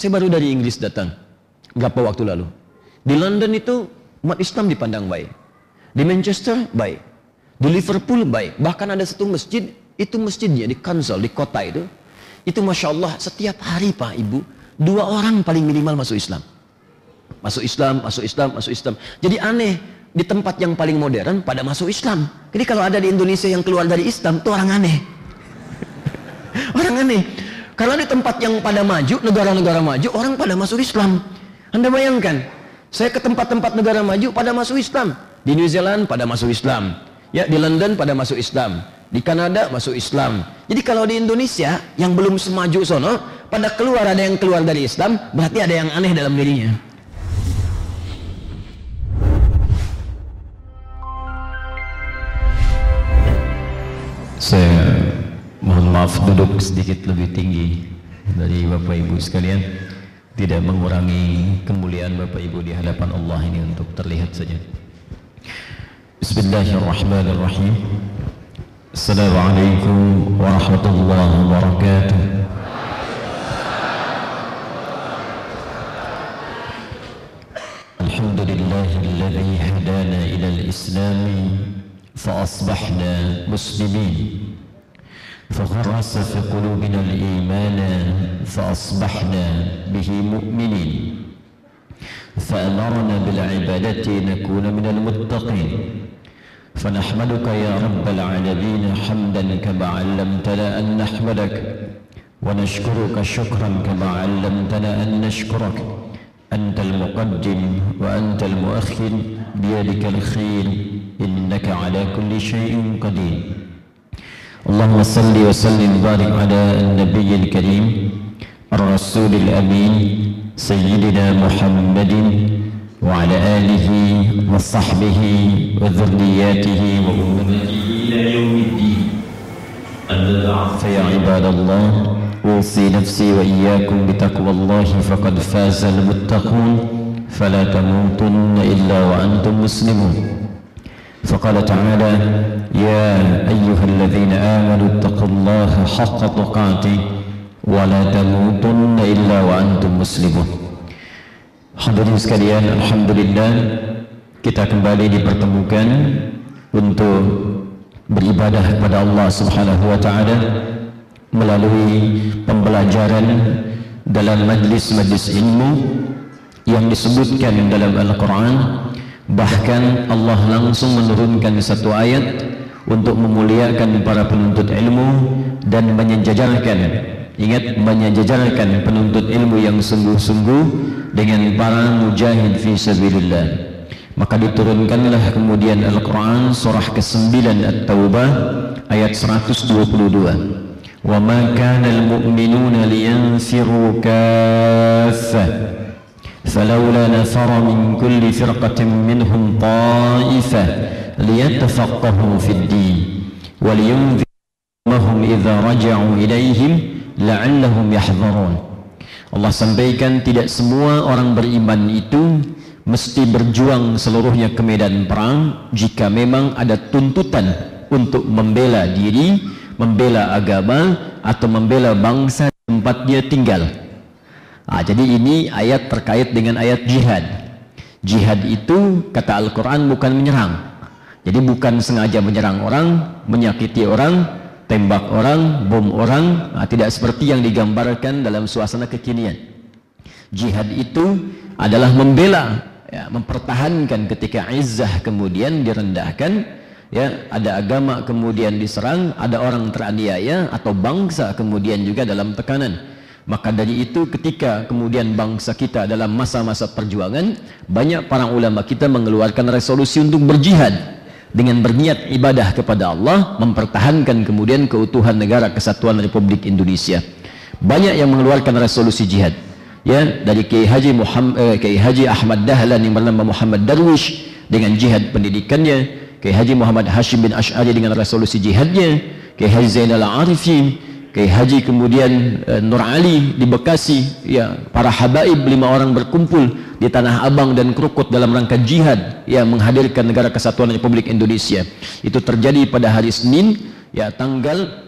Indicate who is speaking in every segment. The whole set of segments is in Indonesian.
Speaker 1: saya baru dari Inggris datang berapa waktu lalu. Di London itu umat Islam dipandang baik. Di Manchester baik. Di Liverpool baik. Bahkan ada satu masjid, itu masjidnya di Kansal, di kota itu. Itu Masya Allah setiap hari Pak Ibu, dua orang paling minimal masuk Islam. Masuk Islam, masuk Islam, masuk Islam. Jadi aneh, di tempat yang paling modern pada masuk Islam. Jadi kalau ada di Indonesia yang keluar dari Islam, itu orang aneh. orang aneh. Kalau di tempat yang pada maju, negara-negara maju, orang pada masuk Islam. Anda bayangkan, saya ke tempat-tempat negara maju pada masuk Islam. Di New Zealand pada masuk Islam. Ya, di London pada masuk Islam. Di Kanada masuk Islam. Jadi kalau di Indonesia yang belum semaju sono, pada keluar ada yang keluar dari Islam, berarti ada yang aneh dalam dirinya. Saya mohon maaf duduk sedikit lebih tinggi dari Bapak Ibu sekalian. Tidak mengurangi kemuliaan Bapak Ibu di hadapan Allah ini untuk terlihat saja. Bismillahirrahmanirrahim. Assalamualaikum warahmatullahi wabarakatuh. Alhamdulillahilladzi hadana ila al-islam fa asbahna muslimin. فغرس في قلوبنا الإيمان فأصبحنا به مؤمنين. فأمرنا بالعبادة نكون من المتقين. فنحمدك يا رب العالمين حمدا كما علمتنا أن نحمدك. ونشكرك شكرا كما علمتنا أن نشكرك. أنت المقدم وأنت المؤخر. بيدك الخير. إنك على كل شيء قدير. اللهم صل وسلم وبارك على النبي الكريم الرسول الأمين سيدنا محمد وعلى آله وصحبه وذرياته. وأمته إلى يوم الدين أما بعد فيا عباد الله أوصي نفسي وإياكم بتقوى الله فقد فاز المتقون فلا تموتن إلا وأنتم مسلمون. فقال تعالى يا أيها الذين آمنوا اتقوا الله حق تقاته ولا تموتن إلا وأنتم مسلمون Hadirin sekalian, Alhamdulillah kita kembali dipertemukan untuk beribadah kepada Allah Subhanahu wa taala melalui pembelajaran dalam majlis-majlis ilmu yang disebutkan dalam Al-Qur'an Bahkan Allah langsung menurunkan satu ayat untuk memuliakan para penuntut ilmu dan menyejajarkan ingat menyejajarkan penuntut ilmu yang sungguh-sungguh dengan para mujahid fi sabilillah. Maka diturunkanlah kemudian Al-Quran surah ke-9 At-Taubah ayat 122 wa ma kana al-mu'minuna liyanfiru kaffah فلولا نفر من كل فرقة منهم طائفة ليتفقهوا في الدين ولينذرهم إذا رجعوا إليهم لعلهم يحذرون Allah sampaikan tidak semua orang beriman itu mesti berjuang seluruhnya ke medan perang jika memang ada tuntutan untuk membela diri, membela agama atau membela bangsa tempat dia tinggal. Nah, jadi ini ayat terkait dengan ayat jihad. Jihad itu kata Al-Quran bukan menyerang. Jadi bukan sengaja menyerang orang, menyakiti orang, tembak orang, bom orang. Nah, tidak seperti yang digambarkan dalam suasana kekinian. Jihad itu adalah membela, ya, mempertahankan ketika izzah kemudian direndahkan, ya ada agama kemudian diserang, ada orang teraniaya atau bangsa kemudian juga dalam tekanan. Maka dari itu ketika kemudian bangsa kita dalam masa-masa perjuangan banyak para ulama kita mengeluarkan resolusi untuk berjihad dengan berniat ibadah kepada Allah mempertahankan kemudian keutuhan negara kesatuan Republik Indonesia. Banyak yang mengeluarkan resolusi jihad. Ya, dari Kiai Haji Muhammad eh, Kiai Haji Ahmad Dahlan yang bernama Muhammad Darwish dengan jihad pendidikannya, Kiai Haji Muhammad Hashim bin Ash'ari dengan resolusi jihadnya, Kiai Haji Zainal Arifin Kiai Haji kemudian e, Nur Ali di Bekasi ya para habaib lima orang berkumpul di Tanah Abang dan Krukut dalam rangka jihad ya menghadirkan negara kesatuan Republik Indonesia. Itu terjadi pada hari Senin ya tanggal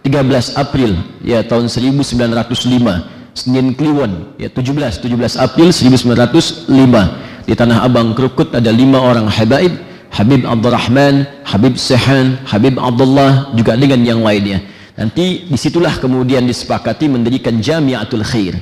Speaker 1: 13 April ya tahun 1905 Senin Kliwon ya 17 17 April 1905 di Tanah Abang Krukut ada lima orang habaib Habib Abdurrahman, Habib Sehan, Habib Abdullah juga dengan yang lainnya. Nanti di situlah kemudian disepakati mendirikan Jamiatul Khair.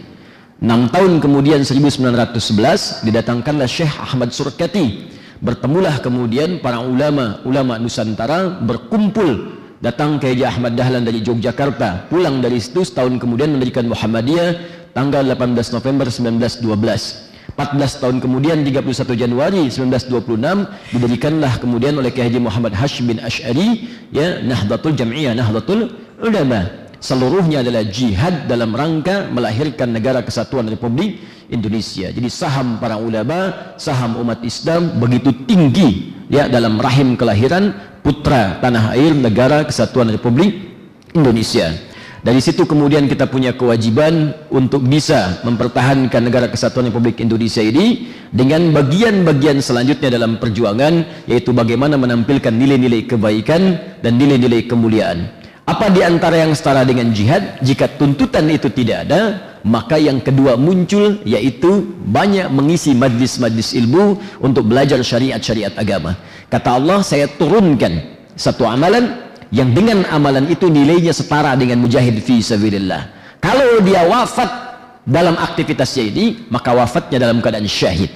Speaker 1: 6 tahun kemudian 1911 didatangkanlah Syekh Ahmad Surkati. Bertemulah kemudian para ulama, ulama Nusantara berkumpul datang ke Haji Ahmad Dahlan dari Yogyakarta. Pulang dari situ setahun kemudian mendirikan Muhammadiyah tanggal 18 November 1912. 14 tahun kemudian 31 Januari 1926 didirikanlah kemudian oleh Kiai Haji Muhammad Hashim bin Ash'ari ya Nahdlatul Jam'iyah Nahdlatul Ulama. Seluruhnya adalah jihad dalam rangka melahirkan negara kesatuan Republik Indonesia. Jadi saham para ulama saham umat Islam begitu tinggi ya dalam rahim kelahiran putra tanah air negara kesatuan Republik Indonesia dari situ kemudian kita punya kewajiban untuk bisa mempertahankan negara kesatuan Republik Indonesia ini dengan bagian-bagian selanjutnya dalam perjuangan yaitu bagaimana menampilkan nilai-nilai kebaikan dan nilai-nilai kemuliaan. Apa di antara yang setara dengan jihad? Jika tuntutan itu tidak ada, maka yang kedua muncul yaitu banyak mengisi majlis-majlis ilmu untuk belajar syariat-syariat agama. Kata Allah, saya turunkan satu amalan yang dengan amalan itu nilainya setara dengan mujahid fi sabilillah. Kalau dia wafat dalam aktivitasnya ini, maka wafatnya dalam keadaan syahid.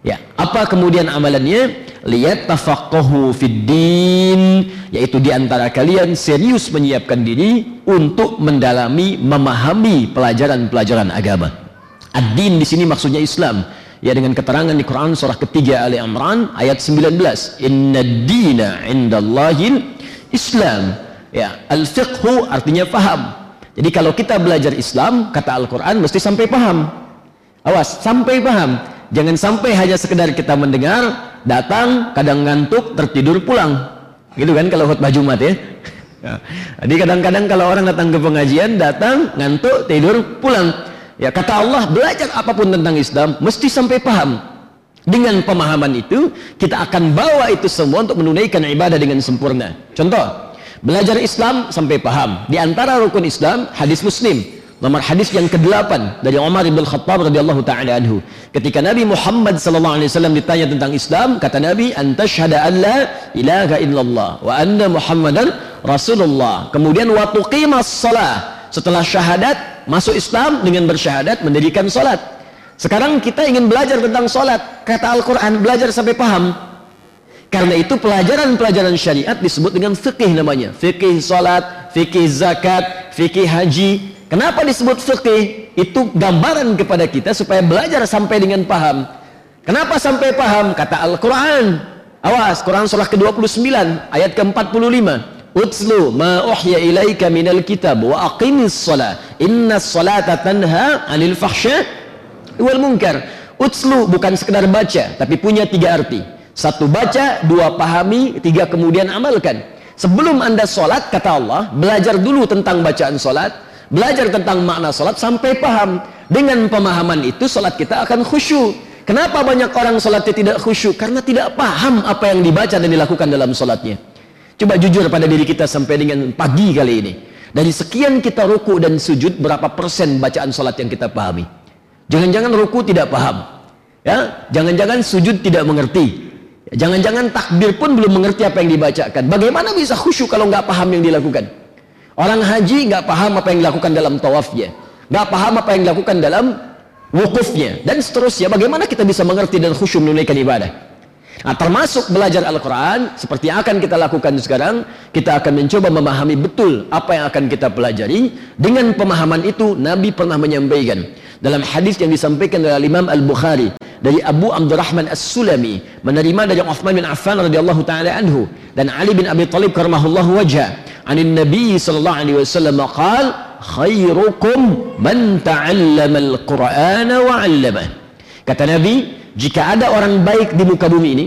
Speaker 1: Ya, apa kemudian amalannya? Lihat tafaqahu fid din, yaitu di antara kalian serius menyiapkan diri untuk mendalami, memahami pelajaran-pelajaran agama. Ad-din di sini maksudnya Islam. Ya dengan keterangan di Quran surah ketiga Ali Imran ayat 19. Inna dina indallahil Islam. Ya, al-fiqhu artinya paham. Jadi kalau kita belajar Islam, kata Al-Qur'an mesti sampai paham. Awas, sampai paham. Jangan sampai hanya sekedar kita mendengar, datang, kadang ngantuk, tertidur pulang. Gitu kan kalau khutbah Jumat ya. ya. Jadi kadang-kadang kalau orang datang ke pengajian, datang, ngantuk, tidur, pulang. Ya kata Allah, belajar apa pun tentang Islam mesti sampai paham. Dengan pemahaman itu, kita akan bawa itu semua untuk menunaikan ibadah dengan sempurna. Contoh, belajar Islam sampai paham. Di antara rukun Islam, hadis Muslim. Nomor hadis yang ke-8 dari Umar bin Khattab radhiyallahu taala anhu. Ketika Nabi Muhammad sallallahu alaihi wasallam ditanya tentang Islam, kata Nabi, "Anta syahada an la ilaha illallah wa anna Muhammadan Rasulullah." Kemudian wa tuqimas shalah. Setelah syahadat, masuk Islam dengan bersyahadat mendirikan salat. Sekarang kita ingin belajar tentang sholat. Kata Al-Quran, belajar sampai paham. Karena itu pelajaran-pelajaran syariat disebut dengan fikih namanya. Fikih sholat, fikih zakat, fikih haji. Kenapa disebut fikih? Itu gambaran kepada kita supaya belajar sampai dengan paham. Kenapa sampai paham? Kata Al-Quran. Awas, Quran surah ke-29, ayat ke-45. Utslu ma uhya ilaika minal kitab wa aqimis salat. Inna salata tanha anil fahsya wal munkar. Utslu bukan sekedar baca, tapi punya tiga arti. Satu baca, dua pahami, tiga kemudian amalkan. Sebelum anda sholat, kata Allah, belajar dulu tentang bacaan sholat, belajar tentang makna sholat sampai paham. Dengan pemahaman itu, sholat kita akan khusyuk. Kenapa banyak orang sholatnya tidak khusyuk? Karena tidak paham apa yang dibaca dan dilakukan dalam sholatnya. Coba jujur pada diri kita sampai dengan pagi kali ini. Dari sekian kita ruku dan sujud, berapa persen bacaan sholat yang kita pahami? Jangan-jangan ruku tidak paham. Ya, jangan-jangan sujud tidak mengerti. Jangan-jangan takbir pun belum mengerti apa yang dibacakan. Bagaimana bisa khusyuk kalau nggak paham yang dilakukan? Orang haji nggak paham apa yang dilakukan dalam tawafnya, nggak paham apa yang dilakukan dalam wukufnya dan seterusnya. Bagaimana kita bisa mengerti dan khusyuk menunaikan ibadah? Nah, termasuk belajar Al-Quran seperti yang akan kita lakukan sekarang kita akan mencoba memahami betul apa yang akan kita pelajari dengan pemahaman itu Nabi pernah menyampaikan dalam hadis yang disampaikan oleh Imam Al-Bukhari dari Abu Abdurrahman As-Sulami menerima dari Uthman bin Affan radhiyallahu taala anhu dan Ali bin Abi Thalib karamahullahu wajha anin Nabi sallallahu alaihi wasallam qaal khairukum man ta'allama al-Qur'ana wa 'allama kata Nabi jika ada orang baik di muka bumi ini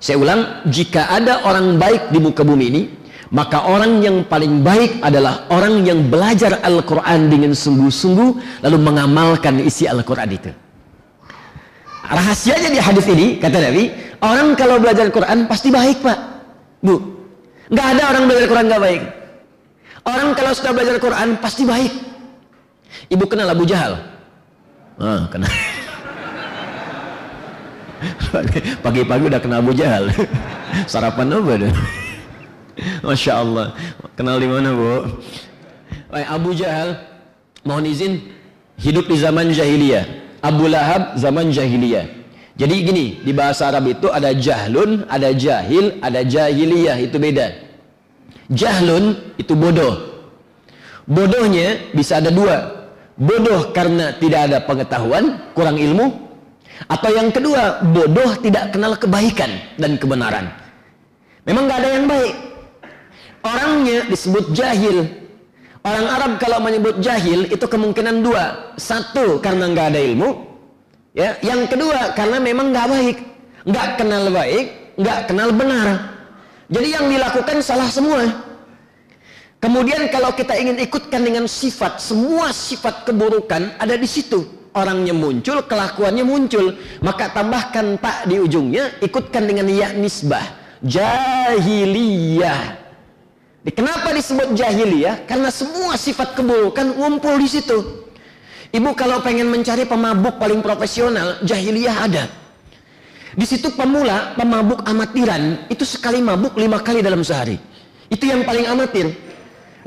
Speaker 1: saya ulang jika ada orang baik di muka bumi ini maka orang yang paling baik adalah orang yang belajar Al-Quran dengan sungguh-sungguh lalu mengamalkan isi Al-Quran itu rahasianya di hadis ini kata Nabi orang kalau belajar Al-Quran pasti baik pak bu nggak ada orang belajar Al-Quran nggak baik orang kalau sudah belajar Al-Quran pasti baik ibu kenal Abu Jahal Ah, kena. Pagi-pagi udah kena Abu Jahal. Sarapan apa tuh? Masya Allah. Kenal di mana bu? Abu Jahal, mohon izin, hidup di zaman jahiliyah. Abu Lahab zaman jahiliyah. Jadi gini, di bahasa Arab itu ada jahlun, ada jahil, ada jahiliyah, itu beda. Jahlun itu bodoh. Bodohnya bisa ada dua. Bodoh karena tidak ada pengetahuan, kurang ilmu. Atau yang kedua, bodoh tidak kenal kebaikan dan kebenaran. Memang gak ada yang baik. Orangnya disebut jahil. Orang Arab kalau menyebut jahil itu kemungkinan dua. Satu, karena nggak ada ilmu. Ya, yang kedua karena memang nggak baik, nggak kenal baik, nggak kenal benar. Jadi yang dilakukan salah semua. Kemudian kalau kita ingin ikutkan dengan sifat, semua sifat keburukan ada di situ. Orangnya muncul, kelakuannya muncul. Maka tambahkan tak di ujungnya, ikutkan dengan ya nisbah. Jahiliyah. Kenapa disebut jahiliyah? Karena semua sifat keburukan ngumpul di situ. Ibu kalau pengen mencari pemabuk paling profesional, jahiliyah ada. Di situ pemula, pemabuk amatiran, itu sekali mabuk lima kali dalam sehari. Itu yang paling amatir.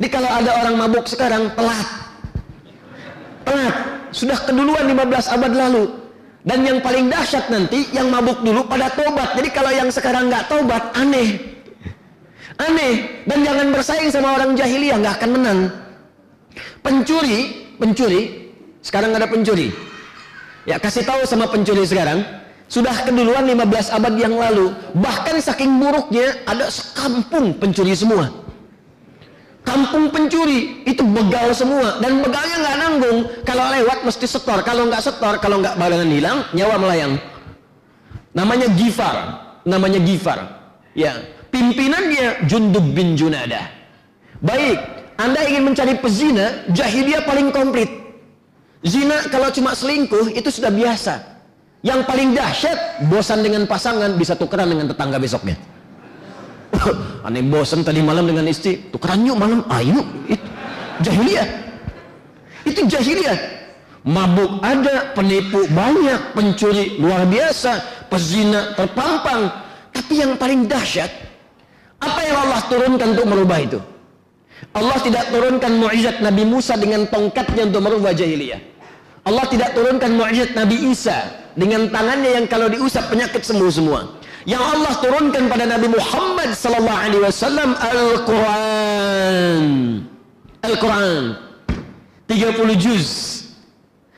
Speaker 1: Jadi kalau ada orang mabuk sekarang, telat. Telat. Sudah keduluan 15 abad lalu. Dan yang paling dahsyat nanti, yang mabuk dulu pada tobat. Jadi kalau yang sekarang nggak tobat, aneh. Aneh. Dan jangan bersaing sama orang jahiliyah, nggak akan menang. Pencuri, pencuri, sekarang ada pencuri. Ya kasih tahu sama pencuri sekarang, sudah keduluan 15 abad yang lalu. Bahkan saking buruknya ada sekampung pencuri semua. Kampung pencuri itu begal semua dan begalnya nggak nanggung. Kalau lewat mesti setor, kalau nggak setor, kalau nggak barengan hilang, nyawa melayang. Namanya Gifar, namanya Gifar. Ya, Pimpinannya Jundub bin Junada. Baik, Anda ingin mencari pezina, jahiliyah paling komplit. Zina kalau cuma selingkuh itu sudah biasa. Yang paling dahsyat, bosan dengan pasangan bisa tukeran dengan tetangga besoknya. Aneh bosan tadi malam dengan istri, tukeran yuk malam, ayo. Itu jahiliyah. Itu jahiliyah. Mabuk ada, penipu banyak, pencuri luar biasa, pezina terpampang. Tapi yang paling dahsyat, apa yang Allah turunkan untuk merubah itu? Allah tidak turunkan mukjizat Nabi Musa dengan tongkatnya untuk merubah jahiliyah. Allah tidak turunkan mukjizat Nabi Isa dengan tangannya yang kalau diusap penyakit sembuh semua. Yang Allah turunkan pada Nabi Muhammad sallallahu alaihi wasallam Al-Qur'an. Al-Qur'an. 30 juz.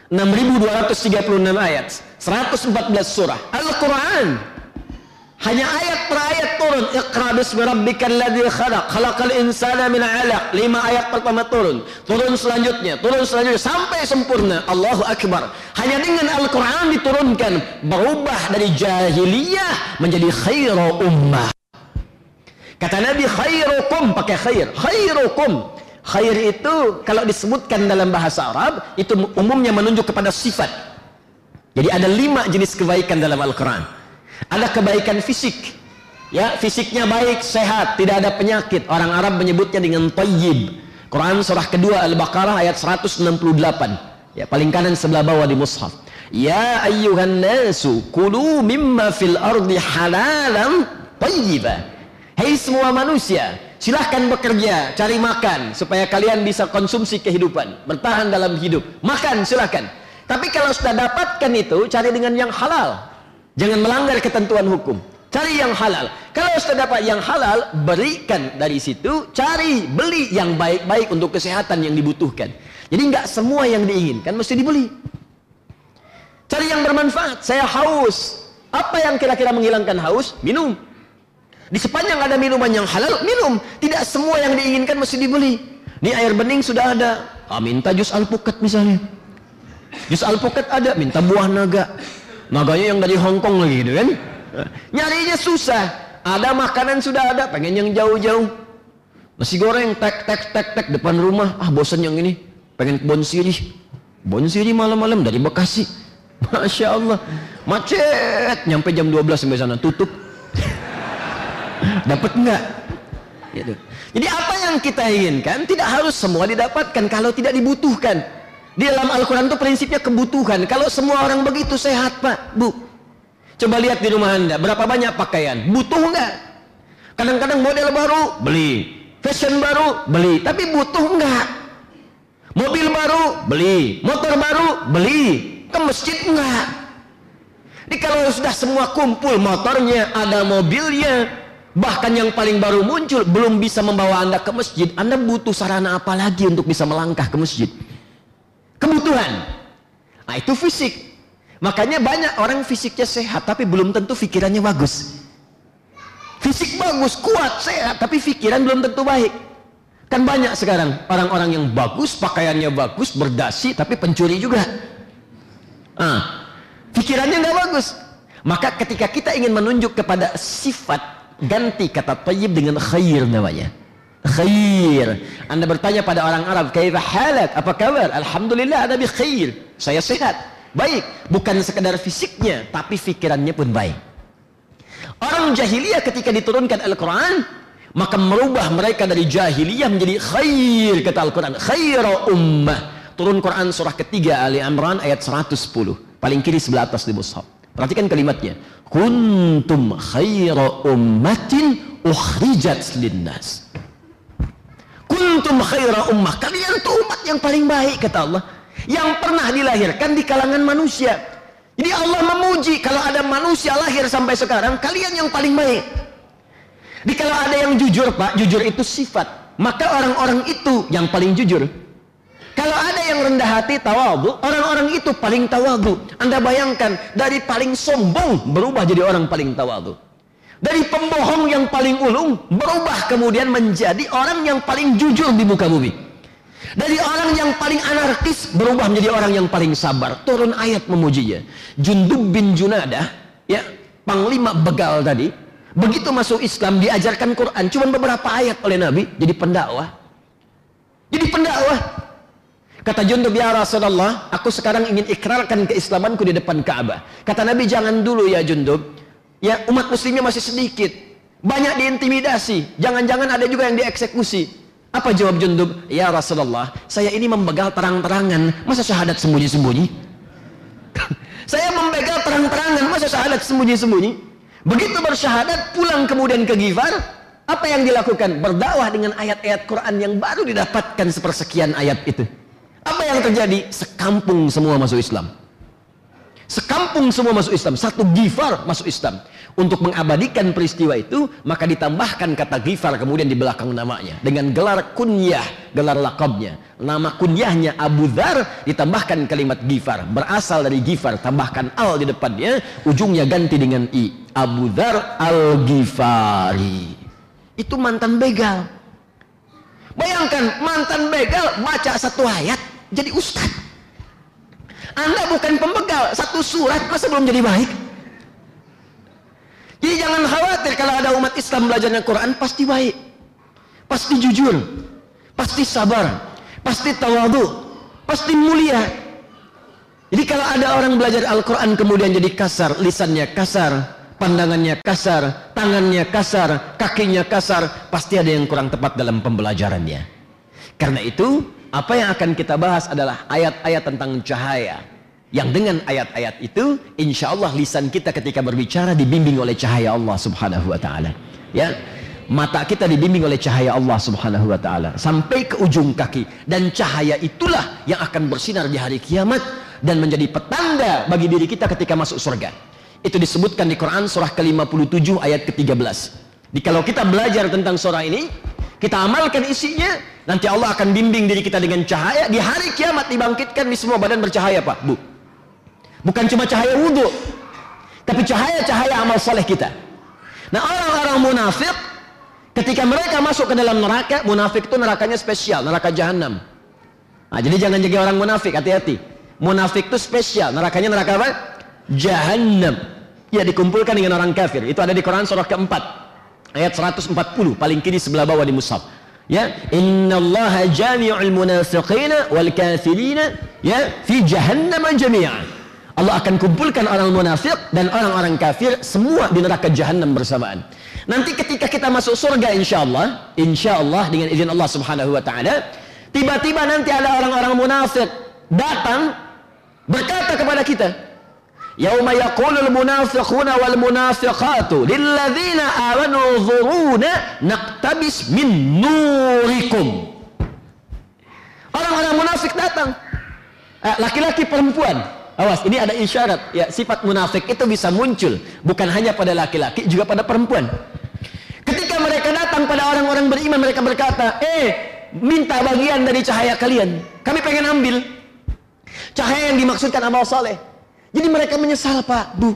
Speaker 1: 6236 ayat. 114 surah. Al-Quran. Hanya ayat per ayat turun. Iqra bismi rabbikal ladzi khalaq. Khalaqal insana min 'alaq. Lima ayat pertama turun. Turun selanjutnya, turun selanjutnya sampai sempurna. Allahu akbar. Hanya dengan Al-Qur'an diturunkan berubah dari jahiliyah menjadi khairu ummah. Kata Nabi khairukum pakai khair. Khairukum. Khair itu kalau disebutkan dalam bahasa Arab itu umumnya menunjuk kepada sifat. Jadi ada lima jenis kebaikan dalam Al-Quran. Ada kebaikan fisik. Ya, fisiknya baik, sehat, tidak ada penyakit. Orang Arab menyebutnya dengan tayyib. Quran surah kedua Al-Baqarah ayat 168. Ya, paling kanan sebelah bawah di mushaf. Ya ayyuhan nasu kulu mimma fil ardi halalan tayyiba. Hei semua manusia, silahkan bekerja, cari makan supaya kalian bisa konsumsi kehidupan, bertahan dalam hidup. Makan silahkan. Tapi kalau sudah dapatkan itu, cari dengan yang halal. Jangan melanggar ketentuan hukum. Cari yang halal. Kalau sudah dapat yang halal, berikan dari situ. Cari, beli yang baik-baik untuk kesehatan yang dibutuhkan. Jadi nggak semua yang diinginkan mesti dibeli. Cari yang bermanfaat. Saya haus. Apa yang kira-kira menghilangkan haus? Minum. Di sepanjang ada minuman yang halal, minum. Tidak semua yang diinginkan mesti dibeli. Ini air bening sudah ada. Ah, minta jus alpukat misalnya. Jus alpukat ada, minta buah naga. Naganya yang dari Hongkong lagi gitu kan. Nyarinya susah. Ada makanan sudah ada, pengen yang jauh-jauh. Nasi goreng tek tek tek tek depan rumah. Ah bosan yang ini. Pengen bon sirih. Bon sirih malam-malam dari Bekasi. Masya Allah. Macet. Nyampe jam 12 sampai sana. Tutup. Dapat enggak? Gitu. Jadi apa yang kita inginkan tidak harus semua didapatkan kalau tidak dibutuhkan. Di dalam Al-Quran itu prinsipnya kebutuhan. Kalau semua orang begitu sehat, Pak, Bu. Coba lihat di rumah Anda, berapa banyak pakaian? Butuh nggak? Kadang-kadang model baru, beli. Fashion baru, beli. Tapi butuh nggak? Mobil baru, beli. Motor baru, beli. Ke masjid nggak? Jadi kalau sudah semua kumpul motornya, ada mobilnya, bahkan yang paling baru muncul, belum bisa membawa Anda ke masjid, Anda butuh sarana apa lagi untuk bisa melangkah ke masjid? Kebutuhan. Nah, itu fisik. Makanya banyak orang fisiknya sehat tapi belum tentu pikirannya bagus. Fisik bagus, kuat, sehat, tapi pikiran belum tentu baik. Kan banyak sekarang orang-orang yang bagus, pakaiannya bagus, berdasi, tapi pencuri juga. Ah, pikirannya nggak bagus. Maka ketika kita ingin menunjuk kepada sifat, ganti kata tayyib dengan khair namanya khair. Anda bertanya pada orang Arab, "Kaifa halak? Apa kabar?" Alhamdulillah ada bi khair. Saya sehat. Baik, bukan sekedar fisiknya, tapi pikirannya pun baik. Orang jahiliyah ketika diturunkan Al-Quran, maka merubah mereka dari jahiliyah menjadi khair, kata Al-Quran. Khaira ummah. Turun Quran surah ketiga Ali Imran ayat 110. Paling kiri sebelah atas di mushaf. Perhatikan kalimatnya. Kuntum khaira ummatin ukhrijat linnas kuntum khaira ummah. Kalian itu umat yang paling baik kata Allah. Yang pernah dilahirkan di kalangan manusia. Jadi Allah memuji kalau ada manusia lahir sampai sekarang kalian yang paling baik. Jadi kalau ada yang jujur pak jujur itu sifat. Maka orang-orang itu yang paling jujur. Kalau ada yang rendah hati tawadu orang-orang itu paling tawadu anda bayangkan dari paling sombong berubah jadi orang paling tawadu dari pembohong yang paling ulung berubah kemudian menjadi orang yang paling jujur di muka bumi. Dari orang yang paling anarkis berubah menjadi orang yang paling sabar. Turun ayat memujinya. Jundub bin Junadah ya panglima begal tadi begitu masuk Islam diajarkan Quran. Cuma beberapa ayat oleh Nabi jadi pendakwah. Jadi pendakwah. Kata Jundub ya Rasulullah, aku sekarang ingin ikrarkan keislamanku di depan Ka'bah. Kata Nabi jangan dulu ya Jundub, Ya, umat muslimnya masih sedikit. Banyak diintimidasi. Jangan-jangan ada juga yang dieksekusi. Apa jawab Jundub? Ya Rasulullah, saya ini membegal terang-terangan. Masa syahadat sembunyi-sembunyi? saya membegal terang-terangan. Masa syahadat sembunyi-sembunyi? Begitu bersyahadat, pulang kemudian ke Gifar. Apa yang dilakukan? Berdakwah dengan ayat-ayat Quran yang baru didapatkan sepersekian ayat itu. Apa yang terjadi? Sekampung semua masuk Islam. Sekampung semua masuk Islam. Satu gifar masuk Islam. Untuk mengabadikan peristiwa itu, maka ditambahkan kata gifar kemudian di belakang namanya. Dengan gelar kunyah, gelar lakabnya. Nama kunyahnya Abu Dhar, ditambahkan kalimat gifar. Berasal dari gifar, tambahkan al di depannya, ujungnya ganti dengan i. Abu Dhar al-Ghifari. Itu mantan begal. Bayangkan mantan begal baca satu ayat jadi ustadz. Anda bukan pembegal. Satu surat masa belum jadi baik? Jadi jangan khawatir kalau ada umat Islam belajarnya Quran pasti baik. Pasti jujur. Pasti sabar. Pasti tawadu. Pasti mulia. Jadi kalau ada orang belajar Al-Quran kemudian jadi kasar, lisannya kasar, pandangannya kasar, tangannya kasar, kakinya kasar, pasti ada yang kurang tepat dalam pembelajarannya. Karena itu, apa yang akan kita bahas adalah ayat-ayat tentang cahaya. Yang dengan ayat-ayat itu insya Allah lisan kita ketika berbicara dibimbing oleh cahaya Allah subhanahu wa ta'ala. Ya mata kita dibimbing oleh cahaya Allah subhanahu wa ta'ala. Sampai ke ujung kaki. Dan cahaya itulah yang akan bersinar di hari kiamat dan menjadi petanda bagi diri kita ketika masuk surga. Itu disebutkan di Quran surah ke-57 ayat ke-13. Di kalau kita belajar tentang surah ini kita amalkan isinya nanti Allah akan bimbing diri kita dengan cahaya. Di hari kiamat dibangkitkan di semua badan bercahaya Pak. Bu. Bukan cuma cahaya wudhu tapi cahaya-cahaya amal soleh kita. Nah orang-orang munafik ketika mereka masuk ke dalam neraka munafik itu nerakanya spesial neraka jahanam nah, jadi jangan jadi orang munafik hati-hati. Munafik itu spesial nerakanya neraka apa? jahanam ya dikumpulkan dengan orang kafir. Itu ada di Quran surah keempat ayat 140 paling kiri sebelah bawah di mushaf. Ya innallaha jami'ul munafiqina wal kafirina ya fi jahannam jami'an. Allah akan kumpulkan orang munafik dan orang-orang kafir semua di neraka jahanam bersamaan. Nanti ketika kita masuk surga insyaallah insyaallah dengan izin Allah Subhanahu wa taala tiba-tiba nanti ada orang-orang munafik datang berkata kepada kita Yauma yaqulul munafiquna wal munafiqatu lilladzina amanu dhuruna naqtabis min nurikum. Orang-orang munafik datang. Eh, laki-laki perempuan. Awas, ini ada isyarat. Ya, sifat munafik itu bisa muncul bukan hanya pada laki-laki, juga pada perempuan. Ketika mereka datang pada orang-orang beriman, mereka berkata, "Eh, minta bagian dari cahaya kalian. Kami pengen ambil." Cahaya yang dimaksudkan amal saleh. Jadi mereka menyesal Pak, Bu.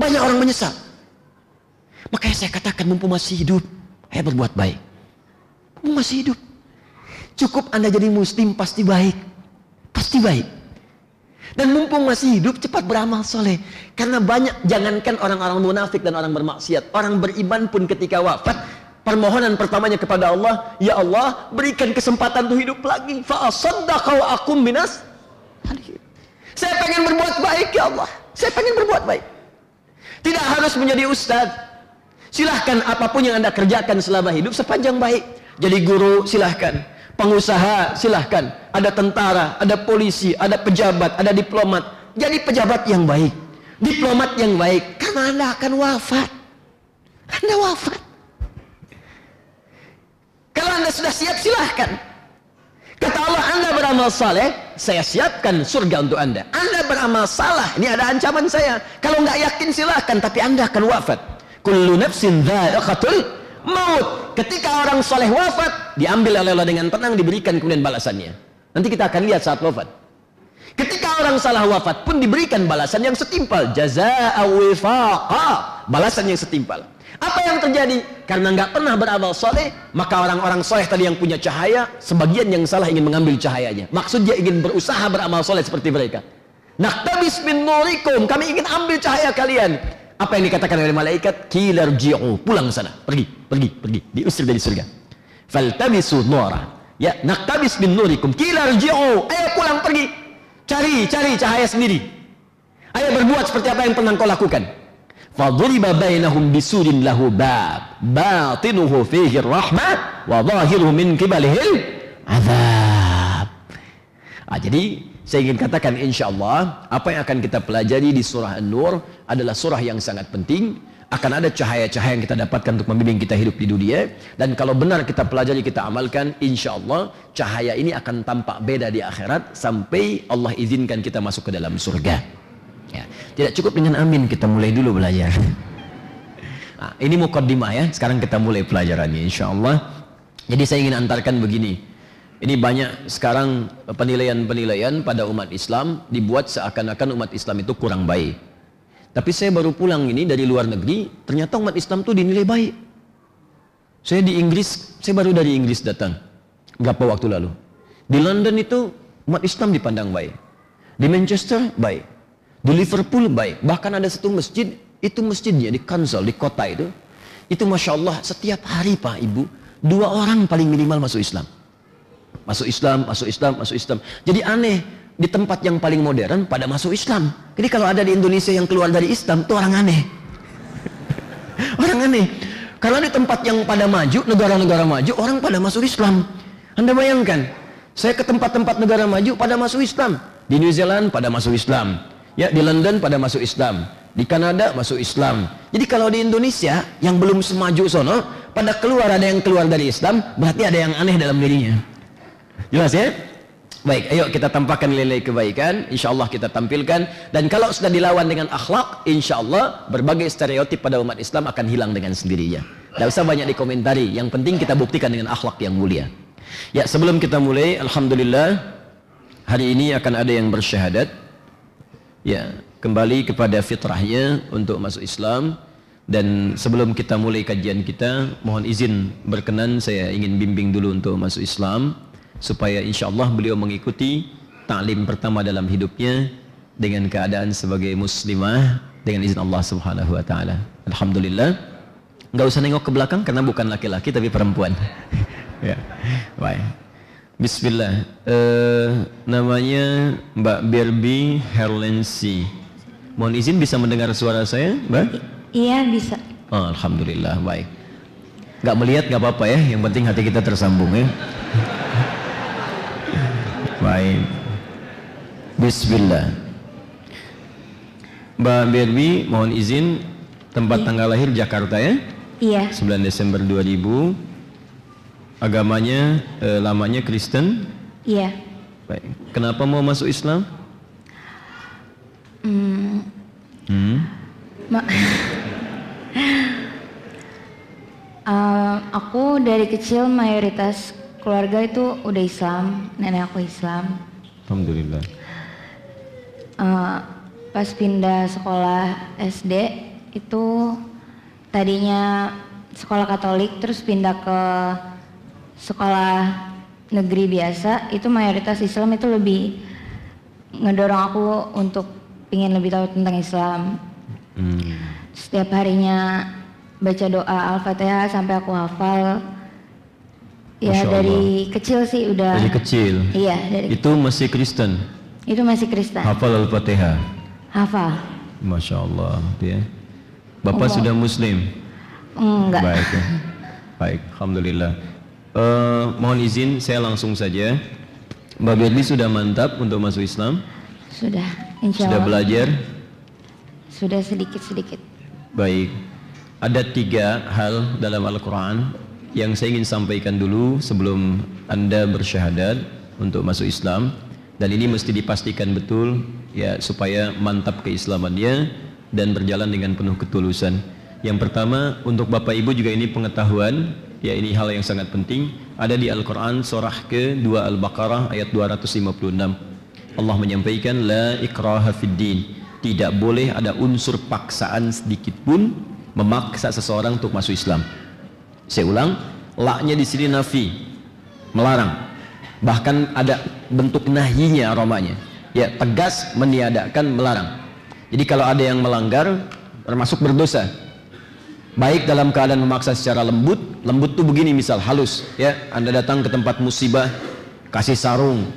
Speaker 1: Banyak orang menyesal. Makanya saya katakan mumpung masih hidup, ayo berbuat baik. Mumpung masih hidup. Cukup Anda jadi muslim pasti baik. Pasti baik. Dan mumpung masih hidup cepat beramal soleh. Karena banyak jangankan orang-orang munafik dan orang bermaksiat. Orang beriman pun ketika wafat permohonan pertamanya kepada Allah, ya Allah berikan kesempatan untuk hidup lagi. Fa'asaddaqau akum minas saya pengen berbuat baik ya Allah. Saya pengen berbuat baik. Tidak harus menjadi ustadz. Silahkan apa pun yang anda kerjakan selama hidup sepanjang baik. Jadi guru silahkan. Pengusaha silahkan. Ada tentara, ada polisi, ada pejabat, ada diplomat. Jadi pejabat yang baik. Diplomat yang baik. Karena anda akan wafat. Anda wafat. Kalau anda sudah siap silahkan. Kata Allah, Anda beramal saleh, saya siapkan surga untuk Anda. Anda beramal salah, ini ada ancaman saya. Kalau nggak yakin silahkan, tapi Anda akan wafat. Kullu nafsin dha'iqatul maut. Ketika orang soleh wafat, diambil oleh Allah dengan tenang, diberikan kemudian balasannya. Nanti kita akan lihat saat wafat. Ketika orang salah wafat pun diberikan balasan yang setimpal. Jaza'a wifaqa. Balasan yang setimpal. Apa yang terjadi? Karena nggak pernah beramal soleh, maka orang-orang soleh tadi yang punya cahaya, sebagian yang salah ingin mengambil cahayanya. Maksud dia ingin berusaha beramal soleh seperti mereka. Naktabis min nurikum, kami ingin ambil cahaya kalian. Apa yang dikatakan oleh malaikat? Kilarji'u, pulang sana, pergi, pergi, pergi, diusir dari surga. Faltabisu nura. Ya, naktabis min nurikum, kilarji'u, ayo pulang pergi. Cari, cari cahaya sendiri. Ayo berbuat seperti apa yang pernah kau lakukan. Ah, jadi saya ingin katakan insya Allah apa yang akan kita pelajari di surah An-Nur adalah surah yang sangat penting. Akan ada cahaya-cahaya yang kita dapatkan untuk membimbing kita hidup di dunia. Dan kalau benar kita pelajari kita amalkan insya Allah cahaya ini akan tampak beda di akhirat sampai Allah izinkan kita masuk ke dalam surga. Ya. Tidak cukup dengan amin kita mulai dulu belajar. Nah, ini mukaddimah ya. Sekarang kita mulai pelajarannya insya Allah. Jadi saya ingin antarkan begini. Ini banyak sekarang penilaian-penilaian pada umat Islam dibuat seakan-akan umat Islam itu kurang baik. Tapi saya baru pulang ini dari luar negeri, ternyata umat Islam itu dinilai baik. Saya di Inggris, saya baru dari Inggris datang. Berapa waktu lalu. Di London itu umat Islam dipandang baik. Di Manchester baik. Di Liverpool baik. Bahkan ada satu masjid, itu masjidnya di Kansal, di kota itu. Itu Masya Allah setiap hari Pak Ibu, dua orang paling minimal masuk Islam. Masuk Islam, masuk Islam, masuk Islam. Jadi aneh, di tempat yang paling modern pada masuk Islam. Jadi kalau ada di Indonesia yang keluar dari Islam, itu orang aneh. orang aneh. Karena di tempat yang pada maju, negara-negara maju, orang pada masuk Islam. Anda bayangkan, saya ke tempat-tempat negara maju pada masuk Islam. Di New Zealand pada masuk Islam. Ya, di London pada masuk Islam, di Kanada masuk Islam. Jadi kalau di Indonesia yang belum semaju sono, pada keluar ada yang keluar dari Islam, berarti ada yang aneh dalam dirinya. Jelas ya? Baik, ayo kita tampakkan nilai kebaikan, insya Allah kita tampilkan. Dan kalau sudah dilawan dengan akhlak, insya Allah berbagai stereotip pada umat Islam akan hilang dengan sendirinya. Tidak usah banyak dikomentari, yang penting kita buktikan dengan akhlak yang mulia. Ya, sebelum kita mulai, Alhamdulillah, hari ini akan ada yang bersyahadat ya kembali kepada fitrahnya untuk masuk Islam dan sebelum kita mulai kajian kita mohon izin berkenan saya ingin bimbing dulu untuk masuk Islam supaya insya Allah beliau mengikuti taklim pertama dalam hidupnya dengan keadaan sebagai muslimah dengan izin Allah Subhanahu wa taala. Alhamdulillah. Enggak usah nengok ke belakang karena bukan laki-laki tapi perempuan. ya. Baik. Bismillah. Uh, namanya Mbak Berbi Herlensi. Mohon izin bisa mendengar suara saya, Mbak?
Speaker 2: iya, bisa.
Speaker 1: Oh, Alhamdulillah, baik. Gak melihat gak apa-apa ya, yang penting hati kita tersambung ya. baik. Bismillah. Mbak Berbi, mohon izin tempat
Speaker 2: Iya.
Speaker 1: tanggal lahir Jakarta ya?
Speaker 2: Iya,
Speaker 1: 9 Desember 2000. Agamanya eh, lamanya Kristen.
Speaker 2: iya.
Speaker 1: Baik. Kenapa mau masuk Islam?
Speaker 2: Hmm,
Speaker 1: Hmm.
Speaker 2: ma- Eh, aku dari kecil mayoritas keluarga itu udah Islam, nenek aku Islam.
Speaker 1: Alhamdulillah.
Speaker 2: Eh, pas pindah sekolah SD itu tadinya sekolah Katolik, terus pindah ke sekolah negeri biasa, itu mayoritas Islam itu lebih ngedorong aku untuk ingin lebih tahu tentang Islam.
Speaker 1: Hmm.
Speaker 2: Setiap harinya baca doa Al-Fatihah sampai aku hafal. Ya
Speaker 1: Masya Allah.
Speaker 2: dari kecil sih udah.
Speaker 1: Dari kecil.
Speaker 2: Iya dari
Speaker 1: Itu masih Kristen.
Speaker 2: itu masih Kristen.
Speaker 1: Hafal Al-Fatihah.
Speaker 2: Hafal.
Speaker 1: Masya Allah. Ya. Bapak sudah Muslim.
Speaker 2: Enggak.
Speaker 1: Baik. ya. Baik. Alhamdulillah. Eh, mohon izin saya langsung saja. Mbak Berli sudah mantap untuk masuk Islam.
Speaker 2: Sudah, insya
Speaker 1: Sudah
Speaker 2: Allah.
Speaker 1: belajar.
Speaker 2: Sudah sedikit-sedikit.
Speaker 1: Baik. Ada tiga hal dalam Al-Quran yang saya ingin sampaikan dulu sebelum Anda bersyahadat untuk masuk Islam. Dan ini mesti dipastikan betul ya supaya mantap keislamannya dan berjalan dengan penuh ketulusan. Yang pertama untuk Bapak Ibu juga ini pengetahuan ya ini hal yang sangat penting. Ada di Al-Quran surah ke-2 Al-Baqarah ayat 256 Allah menyampaikan la ikraha fid din. Tidak boleh ada unsur paksaan sedikit pun memaksa seseorang untuk masuk Islam. Saya ulang laknya di sini nafi melarang. Bahkan ada bentuk nahinya aromanya. Ya tegas meniadakan melarang. Jadi kalau ada yang melanggar termasuk berdosa baik dalam keadaan memaksa secara lembut lembut tuh begini misal halus ya. Anda datang ke tempat musibah kasih sarung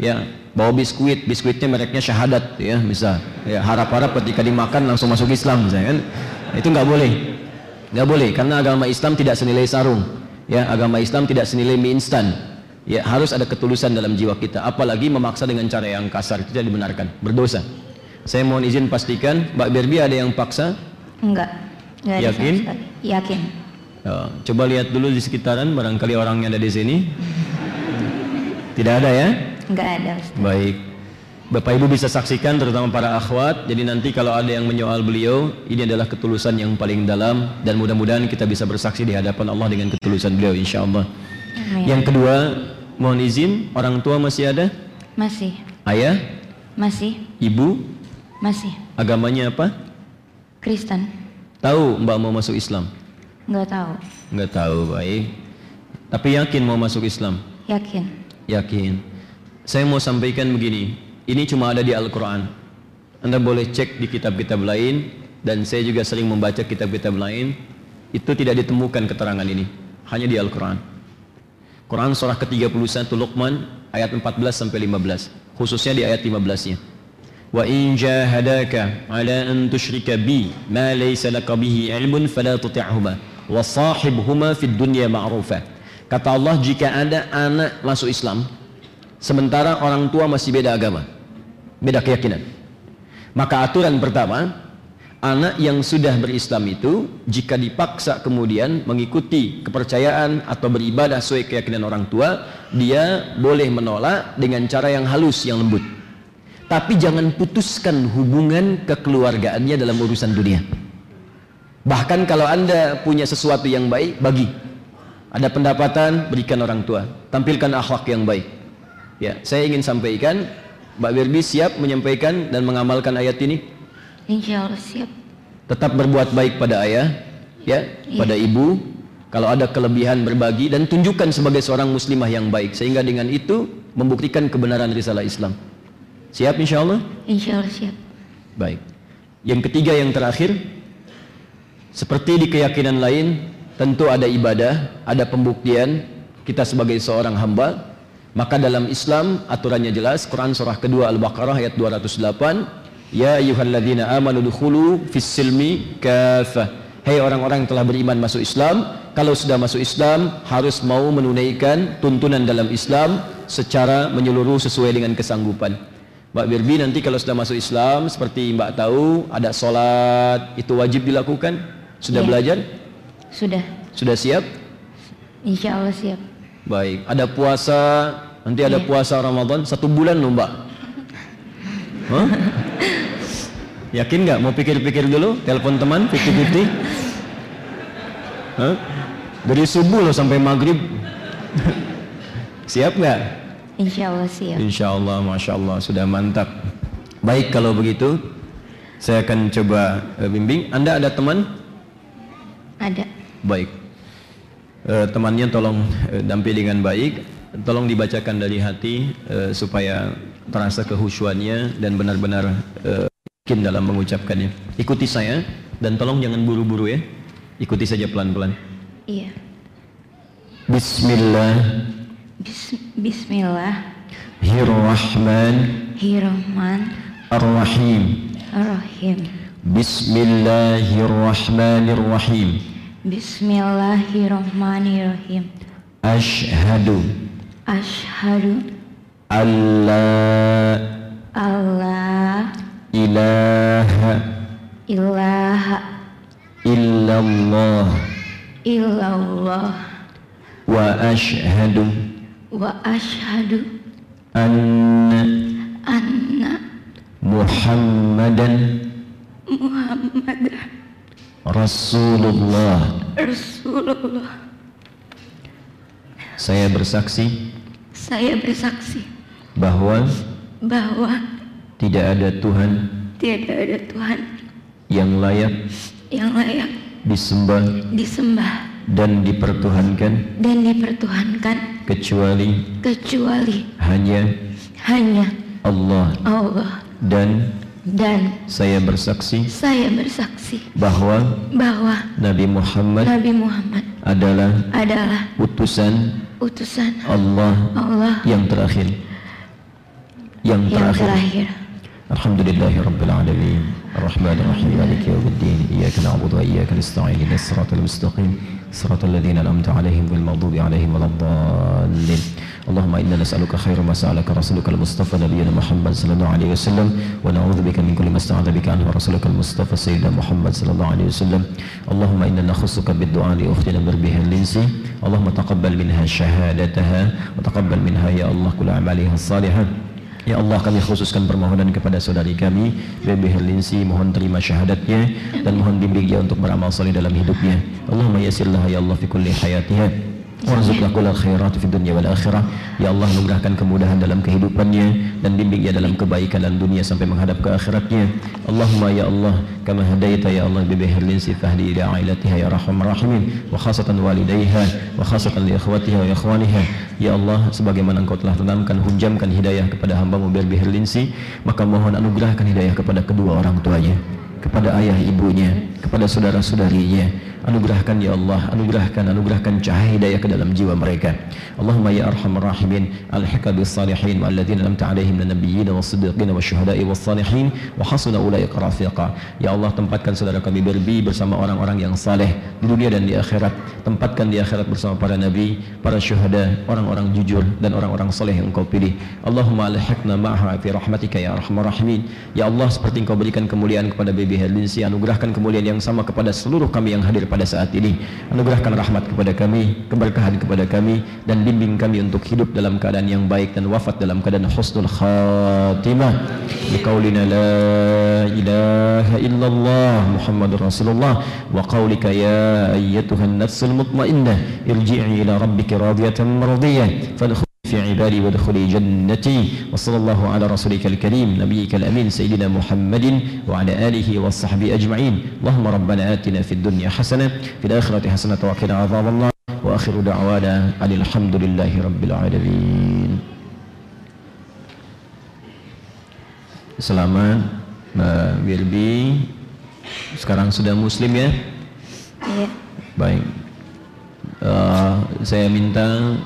Speaker 1: ya. Bawa biskuit biskuitnya mereknya syahadat ya misal. Ya harap-harap ketika dimakan langsung masuk Islam misalnya kan. Itu nggak boleh. Nggak boleh karena agama Islam tidak senilai sarung ya. Agama Islam tidak senilai mie instan ya. Harus ada ketulusan dalam jiwa kita apalagi memaksa dengan cara yang kasar itu tidak dibenarkan. Berdosa. Saya mohon izin pastikan Mbak Berbi ada yang paksa?
Speaker 2: Enggak. Sama
Speaker 1: Yakin?
Speaker 2: Yakin.
Speaker 1: Ya, coba lihat dulu di sekitaran barangkali orangnya ada di sini. Tidak ada ya?
Speaker 2: Enggak ada. Ustaz.
Speaker 1: Baik. Bapak Ibu bisa saksikan terutama para akhwat. Jadi nanti kalau ada yang menyoal beliau, ini adalah ketulusan yang paling dalam dan mudah-mudahan kita bisa bersaksi di hadapan Allah dengan ketulusan beliau insya Allah.
Speaker 2: Amin.
Speaker 1: Yang kedua, mohon izin, orang tua masih ada?
Speaker 2: Masih.
Speaker 1: Ayah,
Speaker 2: Masih.
Speaker 1: ibu,
Speaker 2: Masih.
Speaker 1: agamanya apa?
Speaker 2: Kristen.
Speaker 1: Tahu Mbak mau masuk Islam?
Speaker 2: Enggak tahu.
Speaker 1: Enggak tahu, baik. Tapi yakin mau masuk Islam?
Speaker 2: Yakin.
Speaker 1: Yakin. Saya mau sampaikan begini, ini cuma ada di Al-Quran. Anda boleh cek di kitab-kitab lain, dan saya juga sering membaca kitab-kitab lain, itu tidak ditemukan keterangan ini. Hanya di Al-Quran. Quran surah ke-31 Luqman ayat 14 sampai 15, khususnya di ayat 15-nya. Jahadaka ala an tusyrika bi ma laysa laka bihi ilmun fala tuti'huma wa sahibhuma fid dunya ma'rufa. Kata Allah jika ada anak masuk Islam sementara orang tua masih beda agama, beda keyakinan. Maka aturan pertama, anak yang sudah berislam itu jika dipaksa kemudian mengikuti kepercayaan atau beribadah sesuai keyakinan orang tua, dia boleh menolak dengan cara yang halus, yang lembut. Tapi jangan putuskan hubungan kekeluargaannya dalam urusan dunia. Bahkan kalau anda punya sesuatu yang baik, bagi. Ada pendapatan, berikan orang tua. Tampilkan akhlak yang baik. Ya, saya ingin sampaikan, Mbak Berbi siap menyampaikan dan mengamalkan ayat ini.
Speaker 2: Insya Allah siap.
Speaker 1: Tetap berbuat baik pada ayah, ya, pada ibu. Kalau ada kelebihan berbagi dan tunjukkan sebagai seorang muslimah yang baik. Sehingga dengan itu membuktikan kebenaran risalah Islam. Siap insya Allah?
Speaker 2: Insya Allah siap.
Speaker 1: Baik. Yang ketiga yang terakhir, seperti di keyakinan lain, tentu ada ibadah, ada pembuktian kita sebagai seorang hamba. Maka dalam Islam aturannya jelas, Quran surah kedua Al-Baqarah ayat 208, Ya ayyuhalladzina amanu dukhulu fis silmi kafah. Hei orang-orang yang telah beriman masuk Islam, kalau sudah masuk Islam harus mau menunaikan tuntunan dalam Islam secara menyeluruh sesuai dengan kesanggupan. Mbak Birbi nanti kalau sudah masuk Islam seperti Mbak tahu ada sholat itu wajib dilakukan. Sudah
Speaker 2: Iya.
Speaker 1: belajar?
Speaker 2: Sudah.
Speaker 1: Sudah siap?
Speaker 2: Insya Allah siap.
Speaker 1: Baik. Ada puasa nanti ada
Speaker 2: Iya.
Speaker 1: puasa Ramadan satu bulan loh Mbak. Hah? Yakin nggak? Mau pikir-pikir dulu? Telepon teman 50-50? Hah? Dari subuh loh sampai maghrib. Siap nggak?
Speaker 2: Insya Allah siap.
Speaker 1: Insya Allah, Masya Allah, sudah mantap. Baik kalau begitu, saya akan coba eh, bimbing. Anda ada teman?
Speaker 2: Ada.
Speaker 1: Baik. Eh, temannya tolong dampingi dengan baik. Tolong dibacakan dari hati eh, supaya terasa kehusuannya dan benar-benar yakin dalam mengucapkannya. Ikuti saya dan tolong jangan buru-buru ya. Ikuti saja pelan-pelan.
Speaker 2: Iya.
Speaker 1: Bismillah.
Speaker 2: Bis- Bismillah.
Speaker 1: Hirrahman
Speaker 2: Hirrahman.
Speaker 1: Ar-Rahim.
Speaker 2: Rahim.
Speaker 1: Bismillahirrahmanirrahim.
Speaker 2: Bismillahirrahmanirrahim.
Speaker 1: Ashhadu
Speaker 2: Ashhadu
Speaker 1: alla
Speaker 2: Allah
Speaker 1: ilaha
Speaker 2: ilaha
Speaker 1: illallah
Speaker 2: illallah
Speaker 1: wa ashhadu
Speaker 2: wa ashhadu
Speaker 1: anna
Speaker 2: anna
Speaker 1: Muhammadan
Speaker 2: Muhammad
Speaker 1: Rasulullah.
Speaker 2: Rasulullah.
Speaker 1: Saya bersaksi
Speaker 2: Saya bersaksi
Speaker 1: bahwa
Speaker 2: bahwa
Speaker 1: tidak ada Tuhan
Speaker 2: tiada ada Tuhan
Speaker 1: yang layak
Speaker 2: yang layak
Speaker 1: disembah
Speaker 2: disembah
Speaker 1: dan dipertuhankan?
Speaker 2: Dan dipertuhankan.
Speaker 1: Kecuali?
Speaker 2: Kecuali.
Speaker 1: Hanya?
Speaker 2: Hanya.
Speaker 1: Allah.
Speaker 2: Allah.
Speaker 1: Dan?
Speaker 2: Dan.
Speaker 1: Saya bersaksi?
Speaker 2: Saya bersaksi.
Speaker 1: Bahwa?
Speaker 2: Bahwa.
Speaker 1: Nabi Muhammad
Speaker 2: Nabi Muhammad
Speaker 1: adalah
Speaker 2: adalah
Speaker 1: utusan
Speaker 2: utusan
Speaker 1: Allah
Speaker 2: Allah
Speaker 1: yang terakhir. Yang
Speaker 2: yang
Speaker 1: terakhir.
Speaker 2: terakhir.
Speaker 1: Alhamdulillahi Rabbil Alamin. Ar-Rahman Ar-Rahim Maliki Yawmiddin. Iyaka na'budu wa iyaka nasta'in. Ihdinas siratal mustaqim Siratal ladzina an'amta 'alaihim ghairil maghdubi 'alaihim waladdallin Allahumma inna nas'aluka khairu ma sa'alaka rasuluka al-mustafa nabiyyina Muhammad sallallahu alaihi wasallam wa na'udzu bika min kulli ma sta'adha bika anhu rasuluka al-mustafa sayyidina Muhammad sallallahu alaihi wasallam Allahumma inna nakhussuka bid-du'a li ukhtina birbiha linsi Allahumma taqabbal minha shahadataha wa taqabbal minha ya Allah kull a'maliha salihah Ya Allah kami khususkan permohonan kepada saudari kami Bebe Herlinsi mohon terima syahadatnya dan mohon bimbing dia untuk beramal saleh dalam hidupnya. Allahumma yasirlah ya Allah fi kulli hayatiha Warzuqlah kullal khairat fi dunya wal akhirah Ya Allah mudahkan kemudahan dalam kehidupannya dan bimbing dia dalam kebaikan dalam dunia sampai menghadap ke akhiratnya Allahumma ya Allah kama hadaita ya Allah Bebe Herlinsi fahdi ila ailatiha ya rahman rahimin wa khasatan walidayha wa khasatan li ikhwatiha wa ikhwaniha Ya Allah, sebagaimana engkau telah tanamkan, hunjamkan hidayah kepada hambamu Berbi Herlinsi, maka mohon anugerahkan hidayah kepada kedua orang tuanya, kepada ayah ibunya, kepada saudara-saudarinya. Anugerahkan ya Allah, anugerahkan, anugerahkan cahaya hidayah ke dalam jiwa mereka. Allahumma ya arhamar rahimin, alhiqa bis salihin wa alladhina lam ta'alaihim min nabiyyin was siddiqin was syuhada'i was salihin wa hasuna ulaika rafiqa. Ya Allah, tempatkan saudara kami Berbi bersama orang-orang yang saleh di dunia dan di akhirat. Tempatkan di akhirat bersama para nabi, para syuhada, orang-orang jujur dan orang-orang soleh yang engkau pilih. Allahumma alhiqna ma'ha fi rahmatika ya arhamar rahimin. Ya Allah, seperti engkau berikan kemuliaan kepada Baby Herlinsi, anugerahkan kemuliaan yang sama kepada seluruh kami yang hadir pada saat ini. Anugerahkan rahmat kepada kami, keberkahan kepada kami dan bimbing kami untuk hidup dalam keadaan yang baik dan wafat dalam keadaan husnul khatimah. Biqaulina la ilaha illallah Muhammadur Rasulullah wa qaulika ya ayyatuhan nafsul mutmainnah irji'i ila rabbiki radiyatan mardiyah في عبادي وادخلي جنتي وصلى الله على رسولك الكريم نبيك الأمين سيدنا محمد وعلى آله وصحبه أجمعين. اللهم ربنا آتنا في الدنيا حسنة في الآخرة حسنة وقنا عذاب الله وآخر دعوانا أن الحمد لله رب العالمين. Selamat Mbak Wirbi Sekarang sudah muslim ya?
Speaker 2: Iya.
Speaker 1: Baik. Eh, Saya minta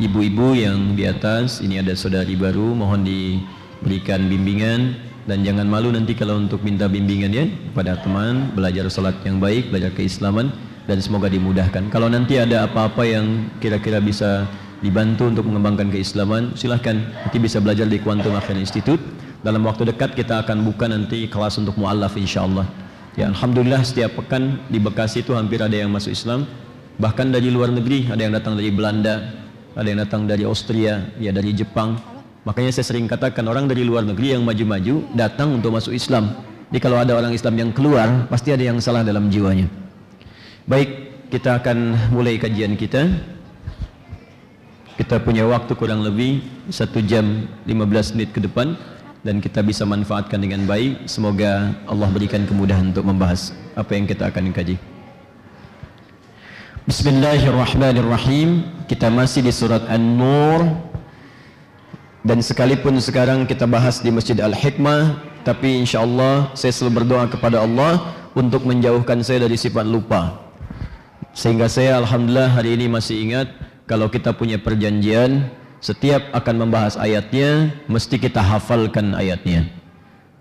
Speaker 1: ibu-ibu yang di atas Ini ada saudari baru Mohon diberikan bimbingan. Dan jangan malu nanti kalau untuk minta bimbingan ya Kepada teman Belajar salat yang baik Belajar keislaman Dan semoga dimudahkan. Kalau nanti ada apa-apa yang kira-kira bisa dibantu untuk mengembangkan keislaman Silahkan. Nanti bisa belajar di Quantum Affair Institute. Dalam waktu dekat kita akan buka nanti kelas untuk mu'allaf insyaallah. Ya Alhamdulillah setiap pekan di Bekasi itu hampir ada yang masuk Islam. Bahkan dari luar negeri, ada yang datang dari Belanda, ada yang datang dari Austria, ya dari Jepang. Makanya saya sering katakan orang dari luar negeri yang maju-maju datang untuk masuk Islam. Jadi kalau ada orang Islam yang keluar, pasti ada yang salah dalam jiwanya. Baik, kita akan mulai kajian kita. Kita punya waktu kurang lebih satu jam 15 menit ke depan dan kita bisa manfaatkan dengan baik. Semoga Allah berikan kemudahan untuk membahas apa yang kita akan kaji. Bismillahirrahmanirrahim. Kita masih di surat An-Nur dan sekalipun sekarang kita bahas di Masjid Al-Hikmah, tapi insyaAllah saya selalu berdoa kepada Allah untuk menjauhkan saya dari sifat lupa. Sehingga saya Alhamdulillah hari ini masih ingat kalau kita punya perjanjian setiap akan membahas ayatnya mesti kita hafalkan ayatnya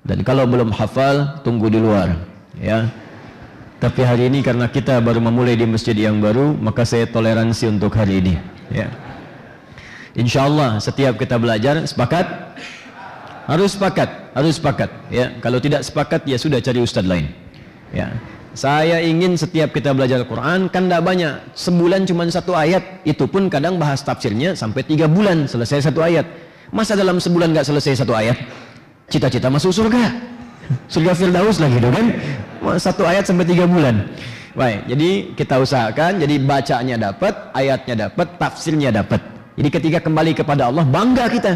Speaker 1: dan kalau belum hafal tunggu di luar ya tapi hari ini karena kita baru memulai di masjid yang baru maka saya toleransi untuk hari ini ya insyaallah setiap kita belajar sepakat harus sepakat harus sepakat ya kalau tidak sepakat ya sudah cari ustaz lain ya saya ingin setiap kita belajar Al-Quran kan tidak banyak. Sebulan cuma satu ayat. Itu pun kadang bahas tafsirnya sampai tiga bulan selesai satu ayat. Masa dalam sebulan nggak selesai satu ayat? Cita-cita masuk surga. Surga Firdaus lagi gitu kan? Satu ayat sampai tiga bulan. Baik, jadi kita usahakan. Jadi bacanya dapat, ayatnya dapat, tafsirnya dapat. Jadi ketika kembali kepada Allah bangga kita.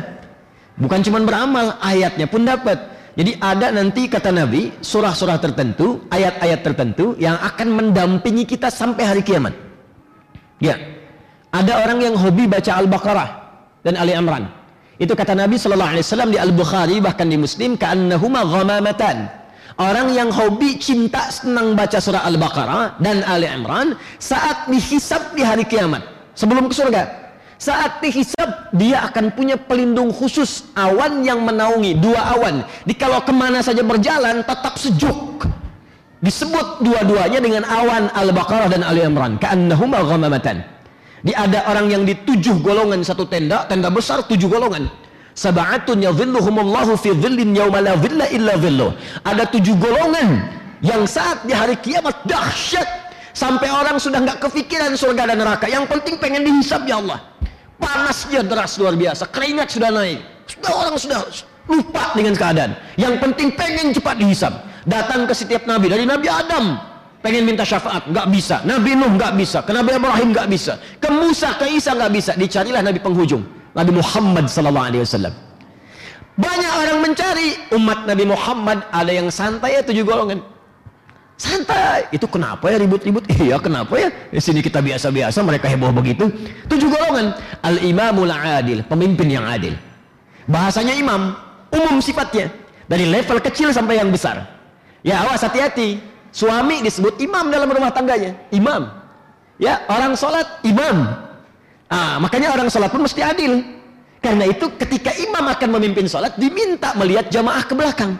Speaker 1: Bukan cuma beramal, ayatnya pun dapat. Jadi ada nanti kata Nabi surah-surah tertentu, ayat-ayat tertentu yang akan mendampingi kita sampai hari kiamat. Ya. Ada orang yang hobi baca Al-Baqarah dan Ali Imran. Itu kata Nabi sallallahu alaihi wasallam di Al-Bukhari bahkan di Muslim ka'annahuma ghamamatan. Orang yang hobi cinta senang baca surah Al-Baqarah dan Ali Imran saat dihisab di hari kiamat sebelum ke surga saat dihisab, dia akan punya pelindung khusus awan yang menaungi, dua awan. Di kalau ke mana saja berjalan, tetap sejuk. Disebut dua-duanya dengan awan Al-Baqarah dan Ali Imran. Ka'annahuma ghamamatan. Di ada orang yang di tujuh golongan satu tenda, tenda besar tujuh golongan. Sab'atun yadhilluhumullahu fi dhillin yawma la dhilla illa dhilluh. Ada tujuh golongan yang saat di hari kiamat dahsyat. Sampai orang sudah nggak kepikiran surga dan neraka. Yang penting pengen dihisab ya Allah. Panasnya deras luar biasa. Keringat sudah naik. Sudah orang sudah lupa dengan keadaan. Yang penting pengen cepat dihisap. Datang ke setiap nabi. Dari nabi Adam pengen minta syafaat nggak bisa nabi Nuh nggak bisa ke nabi Ibrahim nggak bisa ke Musa ke Isa nggak bisa dicarilah nabi penghujung Nabi Muhammad sallallahu alaihi wasallam banyak orang mencari umat Nabi Muhammad ada yang santai ya tujuh golongan Santai. Itu kenapa ya ribut-ribut? Iya, kenapa ya? Di sini kita biasa-biasa, mereka heboh begitu. Tujuh golongan. Al-imamul adil, pemimpin yang adil. Bahasanya imam, umum sifatnya. Dari level kecil sampai yang besar. Ya, awas hati-hati. Suami disebut imam dalam rumah tangganya. Imam. Ya, orang sholat, imam. Ah, makanya orang sholat pun mesti adil. Karena itu ketika imam akan memimpin sholat, diminta melihat jamaah ke belakang.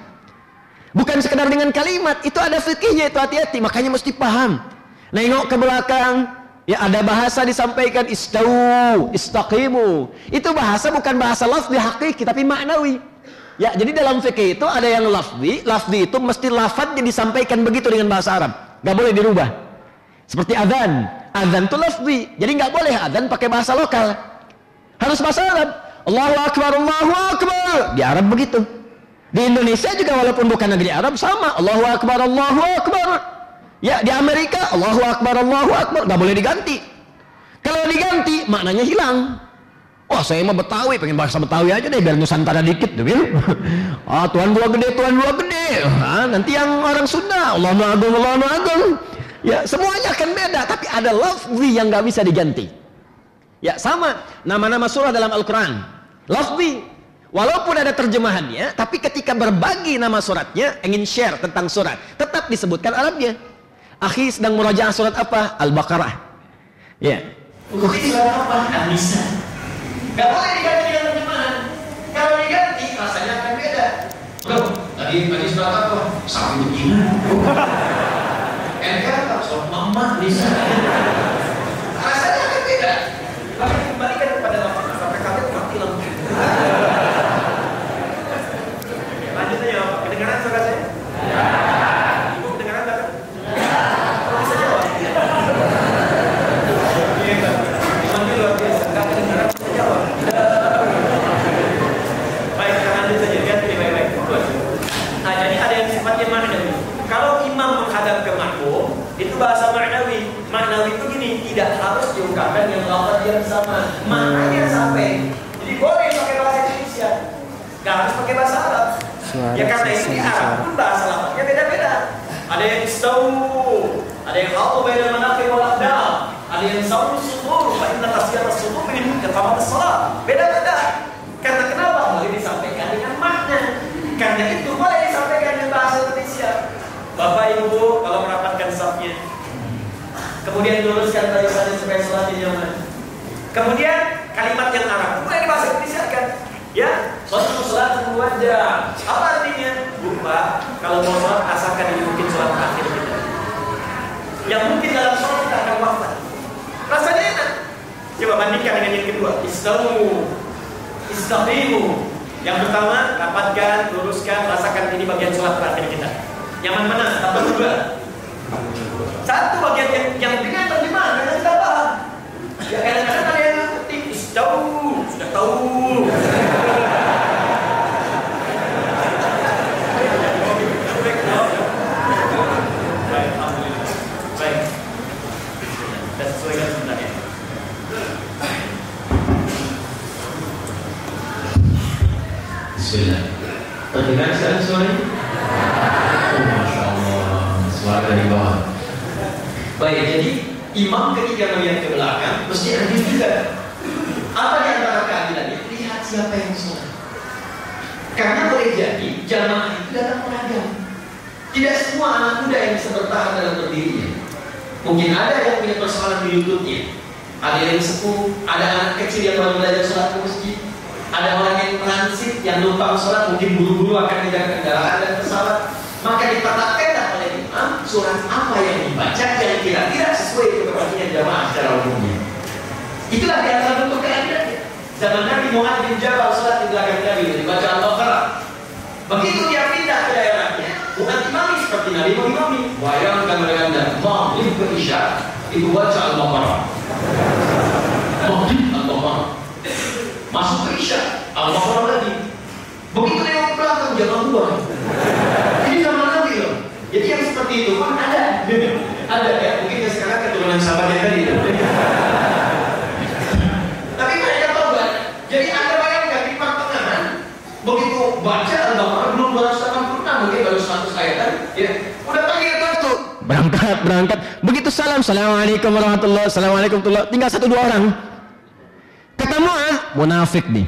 Speaker 1: Bukan sekedar dengan kalimat, itu ada fikihnya, itu hati-hati, makanya mesti paham. Nengok ke belakang, ya ada bahasa disampaikan istau, istaqimu. Itu bahasa bukan bahasa lafzi hakiki tapi maknawi. Ya, jadi dalam fikih itu ada yang lafzi, lafzi itu mesti lafadznya disampaikan begitu dengan bahasa Arab. Gak boleh dirubah. Seperti adzan, adzan itu lafzi. Jadi nggak boleh adzan pakai bahasa lokal. Harus bahasa Arab. Allahu akbar, Allahu akbar. Di Arab begitu. Di Indonesia juga walaupun bukan negeri Arab sama. Allahu Akbar, Allahu Akbar. Ya di Amerika Allahu Akbar, Allahu Akbar. Gak boleh diganti. Kalau diganti maknanya hilang. Wah saya mau Betawi, pengen bahasa Betawi aja deh biar Nusantara dikit. Tuh, ah Tuhan dua gede, Tuhan dua gede. Ah, nanti yang orang Sunda, Allah Agung, Allah Agung. Ya semuanya akan beda, tapi ada lafzi yang gak bisa diganti. Ya sama, nama-nama surah dalam Al-Quran. Lafzi Walaupun ada terjemahannya, tapi ketika berbagi nama suratnya, ingin share tentang surat, tetap disebutkan Arabnya. Akhi sedang merajaah surat apa? Al-Baqarah. Ya. Bukti surat apa? Gak boleh diganti dengan terjemahan. Kalau diganti, rasanya akan beda. Bro, tadi tadi surat apa? Sapi begini. Ente apa? Surat mama. Rasanya akan beda. Tapi kembalikan kepada lafaz sampai kaget mati lampu. sifatnya maknawi. Kalau imam menghadap ke makmum, itu bahasa maknawi. Maknawi itu gini, tidak harus diungkapkan yang sama. Maknanya sampai. Jadi boleh pakai bahasa Indonesia. Gak harus pakai bahasa Arab.
Speaker 3: Suara
Speaker 1: ya karena di
Speaker 3: sisa
Speaker 1: Arab pun bahasa lafaznya beda-beda. Ada yang istawu, ada yang hatu bainal manaqib wal aqdam, ada yang sawu sudur, fa inna tasiyat as-sudur min iqamat as-salat. Beda-beda. Karena kenapa? Boleh disampaikan dengan makna. Karena itu boleh disampaikan dengan bahasa Indonesia. Bapak Ibu kalau merapatkan safnya, kemudian luruskan barisannya supaya sholatnya nyaman. Kemudian kalimat yang Arab boleh dibahasa Indonesia kan? Ya, sholat sholat wajah. Apa artinya? Lupa. Kalau mau sholat asalkan ini mungkin sholat akhir kita. Yang mungkin dalam sholat kita akan wafat. Rasanya enak. Coba bandingkan dengan yang kedua. Istamu, istaqimu. Yang pertama, rapatkan, luruskan, rasakan ini bagian sholat terakhir kita. Nyaman mana? Apa juga? Satu bagian yang yang dengan terjemahan karena kita paham. Ya kadang-kadang yang Itaú! Mungkin buru-buru akan menjaga kendaraan dan pesawat. Maka ditetapkanlah oleh imam surat apa yang dibaca yang kira-kira sesuai kepentingan jamaah secara umumnya. Itulah di antara bentuk keadilannya. Zaman Nabi Muhammad bin Jabal sholat di belakang Nabi dibaca Al-Baqarah. Begitu dia pindah ke daerahnya, bukan imami seperti Nabi mengimami. Bayangkan dengan Anda, maghrib ke Isya, itu baca Al-Baqarah. Maghrib Al-Baqarah. Masuk ke Isya, Al-Baqarah lagi. Begitu dia ke belakang, jangan buang. Ini zaman Nabi loh. Jadi yang seperti itu pun ada. ada ya, mungkin ya keturunan sahabat yang tadi. Tapi mereka tobat. Jadi anda bayangkan di pertengahan, begitu baca Al-Baqarah belum 286, mungkin baru 100 ayatan, ya. Udah panggil kartu.
Speaker 4: Berangkat, berangkat. Begitu salam, Assalamualaikum warahmatullahi Assalamualaikum warahmatullahi Tinggal satu dua orang. Kata Mu'ad, munafik nih.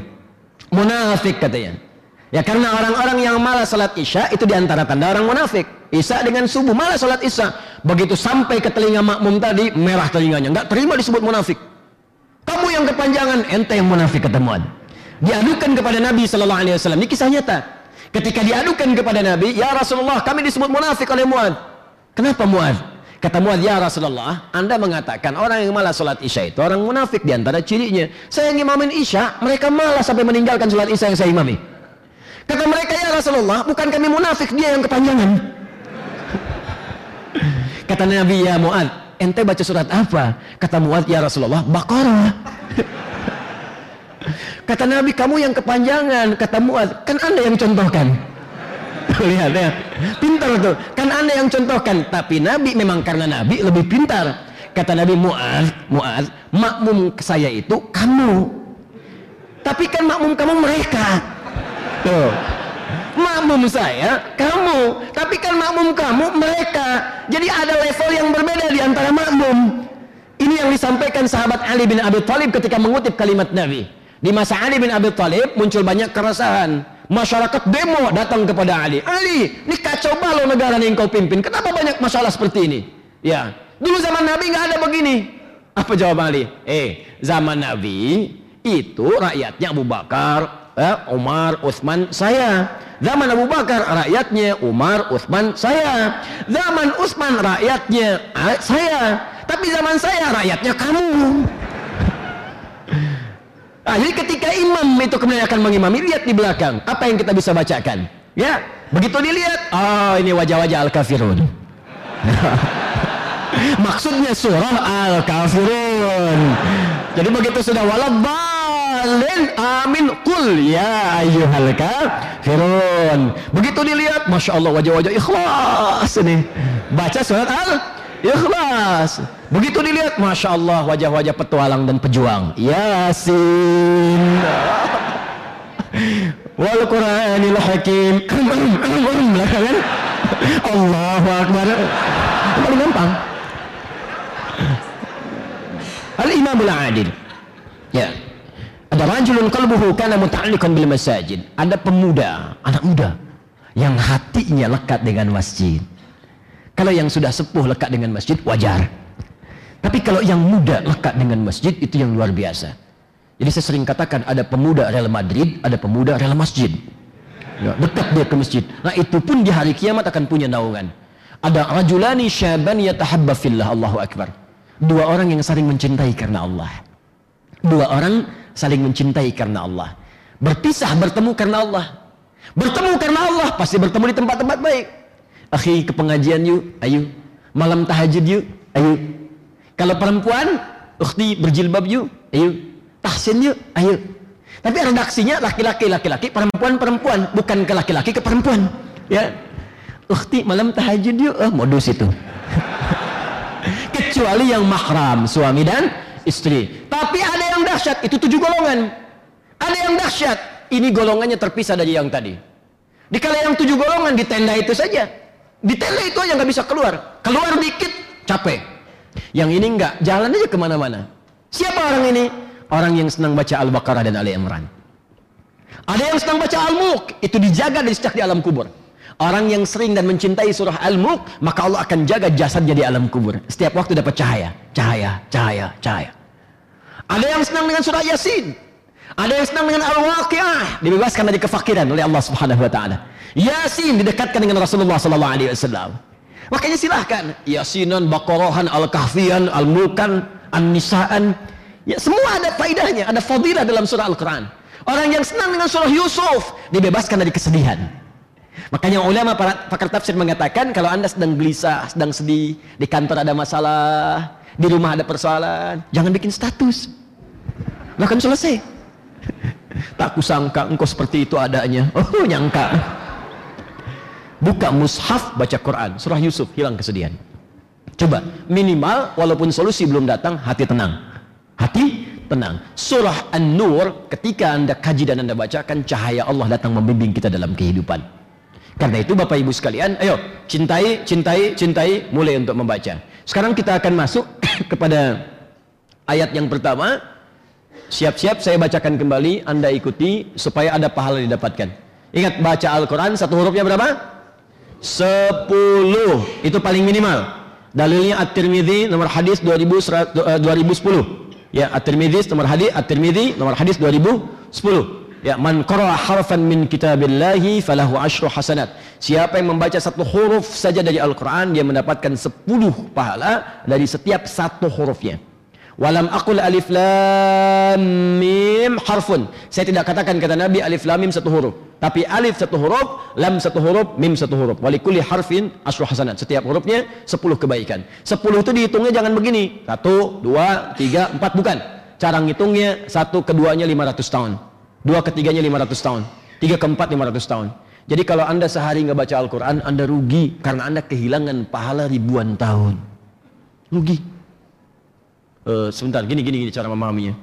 Speaker 4: Munafik katanya. Ya karena orang-orang yang malas salat isya itu di antara tanda orang munafik. Isya dengan subuh malas salat isya. Begitu sampai ke telinga makmum tadi, merah telinganya. Nggak terima disebut munafik. Kamu yang kepanjangan, ente yang munafik kata Mu'ad. Diadukan kepada Nabi Sallallahu Alaihi Wasallam. Ini kisah nyata. Ketika diadukan kepada Nabi, ya Rasulullah, kami disebut munafik oleh Mu'ad. Kenapa Mu'ad? Kata Mu'ad, ya Rasulullah, Anda mengatakan orang yang malas sholat isya itu orang munafik di antara cirinya. Saya ngimamin isya, mereka malas sampai meninggalkan sholat isya yang saya imami. Kata mereka, ya Rasulullah, bukan kami munafik, dia yang kepanjangan. Kata Nabi, ya Mu'ad, ente baca surat apa? Kata Mu'ad, ya Rasulullah, Baqarah. Kata Nabi, kamu yang kepanjangan. Kata Mu'ad, kan anda yang contohkan. Lihat ya, pintar tuh. Kan anda yang contohkan. Tapi Nabi memang karena Nabi lebih pintar. Kata Nabi Mu'ad, Mu'ad, makmum saya itu kamu. Tapi kan makmum kamu mereka. Tuh. Makmum saya, kamu. Tapi kan makmum kamu mereka. Jadi ada level yang berbeda di antara makmum. Ini yang disampaikan sahabat Ali bin Abi Thalib ketika mengutip kalimat Nabi. Di masa Ali bin Abi Thalib muncul banyak keresahan. Masyarakat demo datang kepada Ali. Ali, ini kacau balau negara yang kau pimpin. Kenapa banyak masalah seperti ini? Ya, dulu zaman Nabi nggak ada begini. Apa jawab Ali? Eh, zaman Nabi itu rakyatnya Abu Bakar, eh, Umar, Utsman, saya. Zaman Abu Bakar rakyatnya Umar, Utsman, saya. Zaman Utsman rakyatnya saya. Tapi zaman saya rakyatnya kamu. Ah, jadi ketika imam itu kemudian akan mengimami, lihat di belakang. Apa yang kita bisa bacakan? Ya, begitu dilihat, oh ini wajah-wajah al-kafirun. Maksudnya surah al-kafirun. Jadi begitu sudah walabal
Speaker 1: musallin amin qul ya ayyuhal kafirun begitu dilihat masya Allah wajah-wajah ikhlas ini. Baca surat al ikhlas begitu dilihat masya Allah wajah-wajah petualang dan pejuang. Yasin. Wal qur'anil hakim. Allahu akbar. Paling gampang. Al imamul adil. Ya. Ada rajulun qalbuhu kana muta'alliqan bil masajid. Ada pemuda, anak muda yang hatinya lekat dengan masjid. Kalau yang sudah sepuh lekat dengan masjid wajar. Tapi kalau yang muda lekat dengan masjid itu yang luar biasa. Jadi saya sering katakan ada pemuda Real Madrid, ada pemuda Real Masjid. Ya, dekat dia ke masjid. Nah itu pun di hari kiamat akan punya naungan. Ada rajulani syaban yatahabba fillah Allahu Akbar. Dua orang yang saling mencintai karena Allah. Dua orang saling mencintai karena Allah. Berpisah bertemu karena Allah. Bertemu karena Allah pasti bertemu di tempat-tempat baik. Akhi ke pengajian yuk, ayo. Malam tahajud yuk, ayo. Kalau perempuan, ukhti berjilbab yuk, ayo. Tahsin yuk, ayo. Tapi redaksinya laki-laki laki-laki, perempuan perempuan, bukan ke laki-laki ke perempuan. Ya. Ukhti malam tahajud yuk, oh modus itu. Kecuali yang mahram, suami dan istri. Tapi ada yang dahsyat, itu tujuh golongan. Ada yang dahsyat, ini golongannya terpisah dari yang tadi. Dikala yang tujuh golongan di tenda itu saja. Di tenda itu aja nggak bisa keluar. Keluar dikit, capek. Yang ini enggak, jalan aja ke mana-mana. Siapa orang ini? Orang yang senang baca Al-Baqarah dan Ali Imran. Ada yang senang baca Al-Mulk, itu dijaga dari sejak di alam kubur. Orang yang sering dan mencintai surah Al-Mulk, maka Allah akan jaga jasadnya di alam kubur. Setiap waktu dapat cahaya, cahaya, cahaya, cahaya. Ada yang senang dengan surah Yasin. Ada yang senang dengan Al-Waqiah, dibebaskan dari kefakiran oleh Allah Subhanahu wa taala. Yasin didekatkan dengan Rasulullah sallallahu alaihi wasallam. Makanya silahkan Yasinan, Baqarahan, Al-Kahfian, Al-Mulkan, An-Nisaan. Ya, semua ada faidahnya, ada fadilah dalam surah Al-Quran. Orang yang senang dengan surah Yusuf dibebaskan dari kesedihan. Makanya ulama para pakar tafsir mengatakan kalau anda sedang gelisah, sedang sedih, di kantor ada masalah, di rumah ada persoalan, jangan bikin status. Bahkan selesai. Tak kusangka engkau seperti itu adanya. Oh nyangka. Buka mushaf baca Quran, surah Yusuf hilang kesedihan. Coba minimal walaupun solusi belum datang, hati tenang. Hati tenang. Surah An-Nur ketika Anda kaji dan Anda bacakan cahaya Allah datang membimbing kita dalam kehidupan. Karena itu Bapak Ibu sekalian, ayo cintai, cintai, cintai, mulai untuk membaca. Sekarang kita akan masuk kepada ayat yang pertama. Siap-siap saya bacakan kembali, Anda ikuti supaya ada pahala didapatkan. Ingat baca Al-Quran satu hurufnya berapa? Sepuluh. Itu paling minimal. Dalilnya At-Tirmidzi nomor hadis 2000, 2010. Ya, At-Tirmidzi nomor hadis At-Tirmidzi nomor hadis 2010. Ya, man qara'a harfan min kitabillahi falahu asyru hasanat. Siapa yang membaca satu huruf saja dari Al-Qur'an dia mendapatkan 10 pahala dari setiap satu hurufnya. Walam aqul alif lam mim harfun. Saya tidak katakan kata Nabi alif lam mim satu huruf, tapi alif satu huruf, lam satu huruf, mim satu huruf. Walikulli harfin asyru hasanat. Setiap hurufnya 10 kebaikan. 10 itu dihitungnya jangan begini. 1 2 3 4 bukan. Cara ngitungnya satu keduanya 500 tahun. Dua ketiganya 500 tahun. Tiga keempat 500 tahun. Jadi kalau anda sehari nggak baca Al-Quran, anda rugi karena anda kehilangan pahala ribuan tahun. Rugi. Uh, sebentar, gini gini gini cara memahaminya.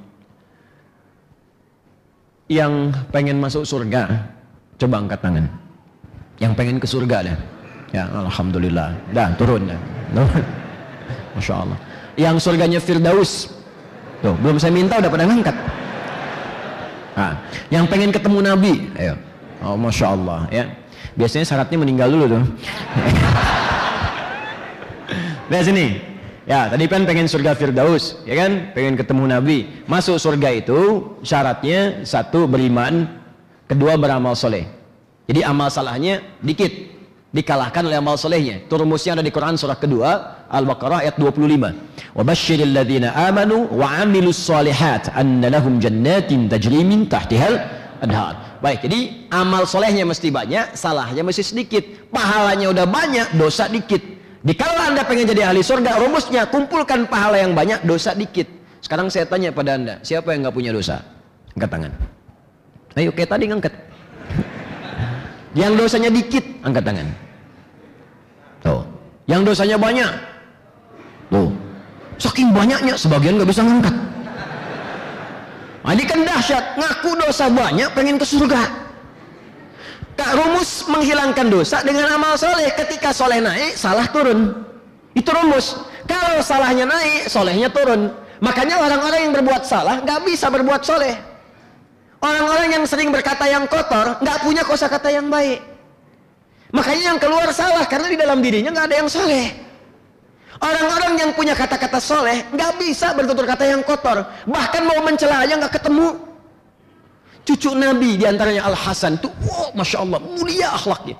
Speaker 1: Yang pengen masuk surga, coba angkat tangan. Yang pengen ke surga dah. Ya, alhamdulillah. Dah turun dah. Masya Allah. Yang surganya Firdaus. Tuh, belum saya minta udah pada ngangkat. Nah, yang pengen ketemu Nabi, ayo. Oh, masya Allah, ya. Biasanya syaratnya meninggal dulu tuh. Lihat sini. Ya, tadi kan pengen surga Firdaus, ya kan? Pengen ketemu Nabi. Masuk surga itu syaratnya satu beriman, kedua beramal soleh. Jadi amal salahnya dikit, dikalahkan oleh amal solehnya. Itu rumusnya ada di Quran surah kedua, Al-Baqarah ayat 25. Wa basyiril ladzina amanu wa amilus solihat anna lahum jannatin tahtihal anhar. Baik, jadi amal solehnya mesti banyak, salahnya mesti sedikit. Pahalanya udah banyak, dosa dikit. Dikala Anda pengen jadi ahli surga, rumusnya kumpulkan pahala yang banyak, dosa dikit. Sekarang saya tanya pada Anda, siapa yang nggak punya dosa? Angkat tangan. Ayo kayak tadi ngangkat. Yang dosanya dikit, angkat tangan. Tuh. Yang dosanya banyak. Tuh. Saking banyaknya sebagian nggak bisa ngangkat. Nah, ini kan dahsyat, ngaku dosa banyak pengen ke surga. Kak rumus menghilangkan dosa dengan amal soleh. Ketika soleh naik, salah turun. Itu rumus. Kalau salahnya naik, solehnya turun. Makanya orang-orang yang berbuat salah nggak bisa berbuat soleh. Orang-orang yang sering berkata yang kotor nggak punya kosakata yang baik. Makanya yang keluar salah karena di dalam dirinya nggak ada yang soleh. Orang-orang yang punya kata-kata soleh nggak bisa bertutur kata yang kotor. Bahkan mau mencela aja nggak ketemu. Cucu Nabi di antaranya Al Hasan tuh, wow, masya Allah mulia akhlaknya,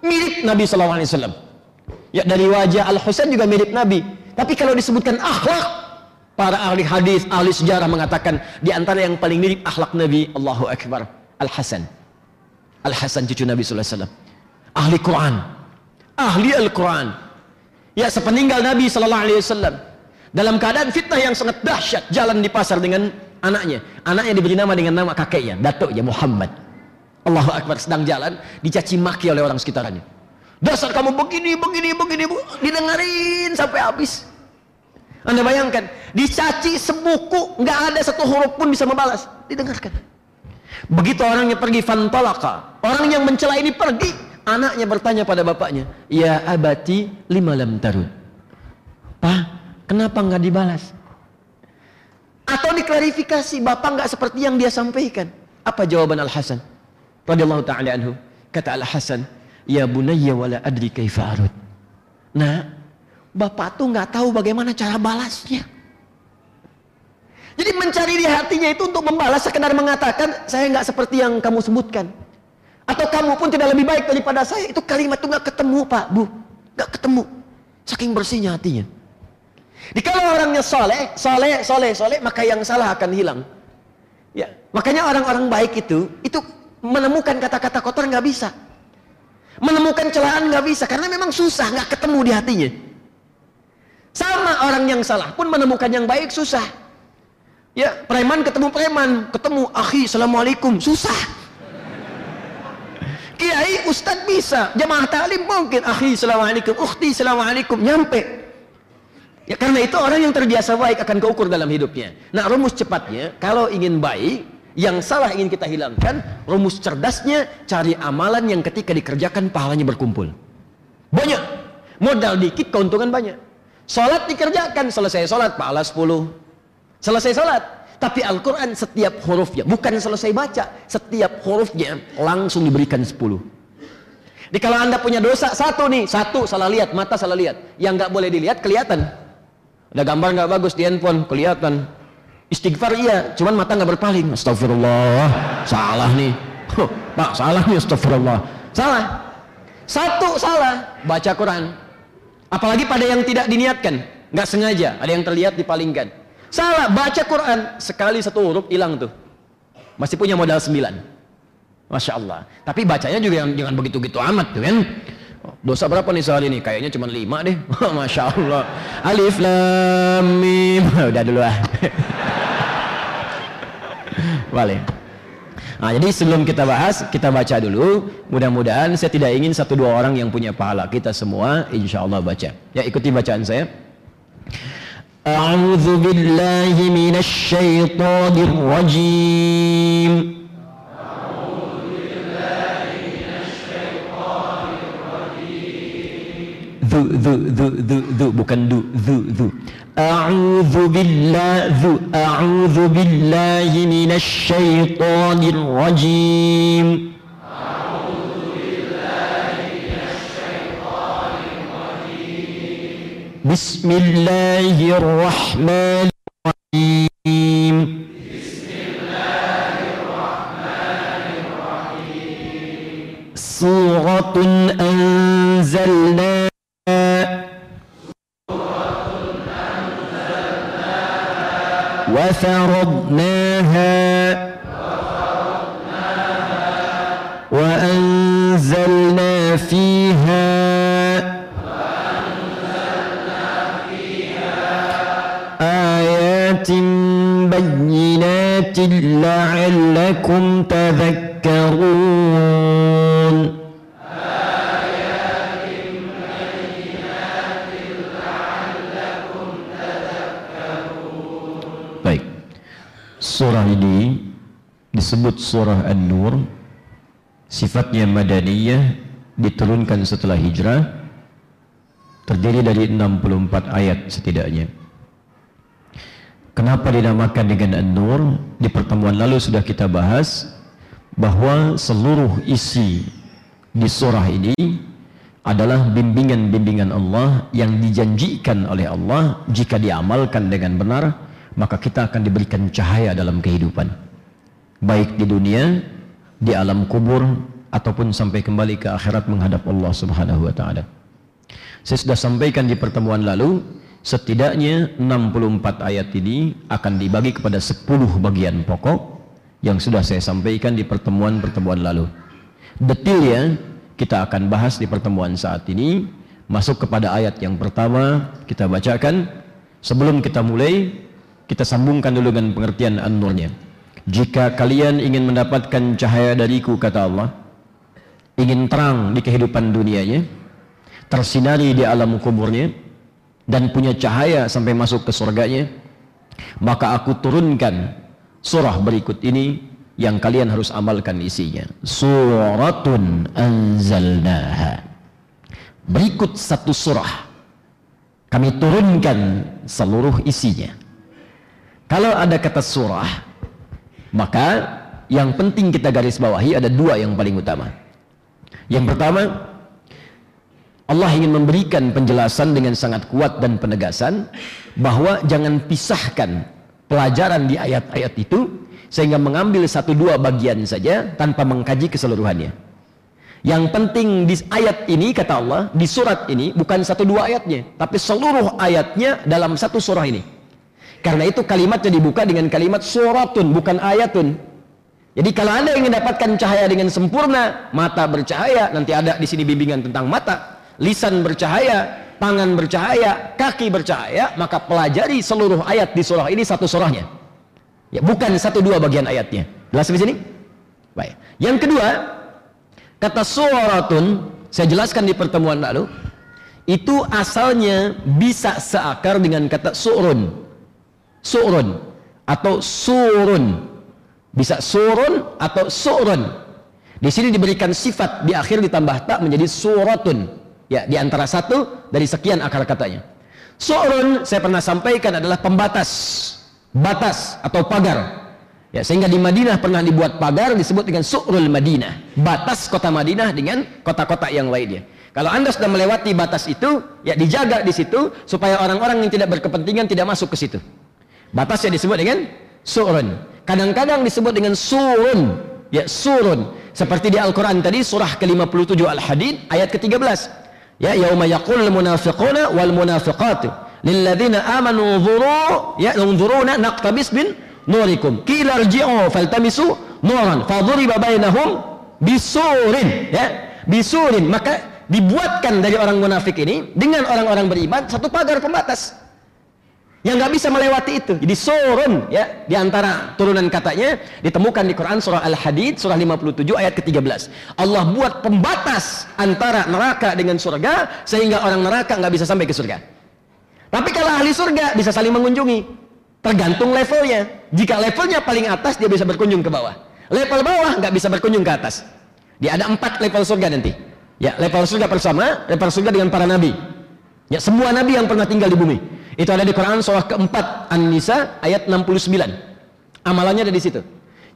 Speaker 1: mirip Nabi saw. Ya dari wajah Al Husain juga mirip Nabi. Tapi kalau disebutkan akhlak, para ahli hadis, ahli sejarah mengatakan di antara yang paling mirip akhlak Nabi, Allahu Akbar, Al Hasan. Al Hasan cucu Nabi saw. Ahli Quran, ahli Al Quran. Ya sepeninggal Nabi saw. Dalam keadaan fitnah yang sangat dahsyat, jalan di pasar dengan anaknya. Anaknya diberi nama dengan nama kakeknya, datuknya Muhammad. Allahu Akbar sedang jalan, dicaci maki oleh orang sekitarnya. Dasar kamu begini, begini, begini, bu. didengarin sampai habis. Anda bayangkan, dicaci sebuku, nggak ada satu huruf pun bisa membalas. Didengarkan. Begitu orangnya pergi fantolaka, orang yang mencela ini pergi, anaknya bertanya pada bapaknya, ya abati lima lam tarun. Pak, kenapa nggak dibalas? Atau diklarifikasi, bapak nggak seperti yang dia sampaikan. Apa jawaban Al Hasan? Radhiyallahu taala anhu. Kata Al Hasan, ya bunayya wala adri kaifa arud. Nah, bapak tuh nggak tahu bagaimana cara balasnya. Jadi mencari di hatinya itu untuk membalas sekedar mengatakan saya nggak seperti yang kamu sebutkan. Atau kamu pun tidak lebih baik daripada saya. Itu kalimat itu nggak ketemu pak, bu, nggak ketemu. Saking bersihnya hatinya. Di kalau orangnya soleh, soleh, soleh, soleh, maka yang salah akan hilang. Ya, makanya orang-orang baik itu, itu menemukan kata-kata kotor nggak bisa, menemukan celaan nggak bisa, karena memang susah, nggak ketemu di hatinya. Sama orang yang salah pun menemukan yang baik susah. Ya, preman ketemu preman, ketemu akhi, assalamualaikum, susah. Kiai, ustadz bisa, jamaah ta'lim mungkin, akhi, assalamualaikum, ukhti, assalamualaikum, nyampe. Ya karena itu orang yang terbiasa baik akan keukur dalam hidupnya. Nah rumus cepatnya, kalau ingin baik, yang salah ingin kita hilangkan, rumus cerdasnya cari amalan yang ketika dikerjakan pahalanya berkumpul. Banyak. Modal dikit keuntungan banyak. Salat dikerjakan, selesai salat pahala 10. Selesai salat. Tapi Al-Quran setiap hurufnya, bukan selesai baca, setiap hurufnya langsung diberikan 10. Jadi kalau anda punya dosa satu nih, satu salah lihat, mata salah lihat. Yang nggak boleh dilihat kelihatan. Ada gambar nggak bagus di handphone, kelihatan. Istighfar iya, cuman mata nggak berpaling. Astagfirullah, salah nih. Huh, Pak, salah nih astagfirullah. Salah. Satu salah, baca Quran. Apalagi pada yang tidak diniatkan, nggak sengaja, ada yang terlihat dipalingkan. Salah, baca Quran, sekali satu huruf hilang tuh. Masih punya modal sembilan. Masya Allah. Tapi bacanya juga jangan begitu-gitu amat tuh kan. Dosa berapa nih sehari ini? Kayaknya cuma lima deh. Masya Allah. Alif lam mim. Udah dulu ah. Balik. Nah, jadi sebelum kita bahas, kita baca dulu. Mudah-mudahan saya tidak ingin satu dua orang yang punya pahala. Kita semua insya Allah baca. Ya ikuti bacaan saya. A'udzu billahi minasy syaithanir rajim. ذو ذو ذو ذو ذو bukan ذو ذو أعوذ بالله ذو. أعوذ بالله من الشيطان الرجيم أعوذ بالله من الشيطان الرجيم. بسم الله الرحمن الرحيم. بسم الله الرحمن الرحيم سورة أنزلناها وفرضناها وأنزلنا فيها آيات بينات لعلكم تذكرون disebut surah An-Nur. Sifatnya madaniyah diturunkan setelah hijrah. Terdiri dari 64 ayat setidaknya. Kenapa dinamakan dengan An-Nur? Di pertemuan lalu sudah kita bahas bahwa seluruh isi di surah ini adalah bimbingan-bimbingan Allah yang dijanjikan oleh Allah jika diamalkan dengan benar maka kita akan diberikan cahaya dalam kehidupan baik di dunia di alam kubur ataupun sampai kembali ke akhirat menghadap Allah Subhanahu wa taala. Saya sudah sampaikan di pertemuan lalu setidaknya 64 ayat ini akan dibagi kepada 10 bagian pokok yang sudah saya sampaikan di pertemuan-pertemuan lalu. Detailnya kita akan bahas di pertemuan saat ini masuk kepada ayat yang pertama kita bacakan sebelum kita mulai kita sambungkan dulu dengan pengertian an-nurnya jika kalian ingin mendapatkan cahaya dariku kata Allah ingin terang di kehidupan dunianya tersinari di alam kuburnya dan punya cahaya sampai masuk ke surganya maka aku turunkan surah berikut ini yang kalian harus amalkan isinya. Suratun anzalnaha. Berikut satu surah. Kami turunkan seluruh isinya. Kalau ada kata surah, maka yang penting kita garis bawahi ada dua yang paling utama. Yang pertama, Allah ingin memberikan penjelasan dengan sangat kuat dan penegasan bahwa jangan pisahkan pelajaran di ayat-ayat itu sehingga mengambil satu dua bagian saja tanpa mengkaji keseluruhannya. Yang penting di ayat ini kata Allah, di surat ini bukan satu dua ayatnya, tapi seluruh ayatnya dalam satu surah ini. Karena itu kalimatnya dibuka dengan kalimat suratun bukan ayatun. Jadi kalau Anda ingin dapatkan cahaya dengan sempurna, mata bercahaya, nanti ada di sini bimbingan tentang mata, lisan bercahaya, tangan bercahaya, kaki bercahaya, maka pelajari seluruh ayat di surah ini satu surahnya. Ya, bukan satu dua bagian ayatnya. Jelas di sini? Baik. Yang kedua, kata suratun saya jelaskan di pertemuan lalu, itu asalnya bisa seakar dengan kata surun. Surun atau surun. Bisa surun atau surun. Di sini diberikan sifat di akhir ditambah tak menjadi suratun. Ya, di antara satu dari sekian akar katanya. Surun saya pernah sampaikan adalah pembatas batas atau pagar. Ya, sehingga di Madinah pernah dibuat pagar disebut dengan Su'rul Madinah. Batas kota Madinah dengan kota-kota yang lainnya. Kalau Anda sudah melewati batas itu, ya dijaga di situ supaya orang-orang yang tidak berkepentingan tidak masuk ke situ. Batasnya disebut dengan Su'run. Kadang-kadang disebut dengan Surun. Ya, Surun. Seperti di Al-Quran tadi surah ke-57 Al-Hadid ayat ke-13. Ya, yauma yaqul munafiquna wal munafiqatu lilladzina amanu dhuru ya unzuruna naqtabis bin nurikum qila irji'u faltamisu nuran fadhuriba bainahum bisurin ya bisurin maka dibuatkan dari orang munafik ini dengan orang-orang beriman satu pagar pembatas yang nggak bisa melewati itu jadi surun ya di antara turunan katanya ditemukan di Quran surah Al-Hadid surah 57 ayat ke-13 Allah buat pembatas antara neraka dengan surga sehingga orang neraka nggak bisa sampai ke surga tapi kalau ahli surga bisa saling mengunjungi. Tergantung levelnya. Jika levelnya paling atas dia bisa berkunjung ke bawah. Level bawah nggak bisa berkunjung ke atas. Dia ada empat level surga nanti. Ya, level surga bersama, level surga dengan para nabi. Ya, semua nabi yang pernah tinggal di bumi. Itu ada di Quran surah keempat An-Nisa ayat 69. Amalannya ada di situ.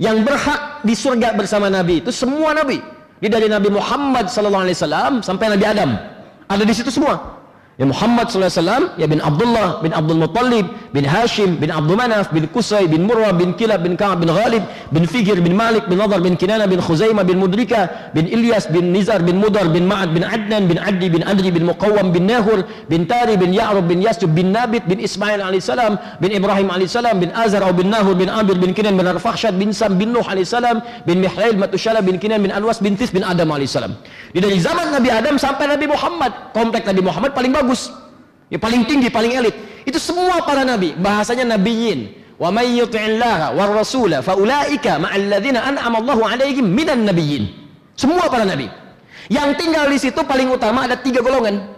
Speaker 1: Yang berhak di surga bersama nabi itu semua nabi. Di dari Nabi Muhammad wasallam sampai Nabi Adam. Ada di situ semua. Ya Muhammad SAW, ya bin Abdullah, bin Abdul Muttalib, bin Hashim, bin Abdul Manaf, bin Qusay, bin Murrah, bin Kilab, bin Ka'ab, bin Ghalib, bin Figir, bin Malik, bin Nadar, bin Kinana, bin Khuzaimah, bin Mudrika, bin Ilyas, bin Nizar, bin Mudar, bin Ma'ad, bin Adnan, bin Addi, bin Adri, bin Muqawwam, bin Nahur, bin Tari, bin Ya'rub, bin Yasub, bin Nabit, bin Ismail AS, bin Ibrahim AS, bin Azar, bin Nahur, bin Amir, bin Kinan, bin Arfahshad, bin Sam, bin Nuh AS, bin Mihlail, Matushala, bin Kinan, bin Anwas, bin Tis, bin Adam AS. Dari zaman Nabi Adam sampai Nabi Muhammad, komplek Nabi Muhammad paling bagus. Ya paling tinggi, paling elit. Itu semua para nabi. Bahasanya nabiyin. Wa may yuti'illaha war rasula faulaika ma'al ladzina an'ama Allahu 'alaihim minan nabiyyin. Semua para nabi. Yang tinggal di situ paling utama ada tiga golongan.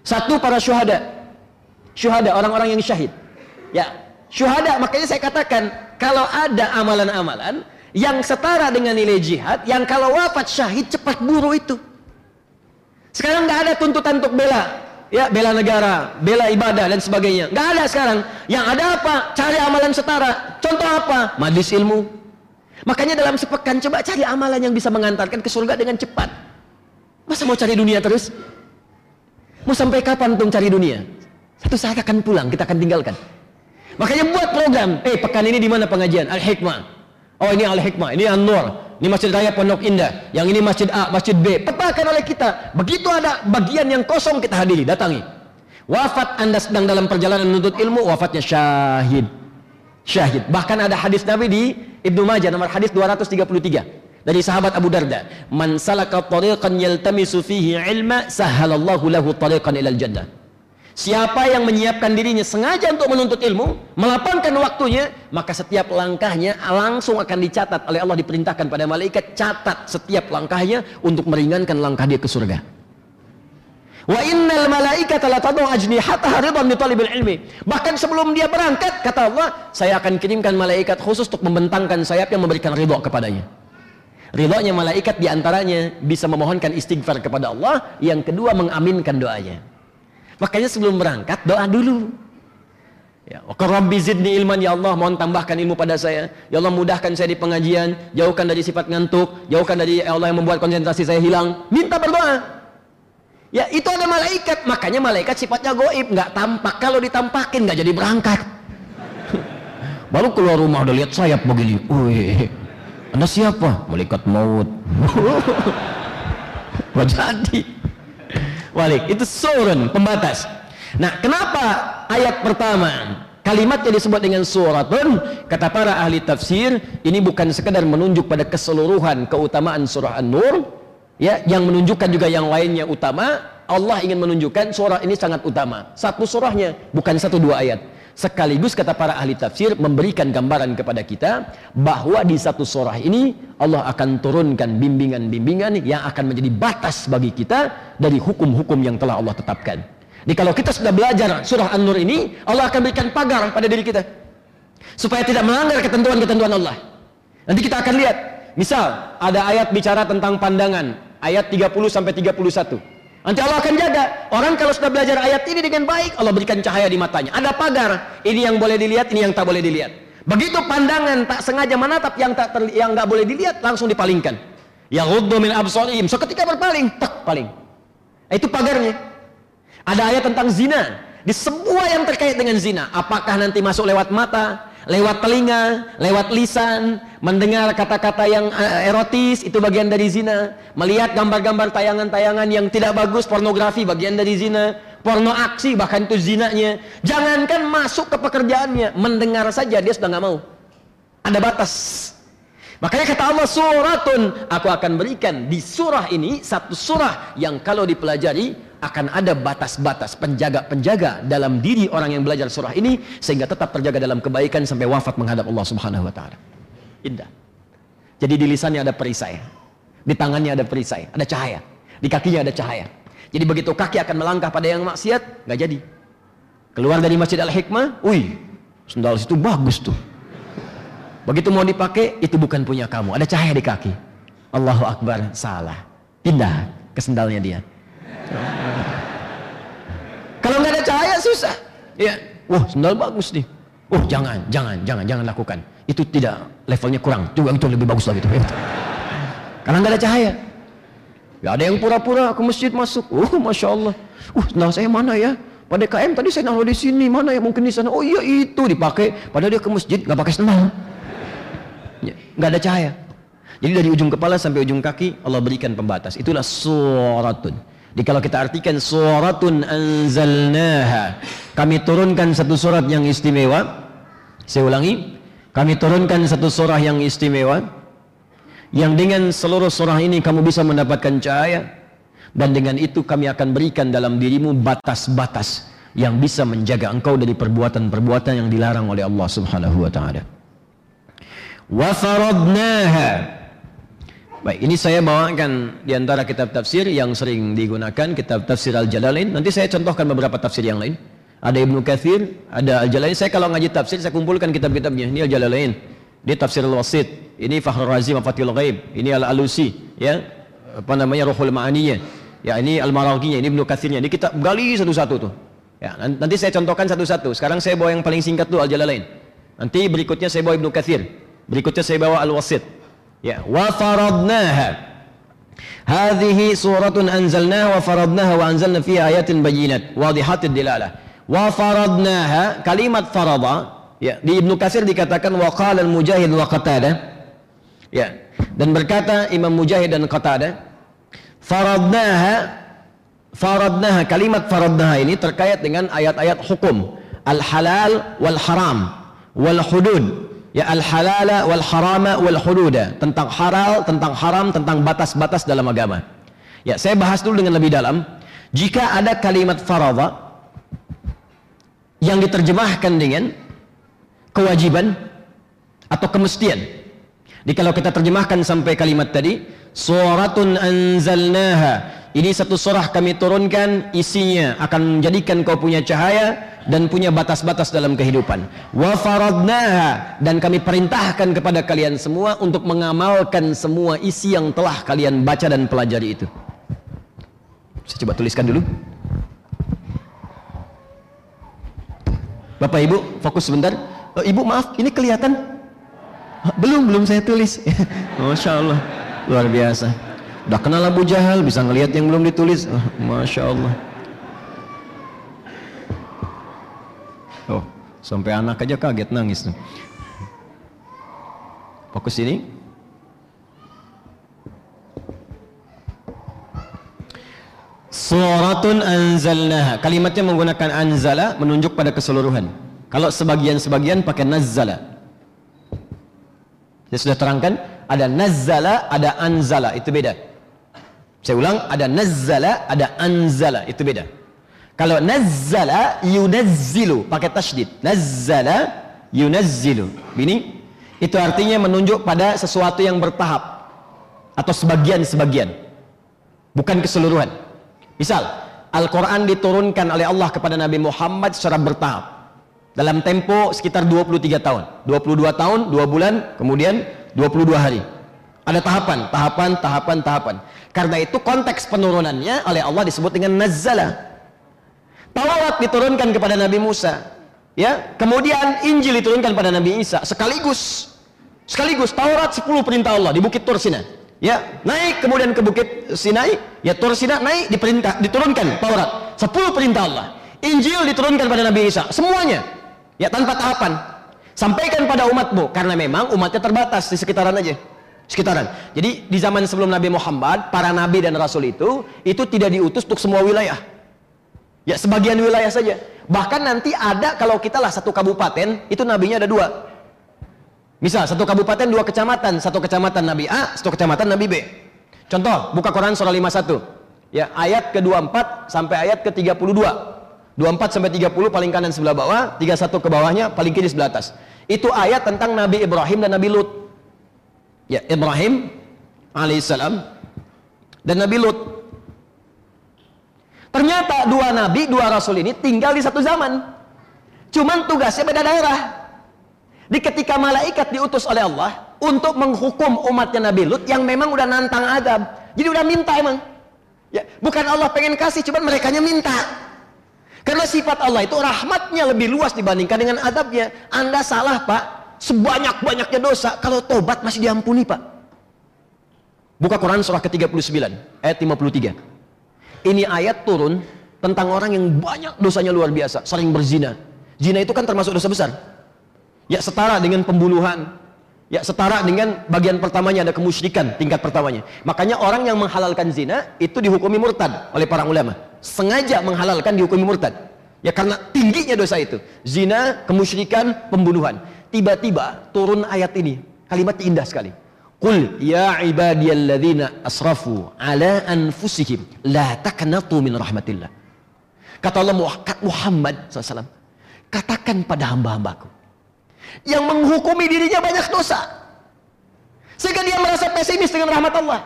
Speaker 1: Satu para syuhada. Syuhada orang-orang yang syahid. Ya, syuhada makanya saya katakan kalau ada amalan-amalan yang setara dengan nilai jihad, yang kalau wafat syahid cepat buru itu. Sekarang nggak ada tuntutan untuk bela ya bela negara, bela ibadah dan sebagainya. Gak ada sekarang. Yang ada apa? Cari amalan setara. Contoh apa? Majlis ilmu. Makanya dalam sepekan coba cari amalan yang bisa mengantarkan ke surga dengan cepat. Masa mau cari dunia terus? Mau sampai kapan tuh cari dunia? Satu saat akan pulang, kita akan tinggalkan. Makanya buat program. Eh, pekan ini di mana pengajian? Al-Hikmah. Oh, ini Al-Hikmah, ini An-Nur. Ini Masjid Raya Pondok Indah, yang ini Masjid A, Masjid B. Petakan oleh kita. Begitu ada bagian yang kosong kita hadiri, datangi. Wafat Anda sedang dalam perjalanan menuntut ilmu, wafatnya syahid. Syahid. Bahkan ada hadis Nabi di Ibnu Majah nomor hadis 233 dari sahabat Abu Darda, "Man salaka tariqan yaltamisu fihi ilma, sahalallahu lahu tariqan ilal jannah." Siapa yang menyiapkan dirinya sengaja untuk menuntut ilmu, melapangkan waktunya, maka setiap langkahnya langsung akan dicatat oleh Allah diperintahkan pada malaikat catat setiap langkahnya untuk meringankan langkah dia ke surga. Wa innal malaikata la tad'u ajnihataha ridwan li talibil ilmi. Bahkan sebelum dia berangkat kata Allah, saya akan kirimkan malaikat khusus untuk membentangkan sayap yang memberikan ridho kepadanya. Ridhonya malaikat di antaranya bisa memohonkan istighfar kepada Allah, yang kedua mengaminkan doanya. Makanya sebelum berangkat doa dulu. Ya, rabbi zidni ilman ya Allah, mohon tambahkan ilmu pada saya. Ya Allah mudahkan saya di pengajian, jauhkan dari sifat ngantuk, jauhkan dari ya Allah yang membuat konsentrasi saya hilang. Minta berdoa. Ya itu ada malaikat, makanya malaikat sifatnya goib, nggak tampak. Kalau ditampakin nggak jadi berangkat. Baru keluar rumah udah lihat sayap begini. Wih, anda siapa? Malaikat maut. Gak jadi. Walik, itu surun, pembatas. Nah, kenapa ayat pertama kalimatnya disebut dengan suratun? Kata para ahli tafsir, ini bukan sekedar menunjuk pada keseluruhan keutamaan surah An-Nur, ya, yang menunjukkan juga yang lainnya utama. Allah ingin menunjukkan surah ini sangat utama. Satu surahnya, bukan satu dua ayat sekaligus kata para ahli tafsir memberikan gambaran kepada kita bahwa di satu surah ini Allah akan turunkan bimbingan-bimbingan yang akan menjadi batas bagi kita dari hukum-hukum yang telah Allah tetapkan. Jadi kalau kita sudah belajar surah An-Nur ini, Allah akan berikan pagar pada diri kita supaya tidak melanggar ketentuan-ketentuan Allah. Nanti kita akan lihat, misal ada ayat bicara tentang pandangan, ayat 30 sampai 31. Nanti Allah akan jaga. Orang kalau sudah belajar ayat ini dengan baik, Allah berikan cahaya di matanya. Ada pagar. Ini yang boleh dilihat, ini yang tak boleh dilihat. Begitu pandangan tak sengaja menatap yang tak ter, yang nggak boleh dilihat, langsung dipalingkan. Yang min absarihim. Seketika berpaling, tak paling. Nah, itu pagarnya. Ada ayat tentang zina. Di semua yang terkait dengan zina, apakah nanti masuk lewat mata, lewat telinga, lewat lisan, mendengar kata-kata yang eh, erotis itu bagian dari zina, melihat gambar-gambar tayangan-tayangan yang tidak bagus pornografi bagian dari zina, porno aksi bahkan itu zinanya. Jangankan masuk ke pekerjaannya, mendengar saja dia sudah nggak mau. Ada batas. Makanya kata Allah suratun, aku akan berikan di surah ini satu surah yang kalau dipelajari akan ada batas-batas penjaga-penjaga dalam diri orang yang belajar surah ini sehingga tetap terjaga dalam kebaikan sampai wafat menghadap Allah Subhanahu wa taala. Indah. Jadi di lisannya ada perisai, di tangannya ada perisai, ada cahaya, di kakinya ada cahaya. Jadi begitu kaki akan melangkah pada yang maksiat, nggak jadi. Keluar dari Masjid Al-Hikmah, wih, sendal situ bagus tuh. Begitu mau dipakai, itu bukan punya kamu, ada cahaya di kaki. Allahu Akbar, salah. Pindah ke sendalnya dia. Kalau nggak ada cahaya susah. Ya, wah sendal bagus nih. Oh jangan, jangan, jangan, jangan lakukan. Itu tidak levelnya kurang. Juga itu lebih bagus lagi tuh. Karena nggak ada cahaya. Ya ada yang pura-pura ke masjid masuk. Oh masya Allah. Uh sendal saya mana ya? Pada KM tadi saya naruh di sini mana ya mungkin di sana. Oh iya itu dipakai. Padahal dia ke masjid nggak pakai sendal. Ya, nggak ada cahaya. Jadi dari ujung kepala sampai ujung kaki Allah berikan pembatas. Itulah suratun. Jadi kalau kita artikan suratun anzalnaha, kami turunkan satu surat yang istimewa. Saya ulangi, kami turunkan satu surah yang istimewa yang dengan seluruh surah ini kamu bisa mendapatkan cahaya dan dengan itu kami akan berikan dalam dirimu batas-batas yang bisa menjaga engkau dari perbuatan-perbuatan yang dilarang oleh Allah Subhanahu wa taala. Wa Baik, ini saya bawakan di antara kitab tafsir yang sering digunakan, kitab tafsir Al-Jalalain. Nanti saya contohkan beberapa tafsir yang lain. Ada Ibnu Kathir, ada Al-Jalalain. Saya kalau ngaji tafsir, saya kumpulkan kitab-kitabnya. Ini Al-Jalalain. Dia tafsir Al-Wasit. Ini Fakhrul Razi Mafatil Ghaib. Ini Al-Alusi. Ya, apa namanya Ruhul Ma'aniyah. Ya, ini Al-Maraghinya. Ini Ibnu Kathirnya. Ini kita gali satu-satu tuh. Ya, nanti saya contohkan satu-satu. Sekarang saya bawa yang paling singkat tuh Al-Jalalain. Nanti berikutnya saya bawa Ibnu Kathir. Berikutnya saya bawa Al-Wasit. Ya, wa faradnaha. Hadhihi suratun anzalnaha wa faradnaha wa anzalna fiha ayatin bayyinat wadihatid dilalah. Wa faradnaha kalimat farada ya di Ibnu Katsir dikatakan wa qala al-Mujahid wa. Ya. Dan berkata Imam Mujahid dan Qatadah faradnaha faradnaha kalimat faradnaha ini terkait dengan ayat-ayat hukum al-halal wal haram wal hudud ya al halala wal harama wal hududa tentang halal tentang haram tentang batas-batas dalam agama. Ya saya bahas dulu dengan lebih dalam. Jika ada kalimat faradha yang diterjemahkan dengan kewajiban atau kemestian. Jadi kalau kita terjemahkan sampai kalimat tadi suratun anzalnaha ini satu surah kami turunkan isinya akan menjadikan kau punya cahaya dan punya batas-batas dalam kehidupan. Wa faradnaha dan kami perintahkan kepada kalian semua untuk mengamalkan semua isi yang telah kalian baca dan pelajari itu. Saya coba tuliskan dulu. Bapak Ibu, fokus sebentar. Oh, Ibu maaf, ini kelihatan? Belum, belum saya tulis. Masya Allah, luar biasa. Udah kenal Abu Jahal, bisa ngelihat yang belum ditulis. Oh, Masya Allah. Oh, sampai anak aja kaget nangis. Fokus ini. Suratun anzalnaha. Kalimatnya menggunakan anzala menunjuk pada keseluruhan. Kalau sebagian-sebagian pakai nazzala. Saya sudah terangkan, ada nazzala, ada anzala, itu beda. Saya ulang, ada nazzala, ada anzala, itu beda. Kalau nazzala yunazzilu pakai tasydid. Nazzala yunazzilu. Ini itu artinya menunjuk pada sesuatu yang bertahap atau sebagian-sebagian. Bukan keseluruhan. Misal, Al-Qur'an diturunkan oleh Allah kepada Nabi Muhammad secara bertahap. Dalam tempo sekitar 23 tahun. 22 tahun, 2 bulan, kemudian 22 hari. Ada tahapan, tahapan, tahapan, tahapan. Karena itu konteks penurunannya oleh Allah disebut dengan nazzala. Taurat diturunkan kepada Nabi Musa. Ya, kemudian Injil diturunkan pada Nabi Isa sekaligus. Sekaligus Taurat 10 perintah Allah di Bukit Tur Sinai. Ya, naik kemudian ke Bukit Sinai, ya Tur Sinai naik diperintah diturunkan Taurat 10 perintah Allah. Injil diturunkan pada Nabi Isa, semuanya. Ya tanpa tahapan. Sampaikan pada umatmu karena memang umatnya terbatas di sekitaran aja sekitaran. Jadi di zaman sebelum Nabi Muhammad, para nabi dan rasul itu itu tidak diutus untuk semua wilayah. Ya sebagian wilayah saja. Bahkan nanti ada kalau kita lah satu kabupaten, itu nabinya ada dua. Misal satu kabupaten dua kecamatan, satu kecamatan Nabi A, satu kecamatan Nabi B. Contoh, buka Quran surah 51. Ya, ayat ke-24 sampai ayat ke-32. 24 sampai 30 paling kanan sebelah bawah, 31 ke bawahnya, paling kiri sebelah atas. Itu ayat tentang Nabi Ibrahim dan Nabi Lut ya Ibrahim alaihissalam dan Nabi Lut. Ternyata dua nabi dua rasul ini tinggal di satu zaman. Cuman tugasnya beda daerah. Di ketika malaikat diutus oleh Allah untuk menghukum umatnya Nabi Lut yang memang udah nantang adab jadi udah minta emang. Ya bukan Allah pengen kasih cuman mereka minta. Karena sifat Allah itu rahmatnya lebih luas dibandingkan dengan adabnya anda salah pak sebanyak-banyaknya dosa. Kalau tobat masih diampuni pak. Buka Quran surah ke-39 ayat 53 ini ayat turun tentang orang yang banyak dosanya luar biasa sering berzina. Zina itu kan termasuk dosa besar. Ya setara dengan pembunuhan. Ya setara dengan bagian pertamanya ada kemusyrikan tingkat pertamanya. Makanya orang yang menghalalkan zina itu dihukumi murtad oleh para ulama. Sengaja menghalalkan dihukumi murtad. Ya karena tingginya dosa itu. Zina kemusyrikan pembunuhan tiba-tiba turun ayat ini kalimat indah sekali Qul ya ibadiyalladzina asrafu ala anfusihim la taqnatu min rahmatillah Kata Allah Muhammad SAW, katakan pada hamba-hambaku yang menghukumi dirinya banyak dosa. Sehingga dia merasa pesimis dengan rahmat Allah.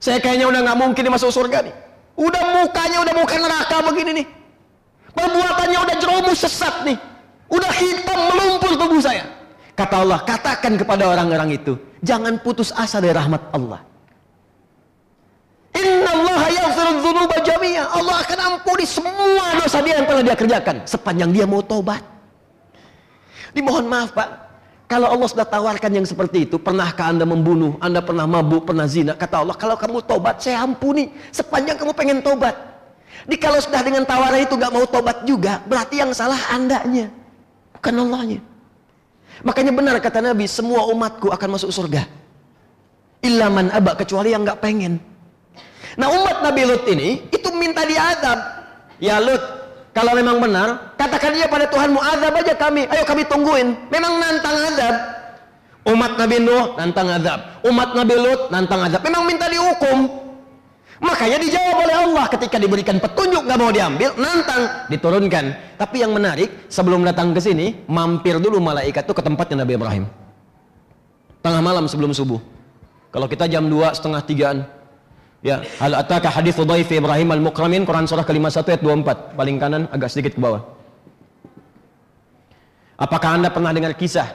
Speaker 1: Saya kayaknya udah nggak mungkin masuk surga nih. Udah mukanya udah muka neraka begini nih. Perbuatannya udah jeromus sesat nih. Udah hitam melumpur tubuh saya. Kata Allah, katakan kepada orang-orang itu, jangan putus asa dari rahmat Allah. Allah akan ampuni semua dosa dia yang telah dia kerjakan sepanjang dia mau tobat. Dimohon maaf Pak, kalau Allah sudah tawarkan yang seperti itu, pernahkah Anda membunuh, Anda pernah mabuk, pernah zina? Kata Allah, kalau kamu tobat, saya ampuni. Sepanjang kamu pengen tobat. Di kalau sudah dengan tawaran itu gak mau tobat juga, berarti yang salah andanya, bukan Allahnya. Makanya benar kata Nabi, semua umatku akan masuk surga. Ilaman abak kecuali yang gak pengen. Nah umat Nabi Lut ini itu minta diadab. Ya Lut, kalau memang benar, katakan dia pada Tuhanmu azab aja kami. Ayo kami tungguin. Memang nantang azab. Umat Nabi Nuh nantang azab. Umat Nabi Lut nantang azab. Memang minta dihukum. Makanya dijawab oleh Allah ketika diberikan petunjuk nggak mau diambil, nantang diturunkan. Tapi yang menarik, sebelum datang ke sini, mampir dulu malaikat itu ke tempatnya Nabi Ibrahim. Tengah malam sebelum subuh. Kalau kita jam 2 setengah tigaan, Ya, hal ataka hadis dhaif Ibrahim al-Mukramin Quran surah ke-51 ayat 24, paling kanan agak sedikit ke bawah. Apakah Anda pernah dengar kisah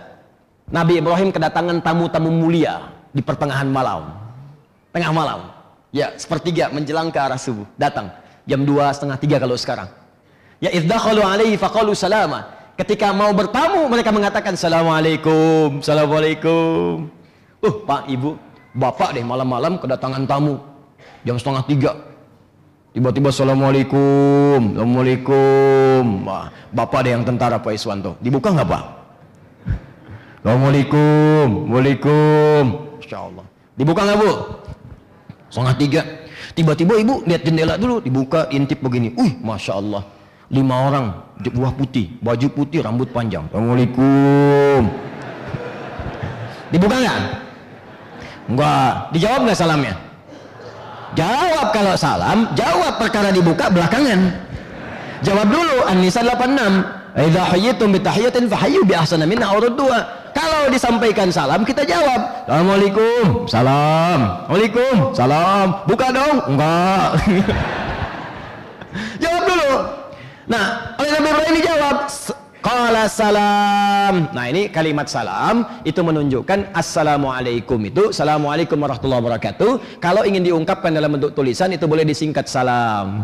Speaker 1: Nabi Ibrahim kedatangan tamu-tamu mulia di pertengahan malam? Tengah malam. Ya, sepertiga menjelang ke arah subuh. Datang. Jam 2 setengah 3 kalau sekarang. Ya, idzakhalu alaihi faqalu salama. Ketika mau bertamu mereka mengatakan assalamualaikum, assalamualaikum. Uh, Pak, Ibu, Bapak deh malam-malam kedatangan tamu. Jam setengah tiga. Tiba-tiba assalamualaikum assalamualaikum. Bapak ada yang tentara Pak Iswanto. Dibuka nggak Pak? Assalamualaikum waalaikum Insya Allah. Dibuka nggak Bu setengah tiga. Tiba-tiba ibu lihat jendela dulu dibuka intip begini. Wih masya Allah. Lima orang buah putih baju putih rambut panjang. Assalamualaikum. Dibuka nggak? Enggak dijawab nggak salamnya? Jawab kalau salam, jawab perkara dibuka belakangan. Jawab dulu An-Nisa 86. Idza hayyitum bi tahiyatin fahayyu bi ahsana aw. Kalau disampaikan salam kita jawab. Assalamualaikum. Salam. Waalaikum. Salam. Buka dong. Enggak. jawab dulu. Nah, oleh Nabi Ibrahim dijawab Qala salam. Nah ini kalimat salam itu menunjukkan assalamualaikum itu assalamualaikum warahmatullahi wabarakatuh. Kalau ingin diungkapkan dalam bentuk tulisan itu boleh disingkat salam.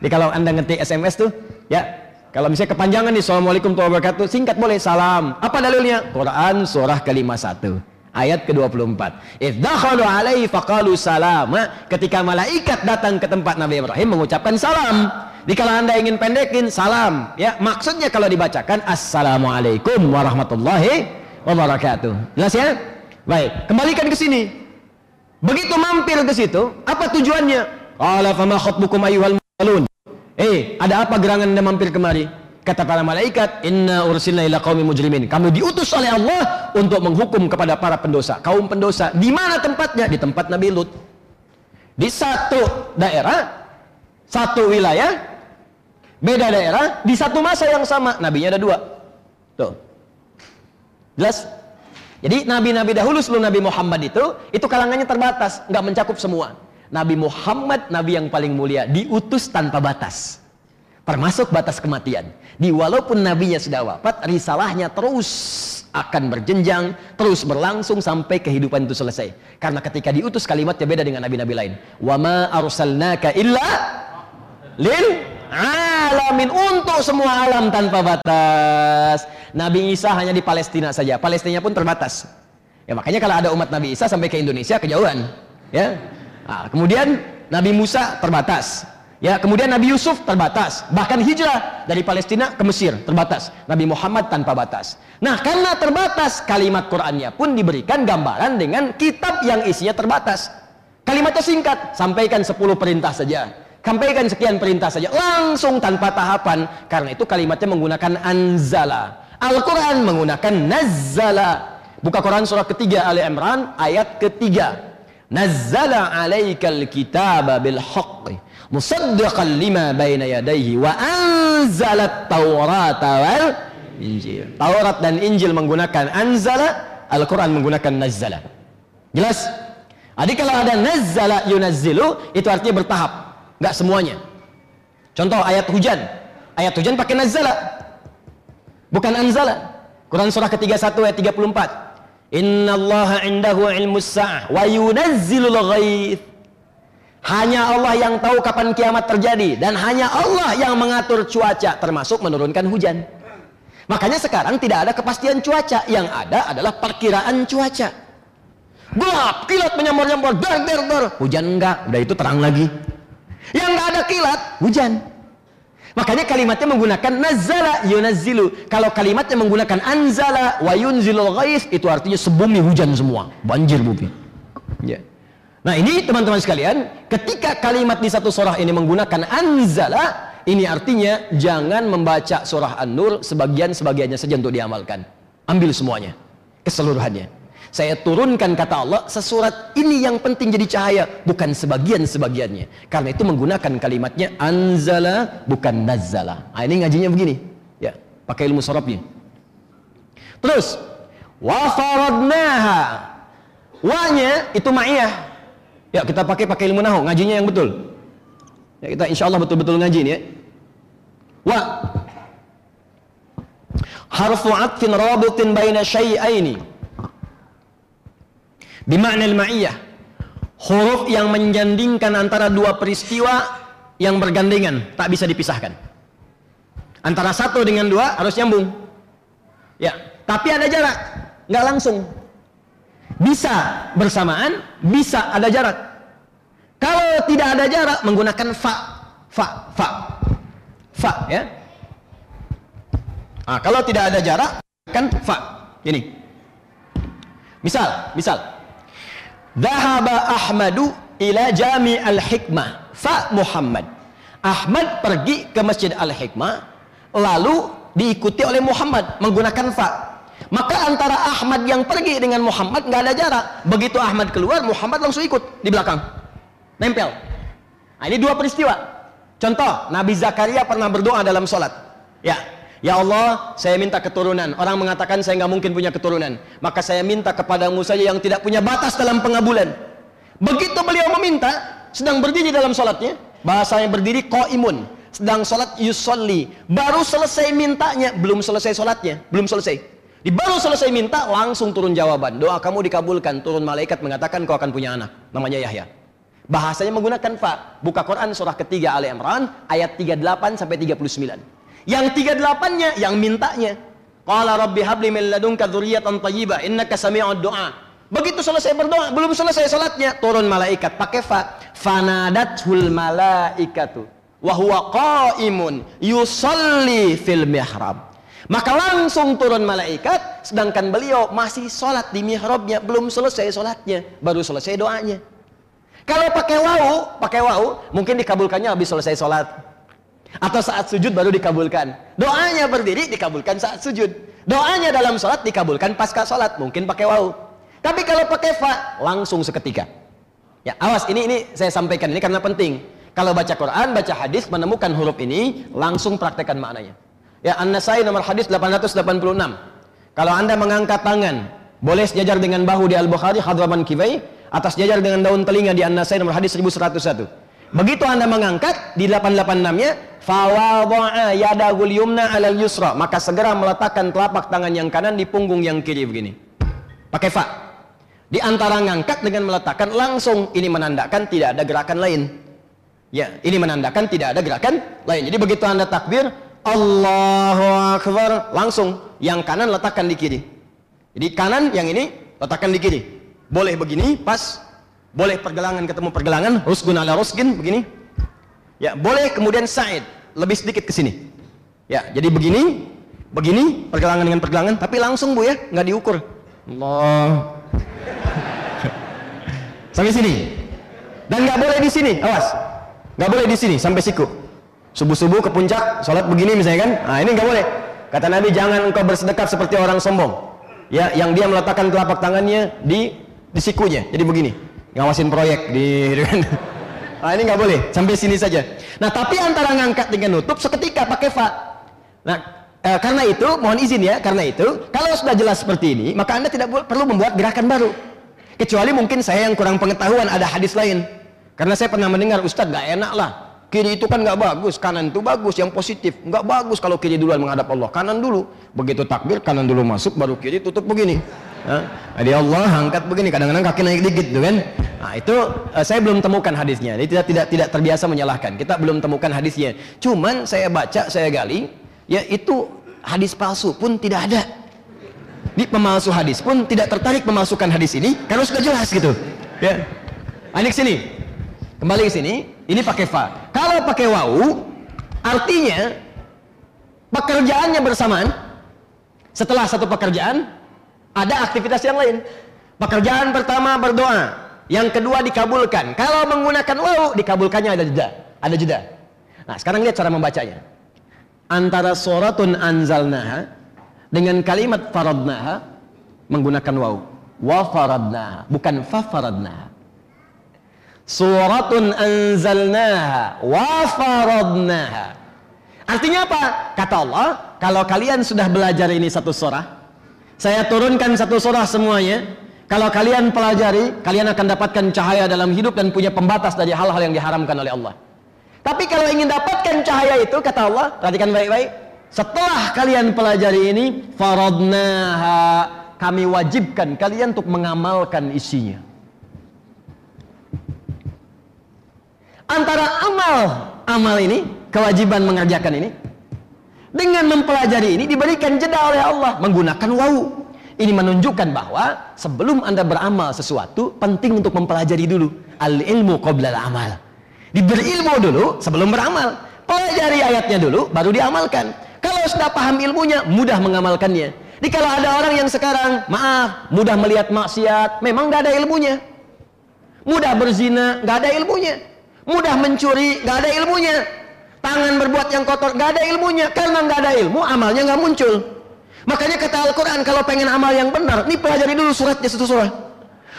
Speaker 1: Jadi kalau anda ngetik SMS tuh ya kalau misalnya kepanjangan nih assalamualaikum warahmatullahi wabarakatuh singkat boleh salam. Apa dalilnya? Quran surah kelima satu ayat ke-24. Idzakhalu alaihi faqalu salama. Ketika malaikat datang ke tempat Nabi Ibrahim mengucapkan salam. Jadi kalau anda ingin pendekin salam, ya maksudnya kalau dibacakan assalamualaikum warahmatullahi wabarakatuh. Jelas ya? Baik, kembalikan ke sini. Begitu mampir ke situ, apa tujuannya? Qala fama. Eh, ada apa gerangan anda mampir kemari? Kata para malaikat, "Inna ursilna ila qaumi mujrimin." Kamu diutus oleh Allah untuk menghukum kepada para pendosa, kaum pendosa. Di mana tempatnya? Di tempat Nabi Lut. Di satu daerah, satu wilayah, Beda daerah, di satu masa yang sama, nabinya ada dua. Tuh. Jelas? Jadi nabi-nabi dahulu sebelum Nabi Muhammad itu, itu kalangannya terbatas, nggak mencakup semua. Nabi Muhammad, nabi yang paling mulia, diutus tanpa batas. Termasuk batas kematian. Di walaupun nabinya sudah wafat, risalahnya terus akan berjenjang, terus berlangsung sampai kehidupan itu selesai. Karena ketika diutus kalimatnya beda dengan nabi-nabi lain. Wa ma arsalnaka illa lil alamin untuk semua alam tanpa batas. Nabi Isa hanya di Palestina saja. Palestina pun terbatas. Ya makanya kalau ada umat Nabi Isa sampai ke Indonesia kejauhan. Ya. Nah, kemudian Nabi Musa terbatas. Ya, kemudian Nabi Yusuf terbatas. Bahkan hijrah dari Palestina ke Mesir terbatas. Nabi Muhammad tanpa batas. Nah, karena terbatas, kalimat Qur'annya pun diberikan gambaran dengan kitab yang isinya terbatas. Kalimatnya singkat, sampaikan 10 perintah saja Sampaikan sekian perintah saja langsung tanpa tahapan karena itu kalimatnya menggunakan anzala. Al-Quran menggunakan nazzala. Buka Quran surah ketiga Ali Imran ayat ketiga. Nazzala 'alaikal kitaba bil haqqi musaddiqan lima baina yadayhi wa anzalat taurata wal injil Taurat dan Injil menggunakan anzala Al-Quran menggunakan nazzala jelas Jadi kalau ada nazzala yunazzilu itu artinya bertahap, nggak semuanya. Contoh ayat hujan. Ayat hujan pakai nazzala. Bukan anzala. Quran surah ke-31 ayat 34. Inna Allah indahu ilmu sa'ah wa yunazzilul ghaith. Hanya Allah yang tahu kapan kiamat terjadi dan hanya Allah yang mengatur cuaca termasuk menurunkan hujan. Makanya sekarang tidak ada kepastian cuaca, yang ada adalah perkiraan cuaca gelap kilat menyambar-nyambar dar dar dar hujan enggak udah itu terang lagi yang enggak ada kilat hujan makanya kalimatnya menggunakan nazala yunazzilu kalau kalimatnya menggunakan anzala wa yunzilul ghais itu artinya sebumi hujan semua. Banjir bumi ya. Nah ini teman-teman sekalian ketika kalimat di satu surah ini menggunakan anzala ini artinya jangan membaca surah An-Nur sebagian-sebagiannya saja untuk diamalkan. Ambil semuanya keseluruhannya saya turunkan kata Allah, sesurat ini yang penting jadi cahaya, bukan sebagian-sebagiannya. Karena itu menggunakan kalimatnya anzala bukan nazala. Nah, ini ngajinya begini. Ya, pakai ilmu sorobnya. Terus, wa faradnaha. Wa-nya itu ma'iyah. Ya, kita pakai pakai ilmu nahu, ngajinya yang betul. Ya, kita insya Allah betul-betul ngaji ini ya. Wa harfu atfin rabitin baina syai'aini Bimakna al-ma'iyah. Huruf yang menjandingkan antara dua peristiwa yang bergandengan, tak bisa dipisahkan. Antara satu dengan dua harus nyambung. Ya, tapi ada jarak, nggak langsung. Bisa bersamaan, bisa ada jarak. Kalau tidak ada jarak menggunakan fa, fa, fa, fa, ya. Nah, kalau tidak ada jarak, kan fa. Ini. Misal, misal, Dhahaba Ahmadu ila Jami al-Hikmah fa Muhammad. Ahmad pergi ke Masjid Al-Hikmah lalu diikuti oleh Muhammad menggunakan fa. Maka antara Ahmad yang pergi dengan Muhammad nggak ada jarak. Begitu Ahmad keluar, Muhammad langsung ikut di belakang. Nempel. Nah, ini dua peristiwa. Contoh, Nabi Zakaria pernah berdoa dalam sholat. Ya, Ya Allah, saya minta keturunan. Orang mengatakan saya nggak mungkin punya keturunan. Maka saya minta kepadamu saja yang tidak punya batas dalam pengabulan. Begitu beliau meminta, sedang berdiri dalam sholatnya. Bahasanya berdiri imun. Sedang sholat yusolli. Baru selesai mintanya, belum selesai sholatnya. Belum selesai. Di baru selesai minta, langsung turun jawaban. Doa kamu dikabulkan. Turun malaikat mengatakan kau akan punya anak. Namanya Yahya. Bahasanya menggunakan fa. Buka Quran surah ketiga Ali Imran ayat 38 sampai 39. Yang tiga delapannya yang mintanya. Qala rabbi habli min ladunka dzurriyyatan thayyibah innaka sami'ud du'a. Begitu selesai berdoa, belum selesai salatnya, turun malaikat pakai fa. Fanadatul malaikatu wa huwa qaimun yusalli fil mihrab. Maka langsung turun malaikat, sedangkan beliau masih sholat di mihrabnya, belum selesai sholatnya, baru selesai doanya. Kalau pakai wau, pakai wau, mungkin dikabulkannya habis selesai sholat. Atau saat sujud baru dikabulkan. Doanya berdiri dikabulkan saat sujud. Doanya dalam sholat dikabulkan pasca sholat. Mungkin pakai wau. Tapi kalau pakai fa, langsung seketika. Ya, awas ini ini saya sampaikan ini karena penting. Kalau baca Quran, baca hadis, menemukan huruf ini, langsung praktekkan maknanya. Ya, An-Nasai nomor hadis 886. Kalau Anda mengangkat tangan, boleh sejajar dengan bahu di Al-Bukhari, hadraman kifai, atas sejajar dengan daun telinga di An-Nasai nomor hadis 1101. Begitu Anda mengangkat di 886-nya, fawadha'a yadahul yumna 'alal yusra. Maka segera meletakkan telapak tangan yang kanan di punggung yang kiri begini. Pakai fa. Di antara ngangkat dengan meletakkan langsung ini menandakan tidak ada gerakan lain. Ya ini menandakan tidak ada gerakan lain. Jadi begitu anda takbir Allahu Akbar langsung yang kanan letakkan di kiri. Jadi kanan yang ini letakkan di kiri. Boleh begini pas boleh pergelangan ketemu pergelangan rusgun ala rusgin begini ya boleh kemudian sa'id lebih sedikit ke sini. Ya, jadi begini, begini, pergelangan dengan pergelangan, tapi langsung Bu ya, nggak diukur. Allah. sampai sini. Dan nggak boleh di sini, awas. Nggak boleh di sini sampai siku. Subuh-subuh ke puncak, sholat begini misalnya kan. Nah, ini nggak boleh. Kata Nabi, jangan engkau bersedekap seperti orang sombong. Ya, yang dia meletakkan telapak tangannya di di sikunya. Jadi begini. Ngawasin proyek di. Nah, ini nggak boleh, sampai sini saja. Nah, tapi antara ngangkat dengan nutup seketika pakai fa. Nah, eh, karena itu mohon izin ya, karena itu kalau sudah jelas seperti ini, maka Anda tidak perlu membuat gerakan baru. Kecuali mungkin saya yang kurang pengetahuan ada hadis lain. Karena saya pernah mendengar Ustadz gak enak lah. Kiri itu kan nggak bagus, kanan itu bagus, yang positif. Nggak bagus kalau kiri duluan menghadap Allah, kanan dulu. Begitu takbir, kanan dulu masuk, baru kiri tutup begini. Jadi Allah angkat begini, kadang-kadang kaki naik dikit tuh kan. Nah, itu uh, saya belum temukan hadisnya. Jadi tidak tidak tidak terbiasa menyalahkan. Kita belum temukan hadisnya. Cuman saya baca, saya gali, ya itu hadis palsu pun tidak ada. Di pemalsu hadis pun tidak tertarik memasukkan hadis ini karena sudah jelas gitu. Ya. Anik sini. Kembali ke sini, ini pakai fa. Kalau pakai wau, artinya pekerjaannya bersamaan. Setelah satu pekerjaan, ada aktivitas yang lain. Pekerjaan pertama berdoa, yang kedua dikabulkan. Kalau menggunakan waw dikabulkannya ada jeda, ada jeda. Nah, sekarang lihat cara membacanya. Antara suratun anzalnaha dengan kalimat faradnaha menggunakan waw. Wa faradnaha, bukan fa faradnaha. Suratun anzalnaha wa faradnaha. Artinya apa? Kata Allah, kalau kalian sudah belajar ini satu surah, saya turunkan satu surah semuanya. Kalau kalian pelajari, kalian akan dapatkan cahaya dalam hidup dan punya pembatas dari hal-hal yang diharamkan oleh Allah. Tapi kalau ingin dapatkan cahaya itu, kata Allah, perhatikan baik-baik. Setelah kalian pelajari ini, faradnaha, kami wajibkan kalian untuk mengamalkan isinya. Antara amal, amal ini, kewajiban mengerjakan ini, dengan mempelajari ini diberikan jeda oleh Allah menggunakan wau. Ini menunjukkan bahwa sebelum Anda beramal sesuatu penting untuk mempelajari dulu. Al ilmu qabla amal. Diberi ilmu dulu sebelum beramal. Pelajari ayatnya dulu baru diamalkan. Kalau sudah paham ilmunya mudah mengamalkannya. Jadi kalau ada orang yang sekarang maaf mudah melihat maksiat, memang nggak ada ilmunya. Mudah berzina, nggak ada ilmunya. Mudah mencuri, nggak ada ilmunya tangan berbuat yang kotor. Gak ada ilmunya. Karena gak ada ilmu amalnya gak muncul. Makanya kata Al-Quran kalau pengen amal yang benar ini pelajari dulu suratnya satu surat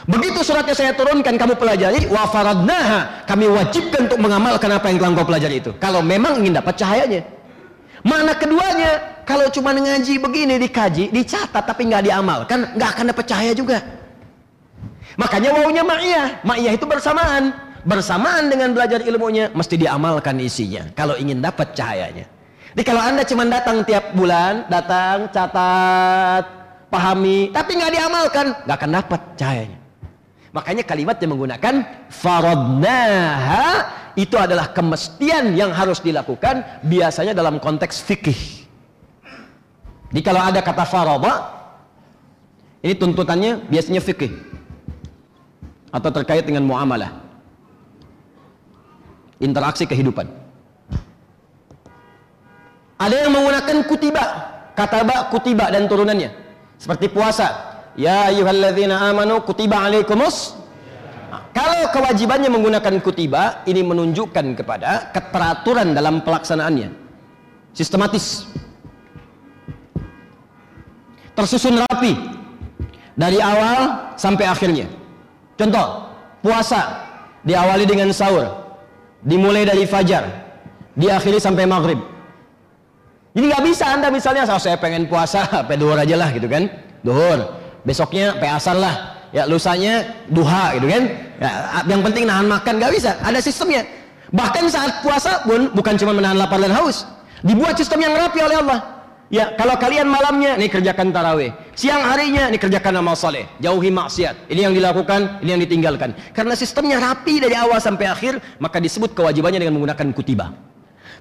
Speaker 1: begitu suratnya saya turunkan kamu pelajari wa faradnaha. Kami wajibkan untuk mengamalkan apa yang telah kau pelajari itu. Kalau memang ingin dapat cahayanya. Mana keduanya kalau cuma ngaji begini dikaji dicatat tapi nggak diamalkan nggak akan dapat cahaya juga. Makanya wawunya ma'iyah. Ma'iyah itu bersamaan bersamaan dengan belajar ilmunya mesti diamalkan isinya kalau ingin dapat cahayanya. Jadi kalau anda cuma datang tiap bulan datang catat pahami tapi nggak diamalkan nggak akan dapat cahayanya. Makanya kalimat yang menggunakan faradnaha itu adalah kemestian yang harus dilakukan biasanya dalam konteks fikih. Jadi kalau ada kata faradha ini tuntutannya biasanya fikih atau terkait dengan muamalah interaksi kehidupan. Ada yang menggunakan kutiba, kata ba kutiba dan turunannya. Seperti puasa. Ya ayyuhalladzina amanu kutiba alaikumus. Nah, kalau kewajibannya menggunakan kutiba, ini menunjukkan kepada keteraturan dalam pelaksanaannya. Sistematis. Tersusun rapi. Dari awal sampai akhirnya. Contoh, puasa diawali dengan sahur dimulai dari fajar diakhiri sampai maghrib. Jadi nggak bisa anda misalnya oh, saya pengen puasa sampai duhur aja lah gitu kan. Duhur. Besoknya sampai asar lah. Ya lusanya duha gitu kan. Ya, yang penting nahan makan nggak bisa. Ada sistemnya. Bahkan saat puasa pun bukan cuma menahan lapar dan haus. Dibuat sistem yang rapi oleh Allah Ya, kalau kalian malamnya, ini kerjakan tarawih. Siang harinya, ini kerjakan amal soleh. Jauhi maksiat. Ini yang dilakukan, ini yang ditinggalkan. Karena sistemnya rapi dari awal sampai akhir, maka disebut kewajibannya dengan menggunakan kutiba.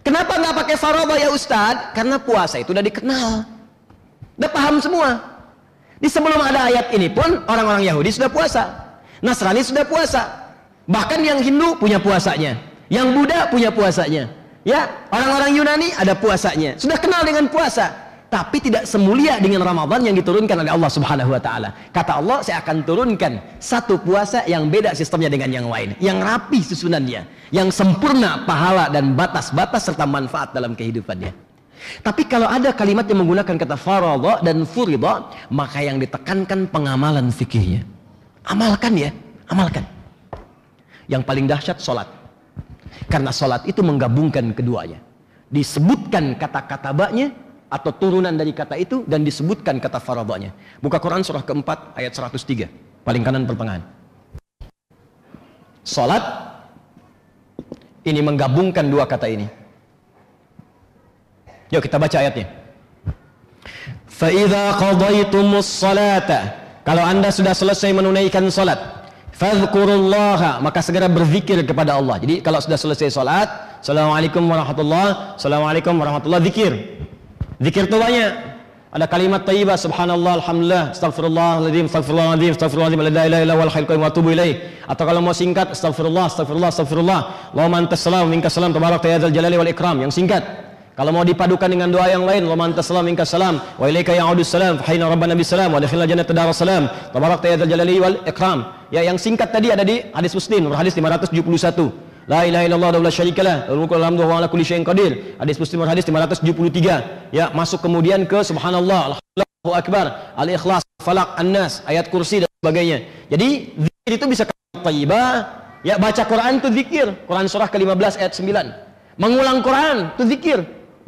Speaker 1: Kenapa nggak pakai faroba ya Ustadz? Karena puasa itu udah dikenal. Udah paham semua. Di sebelum ada ayat ini pun, orang-orang Yahudi sudah puasa. Nasrani sudah puasa. Bahkan yang Hindu punya puasanya. Yang Buddha punya puasanya. Ya, orang-orang Yunani ada puasanya. Sudah kenal dengan puasa, tapi tidak semulia dengan Ramadan yang diturunkan oleh Allah Subhanahu wa taala. Kata Allah, saya akan turunkan satu puasa yang beda sistemnya dengan yang lain, yang rapi susunannya, yang sempurna pahala dan batas-batas serta manfaat dalam kehidupannya. Tapi kalau ada kalimat yang menggunakan kata faradha dan furidha, maka yang ditekankan pengamalan fikihnya. Amalkan ya, amalkan. Yang paling dahsyat solat. Karena sholat itu menggabungkan keduanya. Disebutkan kata-kata baknya atau turunan dari kata itu dan disebutkan kata faradhanya. Buka Quran surah keempat ayat 103. Paling kanan pertengahan. Sholat ini menggabungkan dua kata ini. Yuk kita baca ayatnya. Fa'idha qadaytumus salata. Kalau anda sudah selesai menunaikan solat fadhkurullaha maka segera berzikir kepada Allah. Jadi kalau sudah selesai salat, Assalamualaikum warahmatullah, Assalamualaikum warahmatullah, zikir. Zikir itu banyak. Ada kalimat thayyibah subhanallah alhamdulillah astagfirullahaladzim astagfirullahaladzim astagfirullahaladzim la ilaha illa huwal hayyul wa atubu ilaih atau kalau mau singkat astagfirullah astagfirullah astagfirullah Allahumma antas salam minkas salam tabarak ya dzal jalali wal ikram yang singkat kalau mau dipadukan dengan doa yang lain, Allahumma antas salam minkas salam wa ilaika ya'udus salam fa hayna rabbana bis salam wa dakhilna jannata dar salam. Tabarak ya jalali wal ikram. Ya yang singkat tadi ada di hadis Muslim hadis 571. La ilaha illallah wa la syarikalah, mulku wa ala kulli syai'in qadir. Hadis Muslim hadis 573. Ya, masuk kemudian ke subhanallah, Allahu akbar, al-ikhlas, falak, an-nas, ayat kursi dan sebagainya. Jadi zikir itu bisa thayyibah, ya baca Quran itu zikir. Quran surah ke-15 ayat 9. Mengulang Quran itu zikir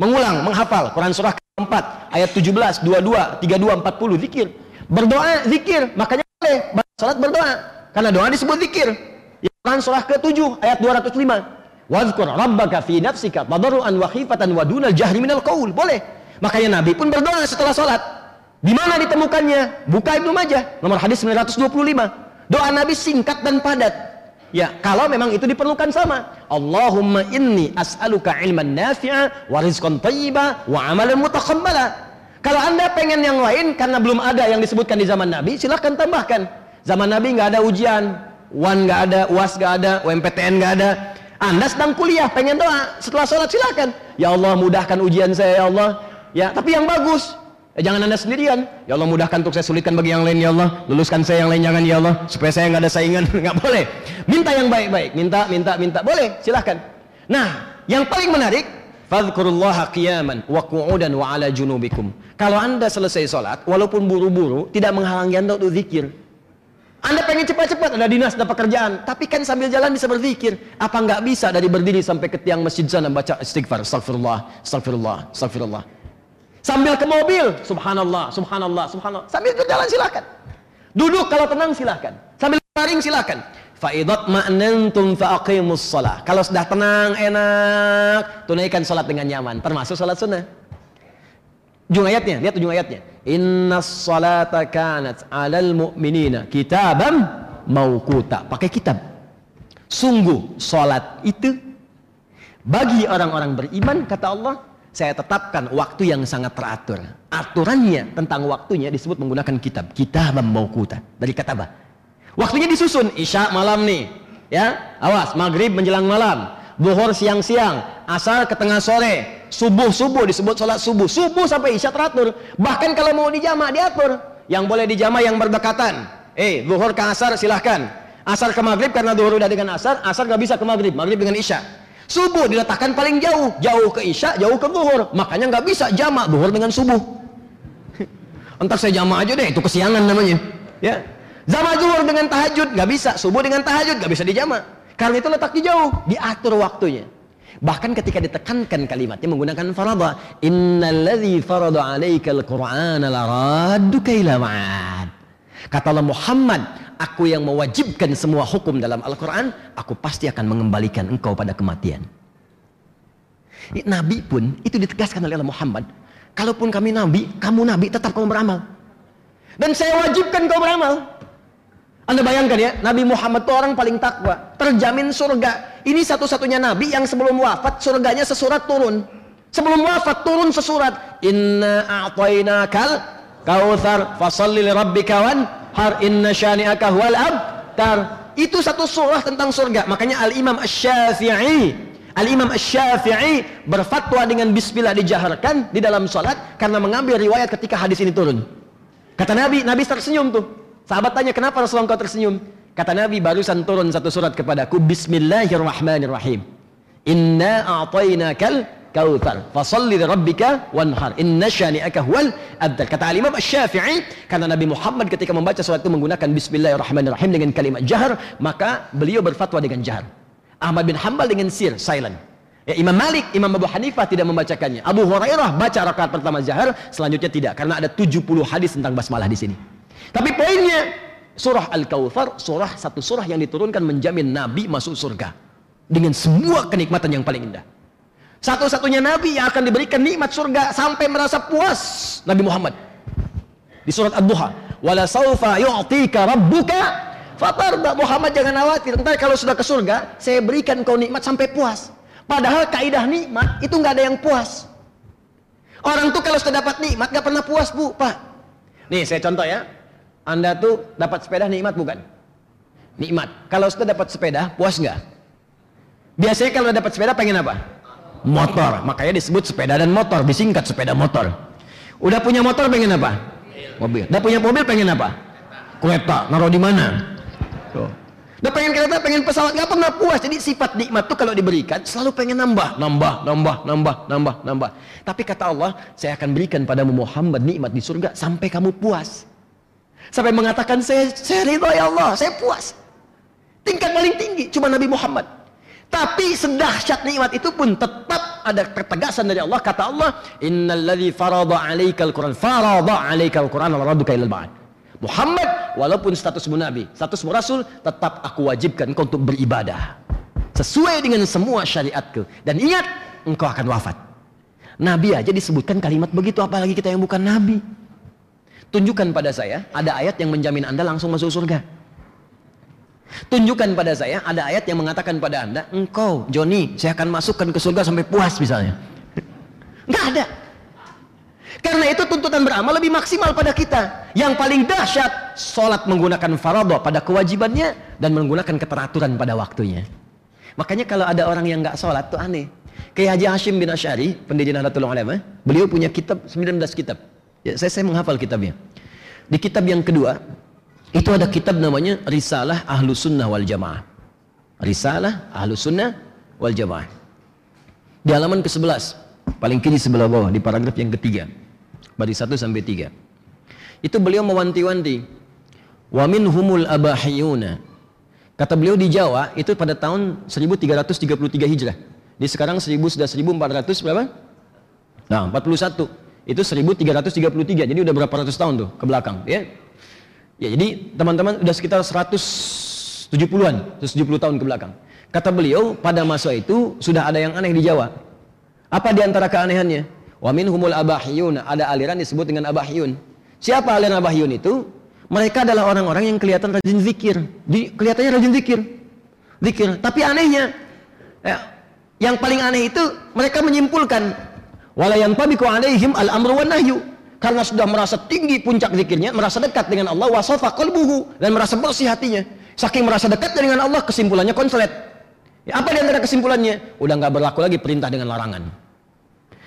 Speaker 1: mengulang, menghafal Quran surah ke-4 ayat 17, 22, 32, 40 zikir. Berdoa zikir, makanya boleh salat berdoa karena doa disebut zikir. Ya, Quran surah ke-7 ayat 205. Wazkur rabbaka fi nafsika tadarruan wa khifatan wa dunal jahri minal qaul. Boleh. Makanya Nabi pun berdoa setelah salat. Di mana ditemukannya? Buka Ibnu Majah, nomor hadis 925. Doa Nabi singkat dan padat. Ya, kalau memang itu diperlukan sama. Allahumma inni as'aluka ilman nafi'a wa rizqan thayyiba wa amalan mutaqabbala. Kalau Anda pengen yang lain karena belum ada yang disebutkan di zaman Nabi, silahkan tambahkan. Zaman Nabi nggak ada ujian, UAN nggak ada, UAS nggak ada, UMPTN nggak ada. Anda sedang kuliah, pengen doa, setelah sholat silahkan. Ya Allah mudahkan ujian saya ya Allah. Ya, tapi yang bagus. Eh, jangan anda sendirian. Ya Allah mudahkan untuk saya sulitkan bagi yang lain ya Allah. Luluskan saya yang lain jangan ya Allah. Supaya saya nggak ada saingan. nggak boleh. Minta yang baik-baik. Minta, minta, minta. Boleh. Silahkan. Nah, yang paling menarik. Fadhkurullaha qiyaman wa qu'udan wa ala junubikum. Kalau anda selesai sholat, walaupun buru-buru, tidak menghalangi anda untuk zikir. Anda pengen cepat-cepat ada dinas, ada pekerjaan, tapi kan sambil jalan bisa berzikir. Apa nggak bisa dari berdiri sampai ke tiang masjid sana baca istighfar, astagfirullah, astagfirullah, astagfirullah. Sambil ke mobil, subhanallah, subhanallah, subhanallah. Sambil berjalan silakan. Duduk kalau tenang silakan. Sambil baring silakan. Faidat ma'nantum fa'aqimus salah. Kalau sudah tenang, enak, tunaikan salat dengan nyaman, termasuk salat sunnah. Ujung ayatnya, lihat ujung ayatnya. Inna salata kanat 'alal mu'minina kitabam mauquta. Pakai kitab. Sungguh salat itu bagi orang-orang beriman kata Allah saya tetapkan waktu yang sangat teratur. Aturannya tentang waktunya disebut menggunakan kitab. Kitab mauquta dari kata apa? Waktunya disusun isya malam nih. Ya, awas maghrib menjelang malam, zuhur siang-siang, asar ke tengah sore, subuh subuh disebut sholat subuh, subuh sampai isya teratur. Bahkan kalau mau dijama diatur. Yang boleh dijama yang berdekatan. Eh, zuhur ke asar silahkan. Asar ke maghrib karena zuhur udah dengan asar, asar nggak bisa ke maghrib, maghrib dengan isya. Subuh diletakkan paling jauh, jauh ke Isya, jauh ke Zuhur. Makanya nggak bisa jamak Zuhur dengan subuh. Entar saya jamak aja deh, itu kesiangan namanya. Ya. Jamak Zuhur dengan tahajud nggak bisa, subuh dengan tahajud nggak bisa dijamak. Karena itu letaknya jauh, diatur waktunya. Bahkan ketika ditekankan kalimatnya menggunakan farada, innalladzi farada 'alaikal qur'ana laradduka ila ma'ad. Kata Allah Muhammad, aku yang mewajibkan semua hukum dalam Al-Quran, aku pasti akan mengembalikan engkau pada kematian. Nabi pun itu ditegaskan oleh Allah Muhammad. Kalaupun kami nabi, kamu nabi tetap kamu beramal. Dan saya wajibkan kau beramal. Anda bayangkan ya, Nabi Muhammad itu orang paling takwa, terjamin surga. Ini satu-satunya nabi yang sebelum wafat surganya sesurat turun. Sebelum wafat turun sesurat. Inna a'tainakal kautsar fasalli li rabbika wan har inna syani'aka huwal abtar. Itu satu surah tentang surga. Makanya Al-Imam Asy-Syafi'i Al-Imam Asy-Syafi'i berfatwa dengan bismillah dijaharkan di dalam salat karena mengambil riwayat ketika hadis ini turun. Kata Nabi, Nabi tersenyum tuh. Sahabat tanya, "Kenapa Rasulullah kau tersenyum?" Kata Nabi, "Barusan turun satu surat kepadaku, Bismillahirrahmanirrahim. Inna a'tainakal kautsar. Fasalli li rabbika wanhar. Inna syani'aka huwal abdal. Kata Imam Asy-Syafi'i, karena Nabi Muhammad ketika membaca salat itu menggunakan bismillahirrahmanirrahim dengan kalimat jahar, maka beliau berfatwa dengan jahar. Ahmad bin Hambal dengan sir, silent. Ya, Imam Malik, Imam Abu Hanifah tidak membacakannya. Abu Hurairah baca rakaat pertama jahar, selanjutnya tidak karena ada 70 hadis tentang basmalah di sini. Tapi poinnya surah Al-Kautsar, surah satu surah yang diturunkan menjamin nabi masuk surga dengan semua kenikmatan yang paling indah. Satu-satunya nabi yang akan diberikan nikmat surga sampai merasa puas Nabi Muhammad. Di surat Ad-Duha, "Wala saufa yu'tika rabbuka fatarda." Muhammad jangan khawatir, entar kalau sudah ke surga, saya berikan kau nikmat sampai puas. Padahal kaidah nikmat itu nggak ada yang puas. Orang tuh kalau sudah dapat nikmat nggak pernah puas bu, pak. Nih saya contoh ya. Anda tuh dapat sepeda nikmat bukan? Nikmat. Kalau sudah dapat sepeda puas nggak? Biasanya kalau dapat sepeda pengen apa? Motor. Makanya disebut sepeda dan motor. Disingkat sepeda motor. Udah punya motor pengen apa? Mobil. Udah punya mobil pengen apa? Kereta. Naruh di mana? Udah pengen kereta, pengen pesawat, nggak pernah puas. Jadi sifat nikmat tuh kalau diberikan selalu pengen nambah, nambah, nambah, nambah, nambah, nambah. Tapi kata Allah, saya akan berikan padamu Muhammad nikmat di surga sampai kamu puas. Sampai mengatakan saya saya ya Allah, saya puas. Tingkat paling tinggi cuma Nabi Muhammad. Tapi sedahsyat nikmat itu pun tetap ada ketegasan dari Allah. Kata Allah, Innalladzi farada alaikal Quran, farada alaikal Quran, wa raduka ilal. Muhammad walaupun statusmu nabi, statusmu rasul, tetap aku wajibkan engkau untuk beribadah sesuai dengan semua syariatku. Dan ingat, engkau akan wafat. Nabi aja disebutkan kalimat begitu, apalagi kita yang bukan nabi. Tunjukkan pada saya ada ayat yang menjamin Anda langsung masuk surga. Tunjukkan pada saya ada ayat yang mengatakan pada Anda, engkau Joni, saya akan masukkan ke surga sampai puas misalnya. Enggak ada. Karena itu tuntutan beramal lebih maksimal pada kita. Yang paling dahsyat, sholat menggunakan faradha pada kewajibannya dan menggunakan keteraturan pada waktunya. Makanya kalau ada orang yang nggak sholat tuh aneh. Kayak Haji Hashim bin Asyari, pendiri Nahdlatul Ulama, beliau punya kitab 19 kitab. Ya, saya, saya menghafal kitabnya. Di kitab yang kedua, itu ada kitab namanya Risalah Ahlu Sunnah wal Jamaah. Risalah Ahlu Sunnah wal Jamaah. Di halaman ke-11, paling kiri sebelah bawah, di paragraf yang ketiga bari 1 sampai 3. Itu beliau mewanti-wanti. Wa minhumul abahiyuna. Kata beliau di Jawa itu pada tahun 1333 Hijrah. Di sekarang 1000 sudah 1400 berapa? Nah, 41. Itu 1333. Jadi udah berapa ratus tahun tuh ke belakang, ya. Ya, jadi teman-teman udah sekitar 170-an, 170 tahun ke belakang. Kata beliau, pada masa itu sudah ada yang aneh di Jawa. Apa di antara keanehannya? Wa minhumul abahiyun, ada aliran disebut dengan abahiyun. Siapa aliran abahiyun itu? Mereka adalah orang-orang yang kelihatan rajin zikir. Di, kelihatannya rajin zikir. Zikir. Tapi anehnya, ya, yang paling aneh itu mereka menyimpulkan wala yantabiqu alaihim al-amru wan nahyu. Karena sudah merasa tinggi puncak zikirnya, merasa dekat dengan Allah, wasafa qalbuhu dan merasa bersih hatinya. Saking merasa dekat dengan Allah, kesimpulannya konslet. Ya, apa di antara kesimpulannya? Udah nggak berlaku lagi perintah dengan larangan.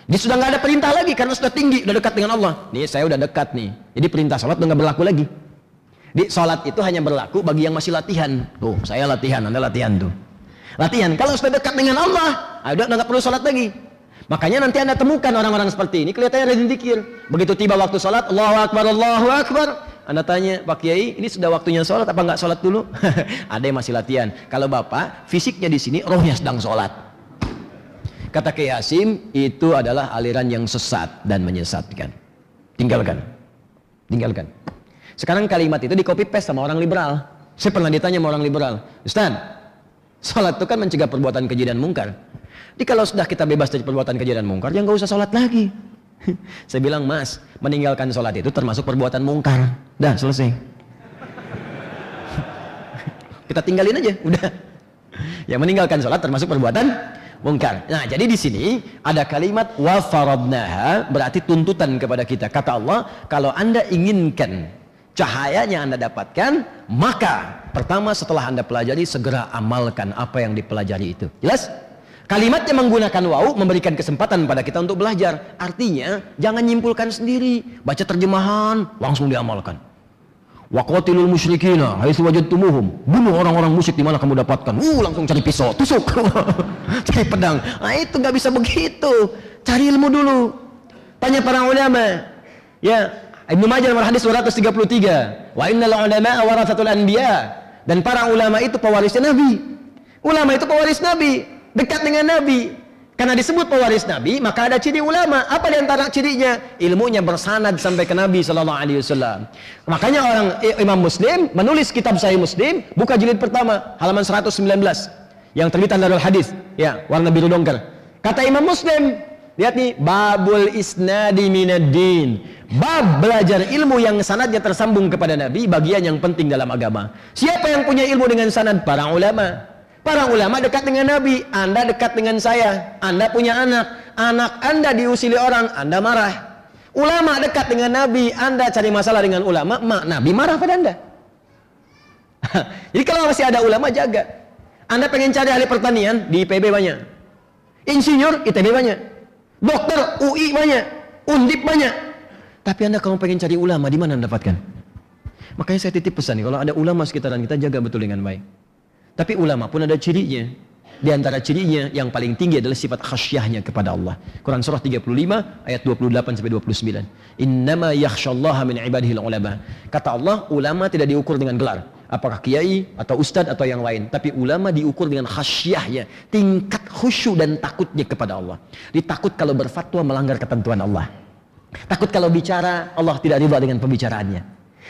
Speaker 1: Dia sudah nggak ada perintah lagi karena sudah tinggi, sudah dekat dengan Allah. Nih saya udah dekat nih. Jadi perintah sholat udah nggak berlaku lagi. Di sholat itu hanya berlaku bagi yang masih latihan. Tuh, saya latihan, anda latihan tuh. Latihan. Kalau sudah dekat dengan Allah, ah, udah nggak perlu sholat lagi. Makanya nanti anda temukan orang-orang seperti ini kelihatannya rajin zikir. Begitu tiba waktu sholat, Allahu Akbar, Allahu Akbar. Anda tanya, Pak Kiai, ini sudah waktunya sholat apa nggak sholat dulu? Ada yang masih latihan. Kalau bapak, fisiknya di sini, rohnya sedang sholat. Kata Kiai Hasim, itu adalah aliran yang sesat dan menyesatkan. Tinggalkan. Tinggalkan. Sekarang kalimat itu di copy paste sama orang liberal. Saya pernah ditanya sama orang liberal, Ustaz, sholat itu kan mencegah perbuatan keji dan mungkar. Jadi kalau sudah kita bebas dari perbuatan keji dan mungkar, ya nggak usah sholat lagi. Saya bilang, Mas, meninggalkan sholat itu termasuk perbuatan mungkar. Dah, selesai. kita tinggalin aja, udah. Ya meninggalkan sholat termasuk perbuatan mungkar. Nah, jadi di sini ada kalimat wa faradnaha berarti tuntutan kepada kita. Kata Allah, kalau Anda inginkan cahayanya Anda dapatkan, maka pertama setelah Anda pelajari segera amalkan apa yang dipelajari itu. Jelas? Kalimatnya menggunakan wau memberikan kesempatan pada kita untuk belajar. Artinya, jangan nyimpulkan sendiri, baca terjemahan, langsung diamalkan. Waqatilul musyrikina haitsu wajadtumuhum. Bunuh orang-orang musyrik di mana kamu dapatkan. Uh, langsung cari pisau, tusuk. cari pedang. Nah, itu nggak bisa begitu. Cari ilmu dulu. Tanya para ulama. Ya, Ibnu Majah nomor hadis 233. Wa innal ulama warathatul anbiya. Dan para ulama itu pewarisnya Nabi. Ulama itu pewaris Nabi, dekat dengan Nabi. Karena disebut pewaris Nabi, maka ada ciri ulama. Apa di antara cirinya? Ilmunya bersanad sampai ke Nabi Sallallahu Alaihi Wasallam. Makanya orang Imam Muslim menulis kitab Sahih Muslim, buka jilid pertama, halaman 119, yang terbitan dari hadis, ya warna biru dongker. Kata Imam Muslim, lihat nih, babul isnadi minaddin. Bab belajar ilmu yang sanadnya tersambung kepada Nabi, bagian yang penting dalam agama. Siapa yang punya ilmu dengan sanad? Para ulama. Para ulama dekat dengan Nabi, Anda dekat dengan saya. Anda punya anak, anak Anda diusili orang, Anda marah. Ulama dekat dengan Nabi, Anda cari masalah dengan ulama, mak Nabi marah pada Anda. Jadi kalau masih ada ulama jaga. Anda pengen cari ahli pertanian di IPB banyak. Insinyur ITB banyak. Dokter UI banyak. Undip banyak. Tapi Anda kalau pengen cari ulama di mana Anda dapatkan? Makanya saya titip pesan nih, kalau ada ulama sekitaran kita jaga betul dengan baik. Tapi ulama pun ada cirinya. Di antara cirinya yang paling tinggi adalah sifat khasyahnya kepada Allah. Quran surah 35 ayat 28 sampai 29. Innama yakhsyallaha min ibadihil ulama. Kata Allah, ulama tidak diukur dengan gelar. Apakah kiai atau ustadz atau yang lain. Tapi ulama diukur dengan khasyahnya. Tingkat khusyuk dan takutnya kepada Allah. Ditakut kalau berfatwa melanggar ketentuan Allah. Takut kalau bicara Allah tidak riba dengan pembicaraannya.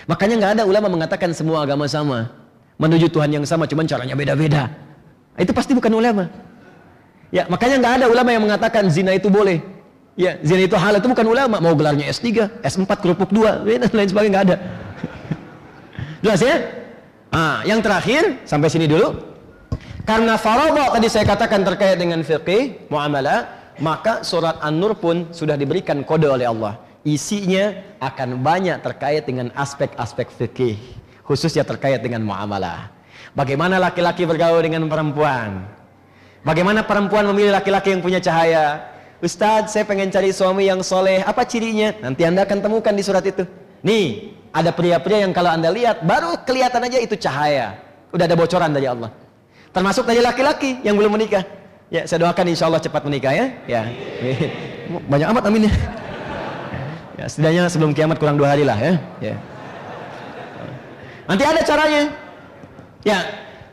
Speaker 1: Makanya nggak ada ulama mengatakan semua agama sama menuju Tuhan yang sama cuman caranya beda-beda. Itu pasti bukan ulama. Ya makanya nggak ada ulama yang mengatakan zina itu boleh. Ya zina itu halal itu bukan ulama. Mau gelarnya S3 S4 kerupuk 2 dan lain sebagainya nggak ada. Jelas ya? Ah yang terakhir sampai sini dulu. Karena faradha tadi saya katakan terkait dengan fiqih muamalah maka surat An-Nur pun sudah diberikan kode oleh Allah. Isinya akan banyak terkait dengan aspek-aspek fikih khususnya terkait dengan muamalah. Bagaimana laki-laki bergaul dengan perempuan? Bagaimana perempuan memilih laki-laki yang punya cahaya? Ustadz, saya pengen cari suami yang soleh. Apa cirinya? Nanti anda akan temukan di surat itu. Nih, ada pria-pria yang kalau anda lihat, baru kelihatan aja itu cahaya. Udah ada bocoran dari Allah. Termasuk dari laki-laki yang belum menikah. Ya, saya doakan insya Allah cepat menikah ya. Ya, banyak amat amin ya. Ya, setidaknya sebelum kiamat kurang dua hari lah ya. Ya. Nanti ada caranya. Ya,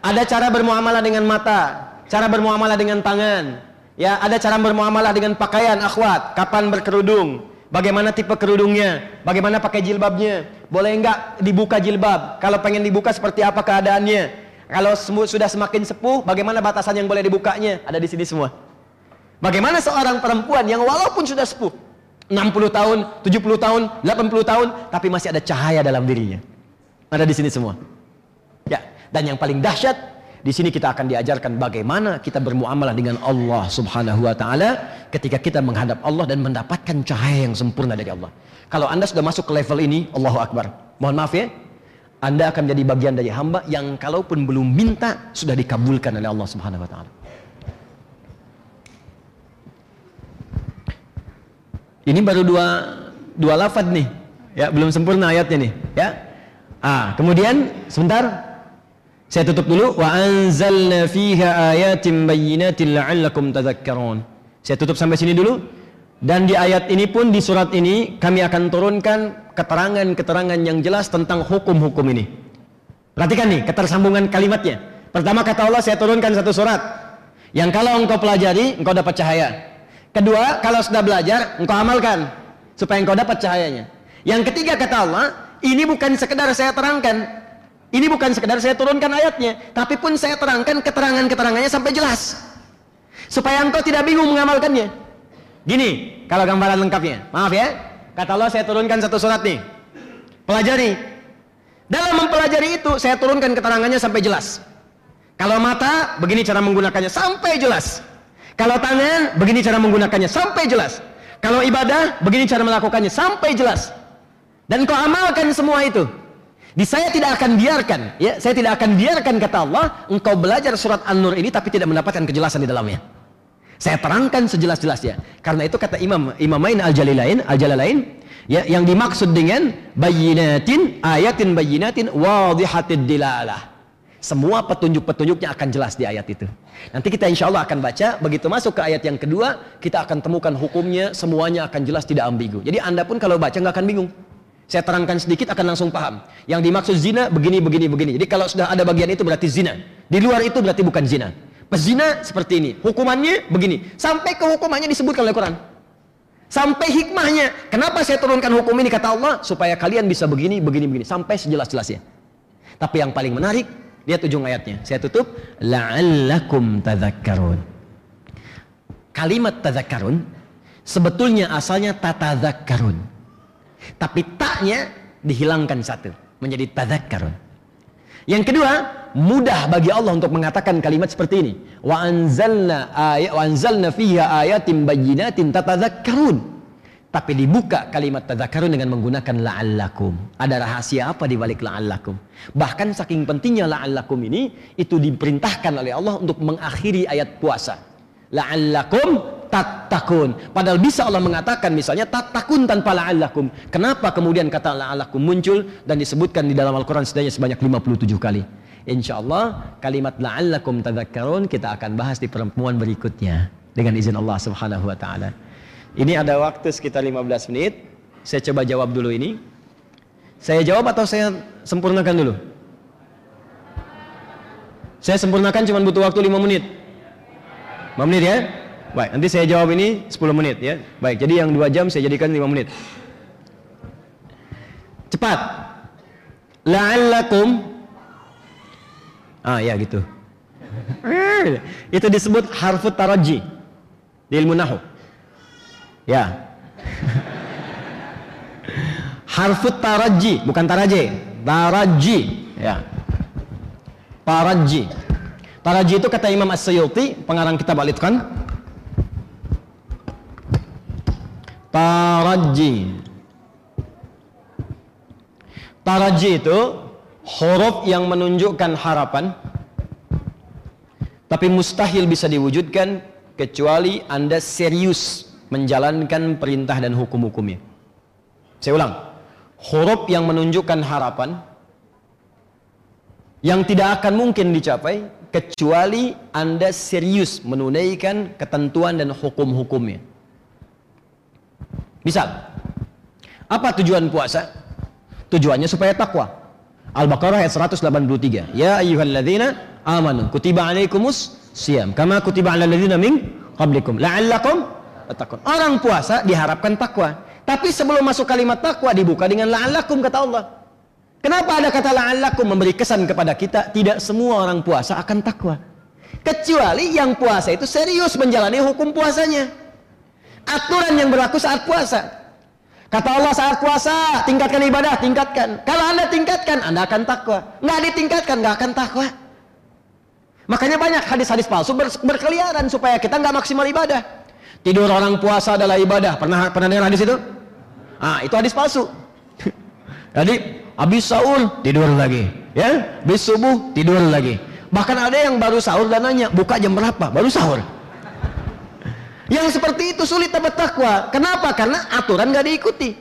Speaker 1: ada cara bermuamalah dengan mata, cara bermuamalah dengan tangan. Ya, ada cara bermuamalah dengan pakaian akhwat, kapan berkerudung, bagaimana tipe kerudungnya, bagaimana pakai jilbabnya, boleh enggak dibuka jilbab, kalau pengen dibuka seperti apa keadaannya. Kalau sudah semakin sepuh, bagaimana batasan yang boleh dibukanya? Ada di sini semua. Bagaimana seorang perempuan yang walaupun sudah sepuh, 60 tahun, 70 tahun, 80 tahun, tapi masih ada cahaya dalam dirinya. Ada di sini semua. Ya, dan yang paling dahsyat di sini kita akan diajarkan bagaimana kita bermuamalah dengan Allah Subhanahu wa taala ketika kita menghadap Allah dan mendapatkan cahaya yang sempurna dari Allah. Kalau Anda sudah masuk ke level ini, Allahu Akbar. Mohon maaf ya. Anda akan menjadi bagian dari hamba yang kalaupun belum minta sudah dikabulkan oleh Allah Subhanahu wa taala. Ini baru dua dua lafad nih. Ya, belum sempurna ayatnya nih, ya. Ah, kemudian sebentar saya tutup dulu wa anzalna fiha ayatin bayyinatin la'allakum tadhakkarun. Saya tutup sampai sini dulu. Dan di ayat ini pun di surat ini kami akan turunkan keterangan-keterangan yang jelas tentang hukum-hukum ini. Perhatikan nih ketersambungan kalimatnya. Pertama kata Allah saya turunkan satu surat yang kalau engkau pelajari engkau dapat cahaya. Kedua, kalau sudah belajar engkau amalkan supaya engkau dapat cahayanya. Yang ketiga kata Allah, ini bukan sekedar saya terangkan. Ini bukan sekedar saya turunkan ayatnya, tapi pun saya terangkan keterangan-keterangannya sampai jelas. Supaya engkau tidak bingung mengamalkannya. Gini, kalau gambaran lengkapnya. Maaf ya. Kata Allah saya turunkan satu surat nih. Pelajari. Dalam mempelajari itu saya turunkan keterangannya sampai jelas. Kalau mata, begini cara menggunakannya sampai jelas. Kalau tangan, begini cara menggunakannya sampai jelas. Kalau ibadah, begini cara melakukannya sampai jelas. Dan kau amalkan semua itu. Di saya tidak akan biarkan, ya, saya tidak akan biarkan kata Allah, engkau belajar surat An-Nur ini tapi tidak mendapatkan kejelasan di dalamnya. Saya terangkan sejelas-jelasnya. Karena itu kata Imam Imamain Al-Jalalain, Al-Jalalain, ya yang dimaksud dengan bayinatin, ayatin bayinatin, wadihatid dilalah. Semua petunjuk-petunjuknya akan jelas di ayat itu. Nanti kita insya Allah akan baca, begitu masuk ke ayat yang kedua, kita akan temukan hukumnya, semuanya akan jelas tidak ambigu. Jadi anda pun kalau baca nggak akan bingung. Saya terangkan sedikit akan langsung paham. Yang dimaksud zina begini, begini, begini. Jadi kalau sudah ada bagian itu berarti zina. Di luar itu berarti bukan zina. Pezina seperti ini. Hukumannya begini. Sampai ke hukumannya disebutkan oleh Quran. Sampai hikmahnya. Kenapa saya turunkan hukum ini kata Allah? Supaya kalian bisa begini, begini, begini. Sampai sejelas-jelasnya. Tapi yang paling menarik, lihat ujung ayatnya. Saya tutup. La'allakum tadhakkarun. Kalimat tadhakkarun sebetulnya asalnya tatadhakkarun. Tapi taknya dihilangkan satu. Menjadi tadhakkarun. Yang kedua, mudah bagi Allah untuk mengatakan kalimat seperti ini. Wa anzalna ayat wa anzalna fiha ayatin bayyinatin tatadzakkarun. Tapi dibuka kalimat tadzakkarun dengan menggunakan la'allakum. Ada rahasia apa di balik la'allakum? Bahkan saking pentingnya la'allakum ini itu diperintahkan oleh Allah untuk mengakhiri ayat puasa. La'allakum tatakun. Padahal bisa Allah mengatakan misalnya tatakun tanpa la'allakum. Kenapa kemudian kata la'allakum muncul dan disebutkan di dalam Al-Quran setidaknya sebanyak 57 kali. Insya Allah kalimat la'allakum tadakkarun kita akan bahas di pertemuan berikutnya dengan izin Allah Subhanahu wa taala. Ini ada waktu sekitar 15 menit. Saya coba jawab dulu ini. Saya jawab atau saya sempurnakan dulu? Saya sempurnakan cuma butuh waktu 5 menit. 5 menit ya? Baik, nanti saya jawab ini 10 menit ya. Baik, jadi yang 2 jam saya jadikan 5 menit. Cepat. La'allakum Ah ya gitu. itu disebut harfut taraji di ilmu nahu. Ya. harfut taraji bukan taraji, taraji. Ya. Taraji. Taraji itu kata Imam As-Suyuti, pengarang kitab Al-Itqan. Taraji. Taraji itu huruf yang menunjukkan harapan tapi mustahil bisa diwujudkan kecuali Anda serius menjalankan perintah dan hukum-hukumnya. Saya ulang. Huruf yang menunjukkan harapan yang tidak akan mungkin dicapai kecuali Anda serius menunaikan ketentuan dan hukum-hukumnya. Misal, apa tujuan puasa? Tujuannya supaya takwa. Al-Baqarah ayat 183. Ya ayyuhalladzina amanu kutiba alaikumus siyam kama kutiba alal ladzina min qablikum la'allakum tattaqun. Orang puasa diharapkan takwa. Tapi sebelum masuk kalimat takwa dibuka dengan la'allakum kata Allah. Kenapa ada kata la'allakum memberi kesan kepada kita tidak semua orang puasa akan takwa. Kecuali yang puasa itu serius menjalani hukum puasanya. Aturan yang berlaku saat puasa. Kata Allah saat puasa, tingkatkan ibadah, tingkatkan. Kalau Anda tingkatkan, Anda akan takwa. Nggak ditingkatkan, nggak akan takwa. Makanya banyak hadis-hadis palsu ber berkeliaran supaya kita nggak maksimal ibadah. Tidur orang puasa adalah ibadah. Pernah pernah dengar hadis itu? Ah, itu hadis palsu. Jadi, habis sahur tidur lagi, ya. Habis subuh tidur lagi. Bahkan ada yang baru sahur dan nanya, buka jam berapa? Baru sahur. Yang seperti itu sulit dapat takwa. Kenapa? Karena aturan gak diikuti.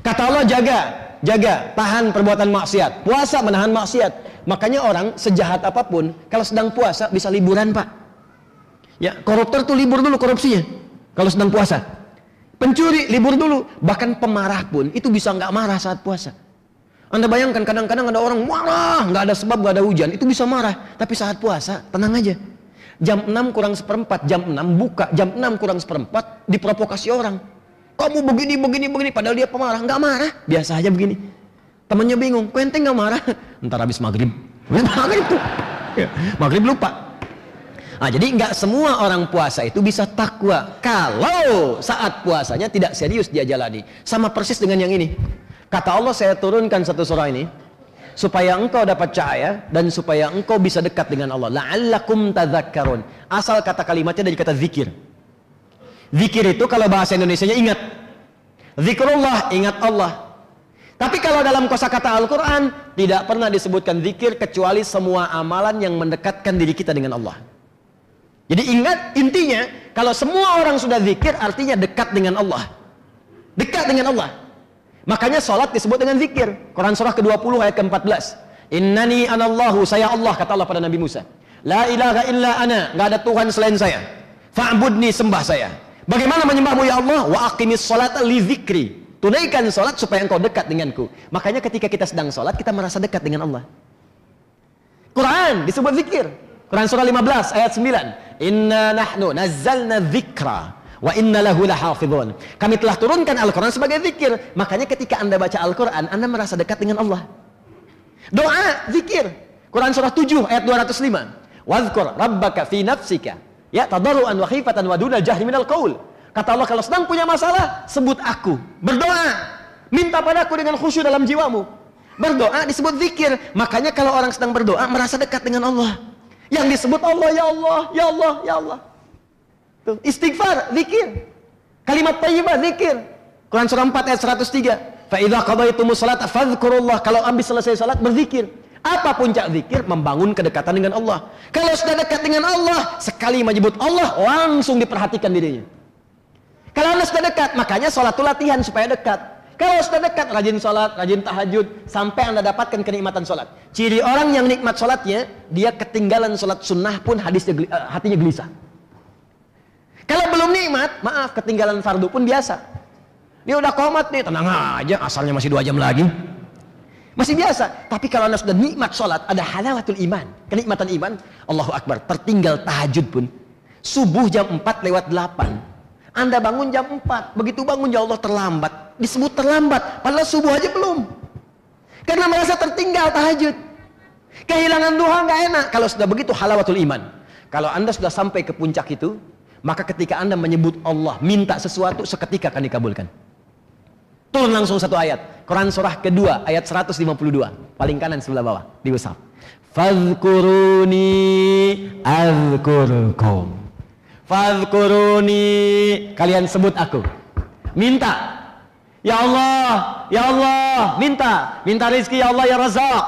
Speaker 1: Kata Allah jaga, jaga, tahan perbuatan maksiat. Puasa menahan maksiat. Makanya orang sejahat apa pun, kalau sedang puasa bisa liburan pak. Ya, koruptor tuh libur dulu korupsinya. Kalau sedang puasa. Pencuri libur dulu. Bahkan pemarah pun itu bisa nggak marah saat puasa. Anda bayangkan kadang-kadang ada orang marah, nggak ada sebab, nggak ada hujan, itu bisa marah. Tapi saat puasa tenang aja jam 6 kurang seperempat, jam 6 buka, jam 6 kurang seperempat diprovokasi orang. Kamu begini, begini, begini, padahal dia pemarah, nggak marah, biasa aja begini. Temannya bingung, kok ente nggak marah? Ntar habis maghrib, maghrib tuh, maghrib lupa. Nah, jadi nggak semua orang puasa itu bisa takwa kalau saat puasanya tidak serius dia jalani. Sama persis dengan yang ini. Kata Allah saya turunkan satu surah ini supaya engkau dapat cahaya dan supaya engkau bisa dekat dengan Allah. La'allakum tadzakkarun. Asal kata kalimatnya dari kata zikir. Zikir itu kalau bahasa Indonesia-nya ingat. Zikrullah, ingat Allah. Tapi kalau dalam kosakata Al-Quran tidak pernah disebutkan zikir kecuali semua amalan yang mendekatkan diri kita dengan Allah. Jadi ingat intinya kalau semua orang sudah zikir artinya dekat dengan Allah. Dekat dengan Allah. Makanya sholat disebut dengan zikir. Quran surah ke-20 ayat ke-14. Innani anallahu, saya Allah, kata Allah pada Nabi Musa. La ilaha illa ana, nggak ada Tuhan selain saya. Fa'budni, sembah saya. Bagaimana menyembahmu ya Allah? Wa aqimis sholata li zikri. Tunaikan sholat supaya engkau dekat denganku. Makanya ketika kita sedang sholat, kita merasa dekat dengan Allah. Quran disebut zikir. Quran surah 15 ayat 9. Inna nahnu nazzalna dzikra wa inna lahu lahafizun. Kami telah turunkan Al-Qur'an sebagai zikir. Makanya ketika Anda baca Al-Qur'an, Anda merasa dekat dengan Allah. Doa, zikir. Quran surah 7 ayat 205. Wadhkur rabbaka fi nafsika ya tadarruan wa khifatan wa dunal jahri minal. Kata Allah kalau sedang punya masalah, sebut aku. Berdoa. Minta padaku dengan khusyuk dalam jiwamu. Berdoa disebut zikir. Makanya kalau orang sedang berdoa merasa dekat dengan Allah. Yang disebut Allah, ya Allah, ya Allah, ya Allah. Tuh, istighfar, zikir. Kalimat tayyibah, zikir. Quran surah 4 ayat 103. Fa idza qadaytumus salata fadhkurullah. Kalau habis selesai salat berzikir. Apa puncak zikir? Membangun kedekatan dengan Allah. Kalau sudah dekat dengan Allah, sekali menyebut Allah, langsung diperhatikan dirinya. Kalau Anda sudah dekat, makanya sholat itu latihan supaya dekat. Kalau sudah dekat, rajin sholat, rajin tahajud, sampai Anda dapatkan kenikmatan sholat. Ciri orang yang nikmat sholatnya, dia ketinggalan sholat sunnah pun hadisnya, eh, hatinya gelisah. Kalau belum nikmat, maaf, ketinggalan fardu pun biasa. Dia udah komat nih, tenang aja, asalnya masih dua jam lagi. Masih biasa. Tapi kalau anda sudah nikmat sholat, ada halawatul iman. Kenikmatan iman, Allahu Akbar. Tertinggal tahajud pun. Subuh jam 4 lewat 8. Anda bangun jam 4. Begitu bangun ya Allah terlambat. Disebut terlambat. Padahal subuh aja belum. Karena merasa tertinggal tahajud. Kehilangan duha nggak enak. Kalau sudah begitu halawatul iman. Kalau anda sudah sampai ke puncak itu, maka ketika anda menyebut Allah, minta sesuatu, seketika akan dikabulkan. Turun langsung satu ayat. Quran surah kedua ayat 152. Paling kanan sebelah bawah di Musaf. Fadhkuruni azkurkum. Fadhkuruni kalian sebut aku. Minta. Ya Allah, ya Allah, minta. Minta rezeki ya Allah ya Razak.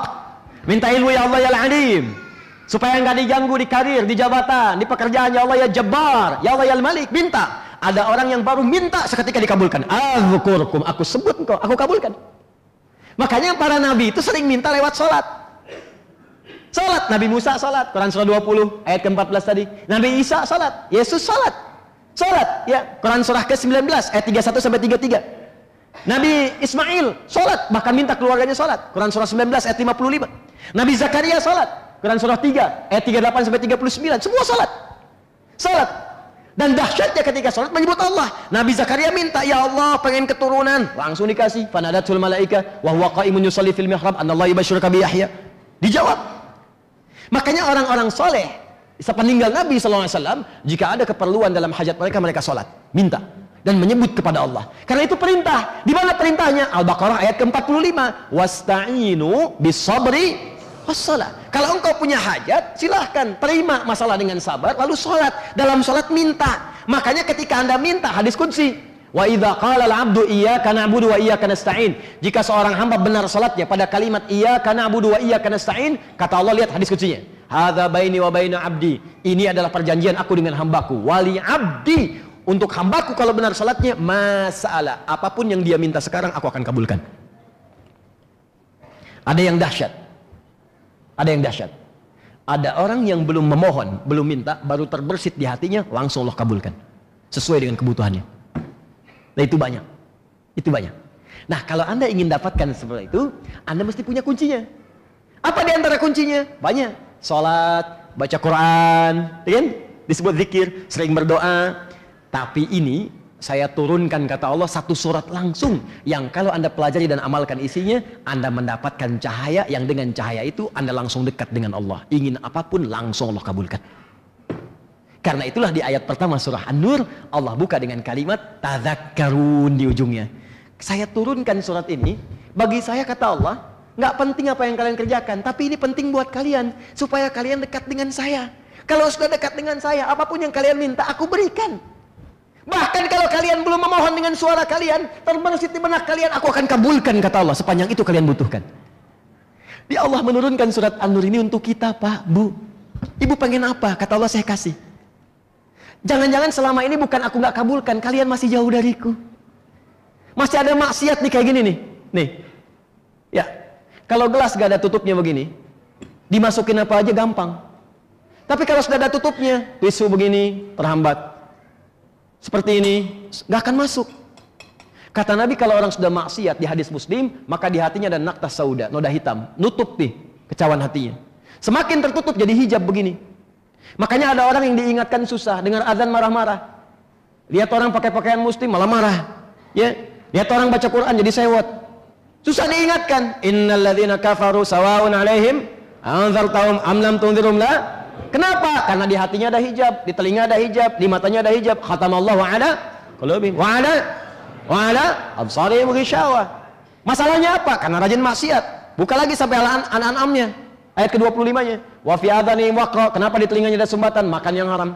Speaker 1: Minta ilmu ya Allah ya Alim. Supaya enggak diganggu di karir, di jabatan, di pekerjaan ya Allah ya Jabbar, ya Allah ya Malik. Minta. Ada orang yang baru minta seketika dikabulkan. Azkurkum, aku sebut engkau, aku kabulkan. Makanya para nabi itu sering minta lewat sholat. Sholat, Nabi Musa sholat, Quran surah 20 ayat ke-14 tadi. Nabi Isa sholat, Yesus sholat. Sholat, ya, Quran surah ke-19 ayat 31 sampai 33. Nabi Ismail sholat, bahkan minta keluarganya sholat. Quran surah 19 ayat 55. Nabi Zakaria sholat, Quran surah 3 ayat 38 sampai 39. Semua sholat. Sholat. Dan dahsyatnya ketika sholat menyebut Allah. Nabi Zakaria minta, Ya Allah pengen keturunan. Langsung dikasih. Fanadatul malaika. Wa huwa qaimun yusalli fil mihrab. Anallah yubashirka bi Yahya. Dijawab. Makanya orang-orang soleh. Sepeninggal Nabi SAW. Jika ada keperluan dalam hajat mereka, mereka sholat. Minta. Dan menyebut kepada Allah. Karena itu perintah. Di mana perintahnya? Al-Baqarah ayat ke-45. Wasta'inu bisabri wassalah. Kalau engkau punya hajat, silahkan terima masalah dengan sabar, lalu sholat. Dalam sholat minta. Makanya ketika anda minta, hadis kunci. Wa idha qala al-abdu iyyaka na'budu wa iyyaka. Jika seorang hamba benar salatnya pada kalimat iyyaka na'budu wa iyyaka nasta'in, kata Allah lihat hadis kuncinya. Hadza baini wa baina abdi. Ini adalah perjanjian aku dengan hambaku. Wali abdi untuk hambaku kalau benar salatnya masalah apa pun yang dia minta sekarang aku akan kabulkan. Ada yang dahsyat. Ada yang dahsyat. Ada orang yang belum memohon, belum minta, baru terbersit di hatinya, langsung Allah kabulkan. Sesuai dengan kebutuhannya. Nah itu banyak. Itu banyak. Nah kalau anda ingin dapatkan seperti itu, anda mesti punya kuncinya. Apa di antara kuncinya? Banyak. Salat, baca Quran, ya kan? Disebut zikir, sering berdoa. Tapi ini saya turunkan kata Allah satu surat langsung yang kalau anda pelajari dan amalkan isinya anda mendapatkan cahaya yang dengan cahaya itu anda langsung dekat dengan Allah. Ingin apa pun langsung Allah kabulkan. Karena itulah di ayat pertama surah An-Nur Allah buka dengan kalimat tadzakkarun di ujungnya. Saya turunkan surat ini bagi saya kata Allah nggak penting apa yang kalian kerjakan tapi ini penting buat kalian supaya kalian dekat dengan saya. Kalau sudah dekat dengan saya apa pun yang kalian minta aku berikan Bahkan kalau kalian belum memohon dengan suara kalian, terbersit di benak kalian, aku akan kabulkan kata Allah. Sepanjang itu kalian butuhkan. Di Allah menurunkan surat An-Nur ini untuk kita, Pak, Bu. Ibu pengen apa? Kata Allah saya kasih. Jangan-jangan selama ini bukan aku nggak kabulkan, kalian masih jauh dariku. Masih ada maksiat nih kayak gini nih. Nih. Ya. Kalau gelas gak ada tutupnya begini, dimasukin apa aja gampang. Tapi kalau sudah ada tutupnya, tisu begini terhambat. Seperti ini, gak akan masuk. Kata Nabi kalau orang sudah maksiat di hadis Muslim, maka di hatinya ada naktas sauda, noda hitam, nutup nih kecawan hatinya. Semakin tertutup jadi hijab begini. Makanya ada orang yang diingatkan susah dengan azan marah-marah. Lihat orang pakai pakaian muslim malah marah. Ya, lihat orang baca Quran jadi sewot. Susah diingatkan. Innalladzina kafaru sawaun alaihim anzartahum am lam tunzirum la. Kenapa? Karena di hatinya ada hijab, di telinga ada hijab, di matanya ada hijab. Khatamallahu ala qulubihim wa ala wa ala absarihim ghishawah. Masalahnya apa? Karena rajin maksiat. Buka lagi sampai an-an'amnya. Ayat ke-25-nya. Wa fi adhanihim waqra. Kenapa di telinganya ada sumbatan? Makan yang haram.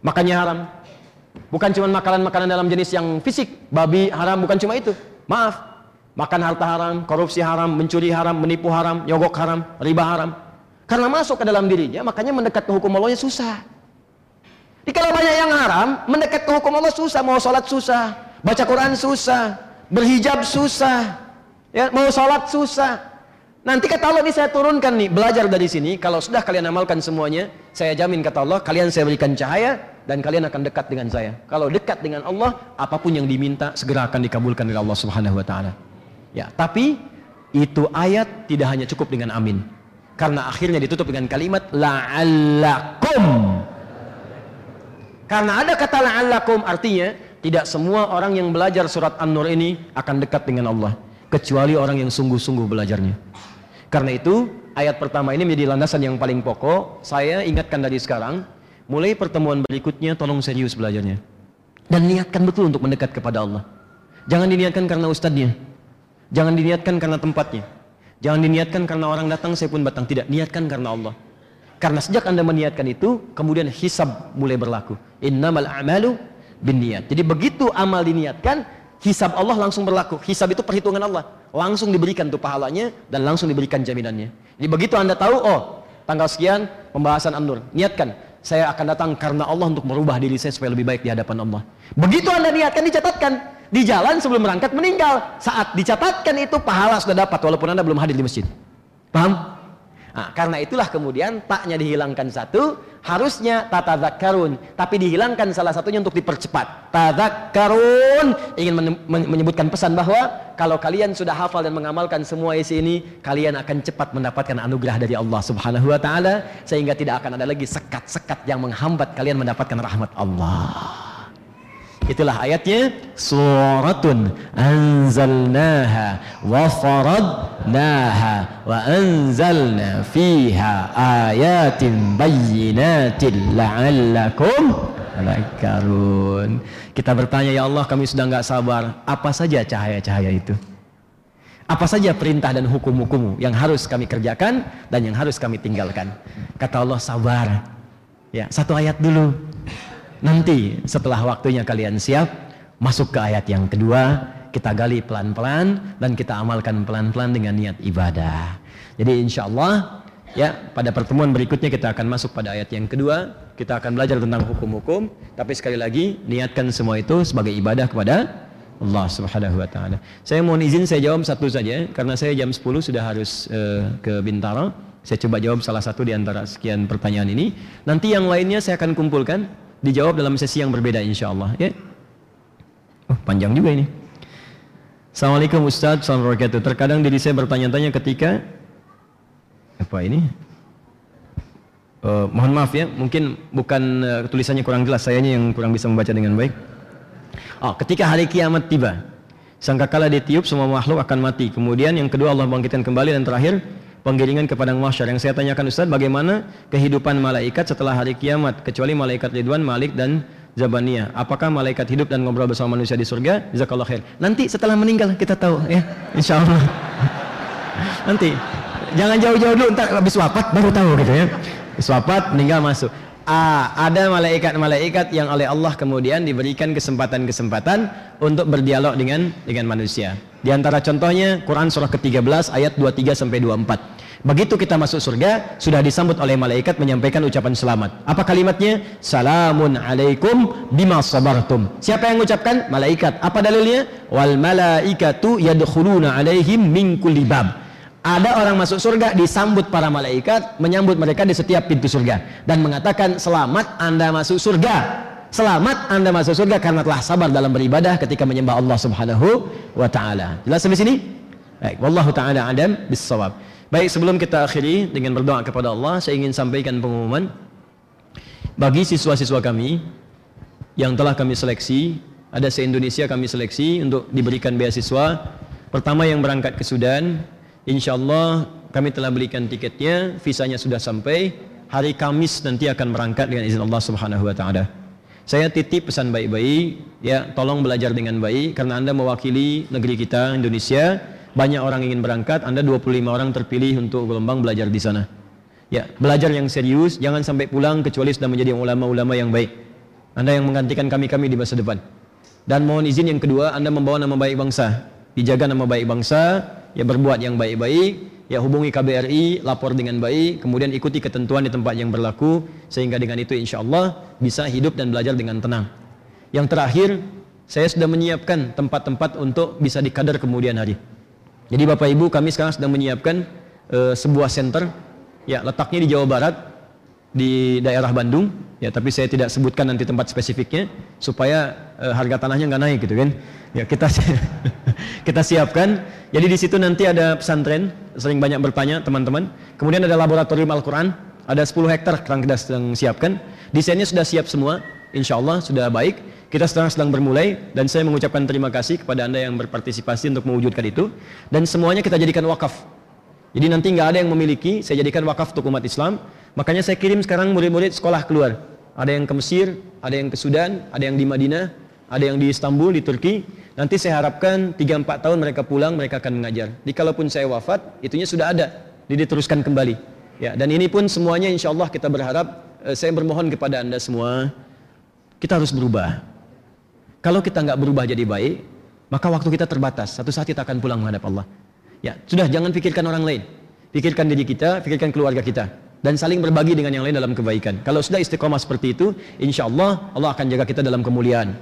Speaker 1: Makannya haram. Bukan cuma makanan-makanan dalam jenis yang fisik, babi haram bukan cuma itu. Maaf, makan harta haram, korupsi haram, mencuri haram, menipu haram, nyogok haram, riba haram. Karena masuk ke dalam dirinya, makanya mendekat ke hukum Allah susah. Jadi kalau banyak yang haram, mendekat ke hukum Allah susah, mau sholat susah, baca Quran susah, berhijab susah, ya, mau sholat susah. Nanti kata Allah ini saya turunkan nih, belajar dari sini, kalau sudah kalian amalkan semuanya, saya jamin kata Allah, kalian saya berikan cahaya, dan kalian akan dekat dengan saya. Kalau dekat dengan Allah, apa pun yang diminta segera akan dikabulkan oleh Allah Subhanahu wa taala. Ya, tapi itu ayat tidak hanya cukup dengan amin. Karena akhirnya ditutup dengan kalimat la'allakum. Karena ada kata la'allakum artinya tidak semua orang yang belajar surat An-Nur ini akan dekat dengan Allah kecuali orang yang sungguh-sungguh belajarnya. Karena itu ayat pertama ini menjadi landasan yang paling pokok. Saya ingatkan dari sekarang, mulai pertemuan berikutnya tolong serius belajarnya. Dan niatkan betul untuk mendekat kepada Allah. Jangan diniatkan karena ustadznya, Jangan diniatkan karena tempatnya. Jangan diniatkan karena orang datang saya pun batang. Tidak, niatkan karena Allah. Karena sejak Anda meniatkan itu, kemudian hisab mulai berlaku. Innamal a'malu bin niat. Jadi begitu amal diniatkan, hisab Allah langsung berlaku. Hisab itu perhitungan Allah. Langsung diberikan tuh pahalanya dan langsung diberikan jaminannya. Jadi begitu Anda tahu, oh tanggal sekian pembahasan An-Nur. Niatkan, saya akan datang karena Allah untuk merubah diri saya supaya lebih baik di hadapan Allah. Begitu Anda niatkan dicatatkan. Di jalan sebelum berangkat meninggal. Saat dicatatkan itu pahala sudah dapat walaupun Anda belum hadir di masjid. Paham? Nah, karena itulah kemudian taknya dihilangkan satu, harusnya tatadzakkarun, tapi dihilangkan salah satunya untuk dipercepat. Tadzakkarun ingin menyebutkan pesan bahwa kalau kalian sudah hafal dan mengamalkan semua isi ini, kalian akan cepat mendapatkan anugerah dari Allah Subhanahu wa taala sehingga tidak akan ada lagi sekat-sekat yang menghambat kalian mendapatkan rahmat Allah. Itulah ayatnya suratun anzalnaha wa faradnaha wa anzalna fiha ayatin bayyinatin la'allakum tadhakkarun. Kita bertanya ya Allah kami sudah enggak sabar, apa saja cahaya-cahaya itu? Apa saja perintah dan hukum-hukummu yang harus kami kerjakan dan yang harus kami tinggalkan? Kata Allah sabar. Ya, satu ayat dulu. Nanti setelah waktunya kalian siap, masuk ke ayat yang kedua, kita gali pelan-pelan dan kita amalkan pelan-pelan dengan niat ibadah. Jadi insya Allah ya pada pertemuan berikutnya kita akan masuk pada ayat yang kedua, kita akan belajar tentang hukum-hukum, tapi sekali lagi niatkan semua itu sebagai ibadah kepada Allah Subhanahu wa taala. Saya mohon izin saya jawab satu saja karena saya jam 10 sudah harus uh, ke Bintaro. Saya coba jawab salah satu di antara sekian pertanyaan ini. Nanti yang lainnya saya akan kumpulkan dijawab dalam sesi yang berbeda insya Allah ya. Oh panjang juga ini. Assalamualaikum Ustaz. Assalamualaikum terkadang diri saya bertanya-tanya ketika apa ini? Uh, mohon maaf ya. Mungkin bukan uh, tulisannya kurang jelas. Sayanya yang kurang bisa membaca dengan baik. Oh, ketika hari kiamat tiba sangkakala ditiup semua makhluk akan mati. Kemudian yang kedua Allah bangkitkan kembali. Dan terakhir penggiringan ke padang. Yang saya tanyakan Ustaz, bagaimana kehidupan malaikat setelah hari kiamat kecuali malaikat Ridwan, Malik dan Zabaniyah. Apakah malaikat hidup dan ngobrol bersama manusia di surga? Jazakallah khair. Nanti setelah meninggal kita tahu ya, insya Allah. Nanti jangan jauh-jauh dulu, ntar habis wafat baru tahu gitu ya. Habis wafat meninggal masuk. Ah, ada malaikat-malaikat yang oleh Allah kemudian diberikan kesempatan-kesempatan untuk berdialog dengan dengan manusia. Di antara contohnya Quran surah ke-13 ayat 23 sampai 24. Begitu kita masuk surga, sudah disambut oleh malaikat menyampaikan ucapan selamat. Apa kalimatnya? Salamun alaikum bima sabartum. Siapa yang mengucapkan? Malaikat. Apa dalilnya? Wal malaikatu yadkhuluna alaihim min kulli bab. Ada orang masuk surga disambut para malaikat menyambut mereka di setiap pintu surga dan mengatakan selamat Anda masuk surga. Selamat Anda masuk surga karena telah sabar dalam beribadah ketika menyembah Allah Subhanahu wa taala. Jelas sampai sini? Baik, wallahu taala adam bissawab. Baik, sebelum kita akhiri dengan berdoa kepada Allah, saya ingin sampaikan pengumuman bagi siswa-siswa kami yang telah kami seleksi, ada se-Indonesia kami seleksi untuk diberikan beasiswa. Pertama yang berangkat ke Sudan, insya Allah kami telah belikan tiketnya, visanya sudah sampai. Hari Kamis nanti akan berangkat dengan izin Allah Subhanahu wa taala. Saya titip pesan baik-baik, ya, tolong belajar dengan baik karena Anda mewakili negeri kita Indonesia banyak orang ingin berangkat, Anda 25 orang terpilih untuk gelombang belajar di sana. Ya, belajar yang serius, jangan sampai pulang kecuali sudah menjadi ulama-ulama yang baik. Anda yang menggantikan kami-kami di masa depan. Dan mohon izin yang kedua, Anda membawa nama baik bangsa. Dijaga nama baik bangsa, ya berbuat yang baik-baik, ya hubungi KBRI, lapor dengan baik, kemudian ikuti ketentuan di tempat yang berlaku, sehingga dengan itu insya Allah bisa hidup dan belajar dengan tenang. Yang terakhir, saya sudah menyiapkan tempat-tempat untuk bisa dikader kemudian hari. Jadi Bapak Ibu kami sekarang sedang menyiapkan uh, sebuah center ya letaknya di Jawa Barat di daerah Bandung ya tapi saya tidak sebutkan nanti tempat spesifiknya supaya uh, harga tanahnya nggak naik gitu kan. Ya kita kita siapkan. Jadi di situ nanti ada pesantren sering banyak bertanya teman-teman. Kemudian ada laboratorium Al-Quran ada 10 hektar yang kita sedang siapkan. Desainnya sudah siap semua insya Allah sudah baik. Kita sekarang sedang bermulai dan saya mengucapkan terima kasih kepada Anda yang berpartisipasi untuk mewujudkan itu. Dan semuanya kita jadikan wakaf. Jadi nanti nggak ada yang memiliki, saya jadikan wakaf untuk umat Islam. Makanya saya kirim sekarang murid-murid sekolah keluar. Ada yang ke Mesir, ada yang ke Sudan, ada yang di Madinah, ada yang di Istanbul, di Turki. Nanti saya harapkan 3-4 tahun mereka pulang, mereka akan mengajar. Jadi kalaupun saya wafat, itunya sudah ada, jadi diteruskan kembali. Ya, dan ini pun semuanya insya Allah kita berharap, eh, saya bermohon kepada anda semua, kita harus berubah. Kalau kita nggak berubah jadi baik, maka waktu kita terbatas. Satu saat kita akan pulang menghadap Allah. Ya, sudah jangan pikirkan orang lain. Pikirkan diri kita, pikirkan keluarga kita dan saling berbagi dengan yang lain dalam kebaikan. Kalau sudah istiqomah seperti itu, insya Allah Allah akan jaga kita dalam kemuliaan.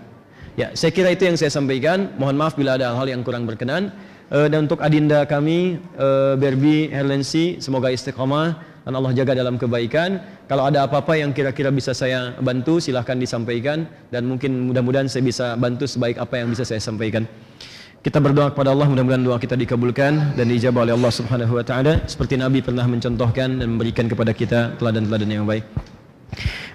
Speaker 1: Ya, saya kira itu yang saya sampaikan. Mohon maaf bila ada hal yang kurang berkenan. Uh, dan untuk adinda kami, uh, Berbi Herlensi, semoga istiqomah dan Allah jaga dalam kebaikan. Kalau ada apa-apa yang kira-kira bisa saya bantu, silahkan disampaikan dan mungkin mudah-mudahan saya bisa bantu sebaik apa yang bisa saya sampaikan. Kita berdoa kepada Allah mudah-mudahan doa kita dikabulkan dan dijabah oleh Allah Subhanahu wa taala seperti Nabi pernah mencontohkan dan memberikan kepada kita teladan-teladan yang baik.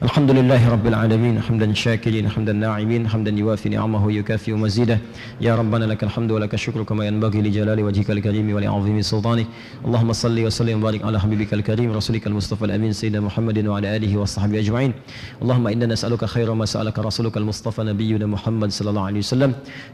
Speaker 1: الحمد لله رب العالمين حمدا شاكرين حمدا ناعمين حمدا يوافي نعمه ويكافئ مزيده يا ربنا لك الحمد ولك الشكر كما ينبغي لجلال وجهك الكريم ولعظيم سلطانك اللهم صل وسلم وبارك على حبيبك الكريم رسولك المصطفى الامين سيدنا محمد وعلى اله وصحبه اجمعين اللهم أنا نسالك خير ما سالك رسولك المصطفى نبينا محمد صلى الله عليه وسلم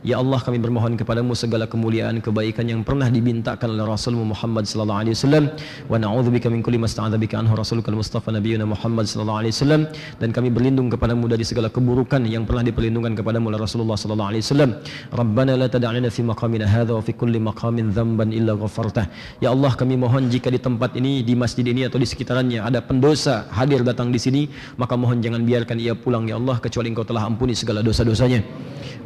Speaker 1: ya Allah kami bermohon kepadamu segala kemuliaan kebaikan yang pernah dibintakan oleh Rasulmu Muhammad sallallahu alaihi wasallam. Wa na'udzubika min ma bika anhu rasulukal mustafa nabiyuna Muhammad sallallahu alaihi wasallam. Dan kami berlindung kepadamu dari segala keburukan yang pernah diperlindungkan kepadamu oleh Rasulullah sallallahu alaihi wasallam. Rabbana la tad'alna fi maqamina hadha wa fi kulli maqamin dhanban illa ghafartah. Ya Allah kami mohon jika di tempat ini di masjid ini atau di sekitarannya ada pendosa hadir datang di sini maka mohon jangan biarkan ia pulang ya Allah kecuali Engkau telah ampuni segala dosa-dosanya.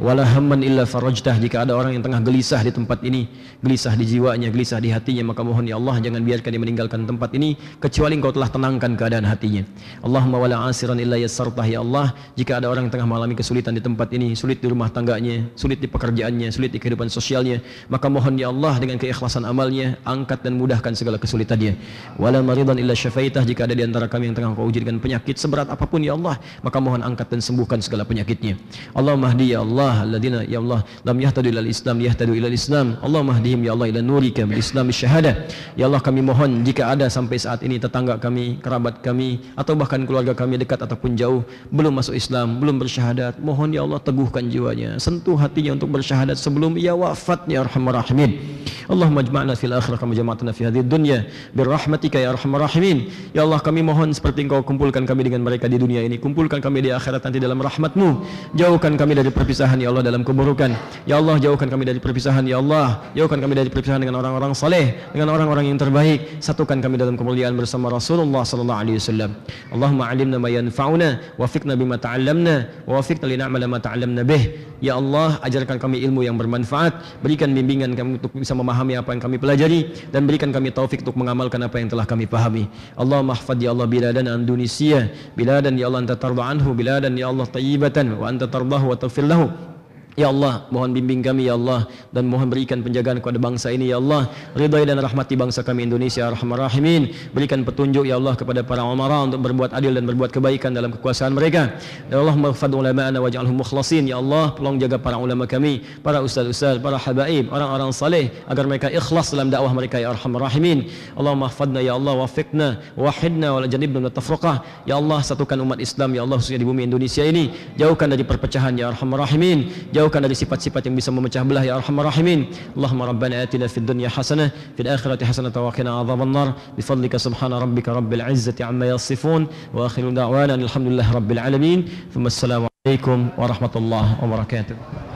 Speaker 1: Wala hamman illa farajtah jika ada orang yang tengah gelisah di tempat ini, gelisah di jiwanya, gelisah di hatinya maka mohon ya Allah jangan biarkan dia meninggalkan tempat ini kecuali Engkau telah tenangkan keadaan hatinya. Allahumma wala asiran illa yassartah ya Allah. Jika ada orang yang tengah mengalami kesulitan di tempat ini sulit di rumah tangganya sulit di pekerjaannya sulit di kehidupan sosialnya maka mohon ya Allah dengan keikhlasan amalnya angkat dan mudahkan segala kesulitannya wala maridan illa syafaitah jika ada di antara kami yang tengah kau uji dengan penyakit seberat apa pun ya Allah maka mohon angkat dan sembuhkan segala penyakitnya. Allah mahdi ya Allah alladina ya Allah lam yahtadu ilal islam yahtadu ilal islam. Allah mahdihim ya Allah ila nurika bil islam syahadah ya Allah kami mohon jika ada sampai saat ini tetangga kami kerabat kami atau bahkan keluarga kami dekat dekat ataupun jauh belum masuk Islam, belum bersyahadat, mohon ya Allah teguhkan jiwanya, sentuh hatinya untuk bersyahadat sebelum ia wafat ya arhamar rahimin. Allahumma ijma'na fil akhirah kama jama'tana fi hadhihi dunya birrahmatika ya arhamar rahimin. Ya Allah kami mohon seperti engkau kumpulkan kami dengan mereka di dunia ini kumpulkan kami di akhirat nanti dalam rahmatmu. Jauhkan kami dari perpisahan ya Allah dalam keburukan. Ya Allah jauhkan kami dari perpisahan ya Allah. Jauhkan kami dari perpisahan dengan orang-orang saleh dengan orang-orang yang terbaik. Satukan kami dalam kemuliaan bersama Rasulullah sallallahu alaihi wasallam. Allahumma alimna yanfa'una wafiqna bima ta'allamna wa wafiqna li na'mala ma ta'allamna bih ya Allah ajarkan kami ilmu yang bermanfaat berikan bimbingan kami untuk bisa memahami apa yang kami pelajari dan berikan kami taufik untuk mengamalkan apa yang telah kami pahami. Allah mahfad ya Allah biladan Indonesia biladan ya Allah anta tarda anhu biladan ya Allah tayyibatan wa anta tardahu wa taghfir lahu Ya Allah, mohon bimbing kami ya Allah dan mohon berikan penjagaan kepada bangsa ini ya Allah. Ridai dan rahmati bangsa kami Indonesia Arhamar Rahimin. Berikan petunjuk ya Allah kepada para umara untuk berbuat adil dan berbuat kebaikan dalam kekuasaan mereka. Ya Allah, maghfad ulama'ana waj'alhum mukhlasin ya Allah. Tolong jaga para ulama kami, para ustaz-ustaz, para habaib, orang-orang saleh agar mereka ikhlas dalam dakwah mereka ya Arhamar Rahimin. Allah mahfadna ya Allah wafiqna wahidna wala janibna tafraqah. Ya Allah, satukan umat Islam ya Allah khususnya di bumi Indonesia ini. Jauhkan dari perpecahan ya Arhamar Rahimin. Jauhkan dari sifat-sifat yang bisa memecah belah ya arhamar rahimin Allahumma rabbana atina fid dunya hasanah fil akhirati hasanah wa qina adhabannar bi fadlika subhana rabbika rabbil izzati amma yasifun wa akhiru da'wana alhamdulillahi rabbil alamin thumma assalamu alaikum warahmatullahi wabarakatuh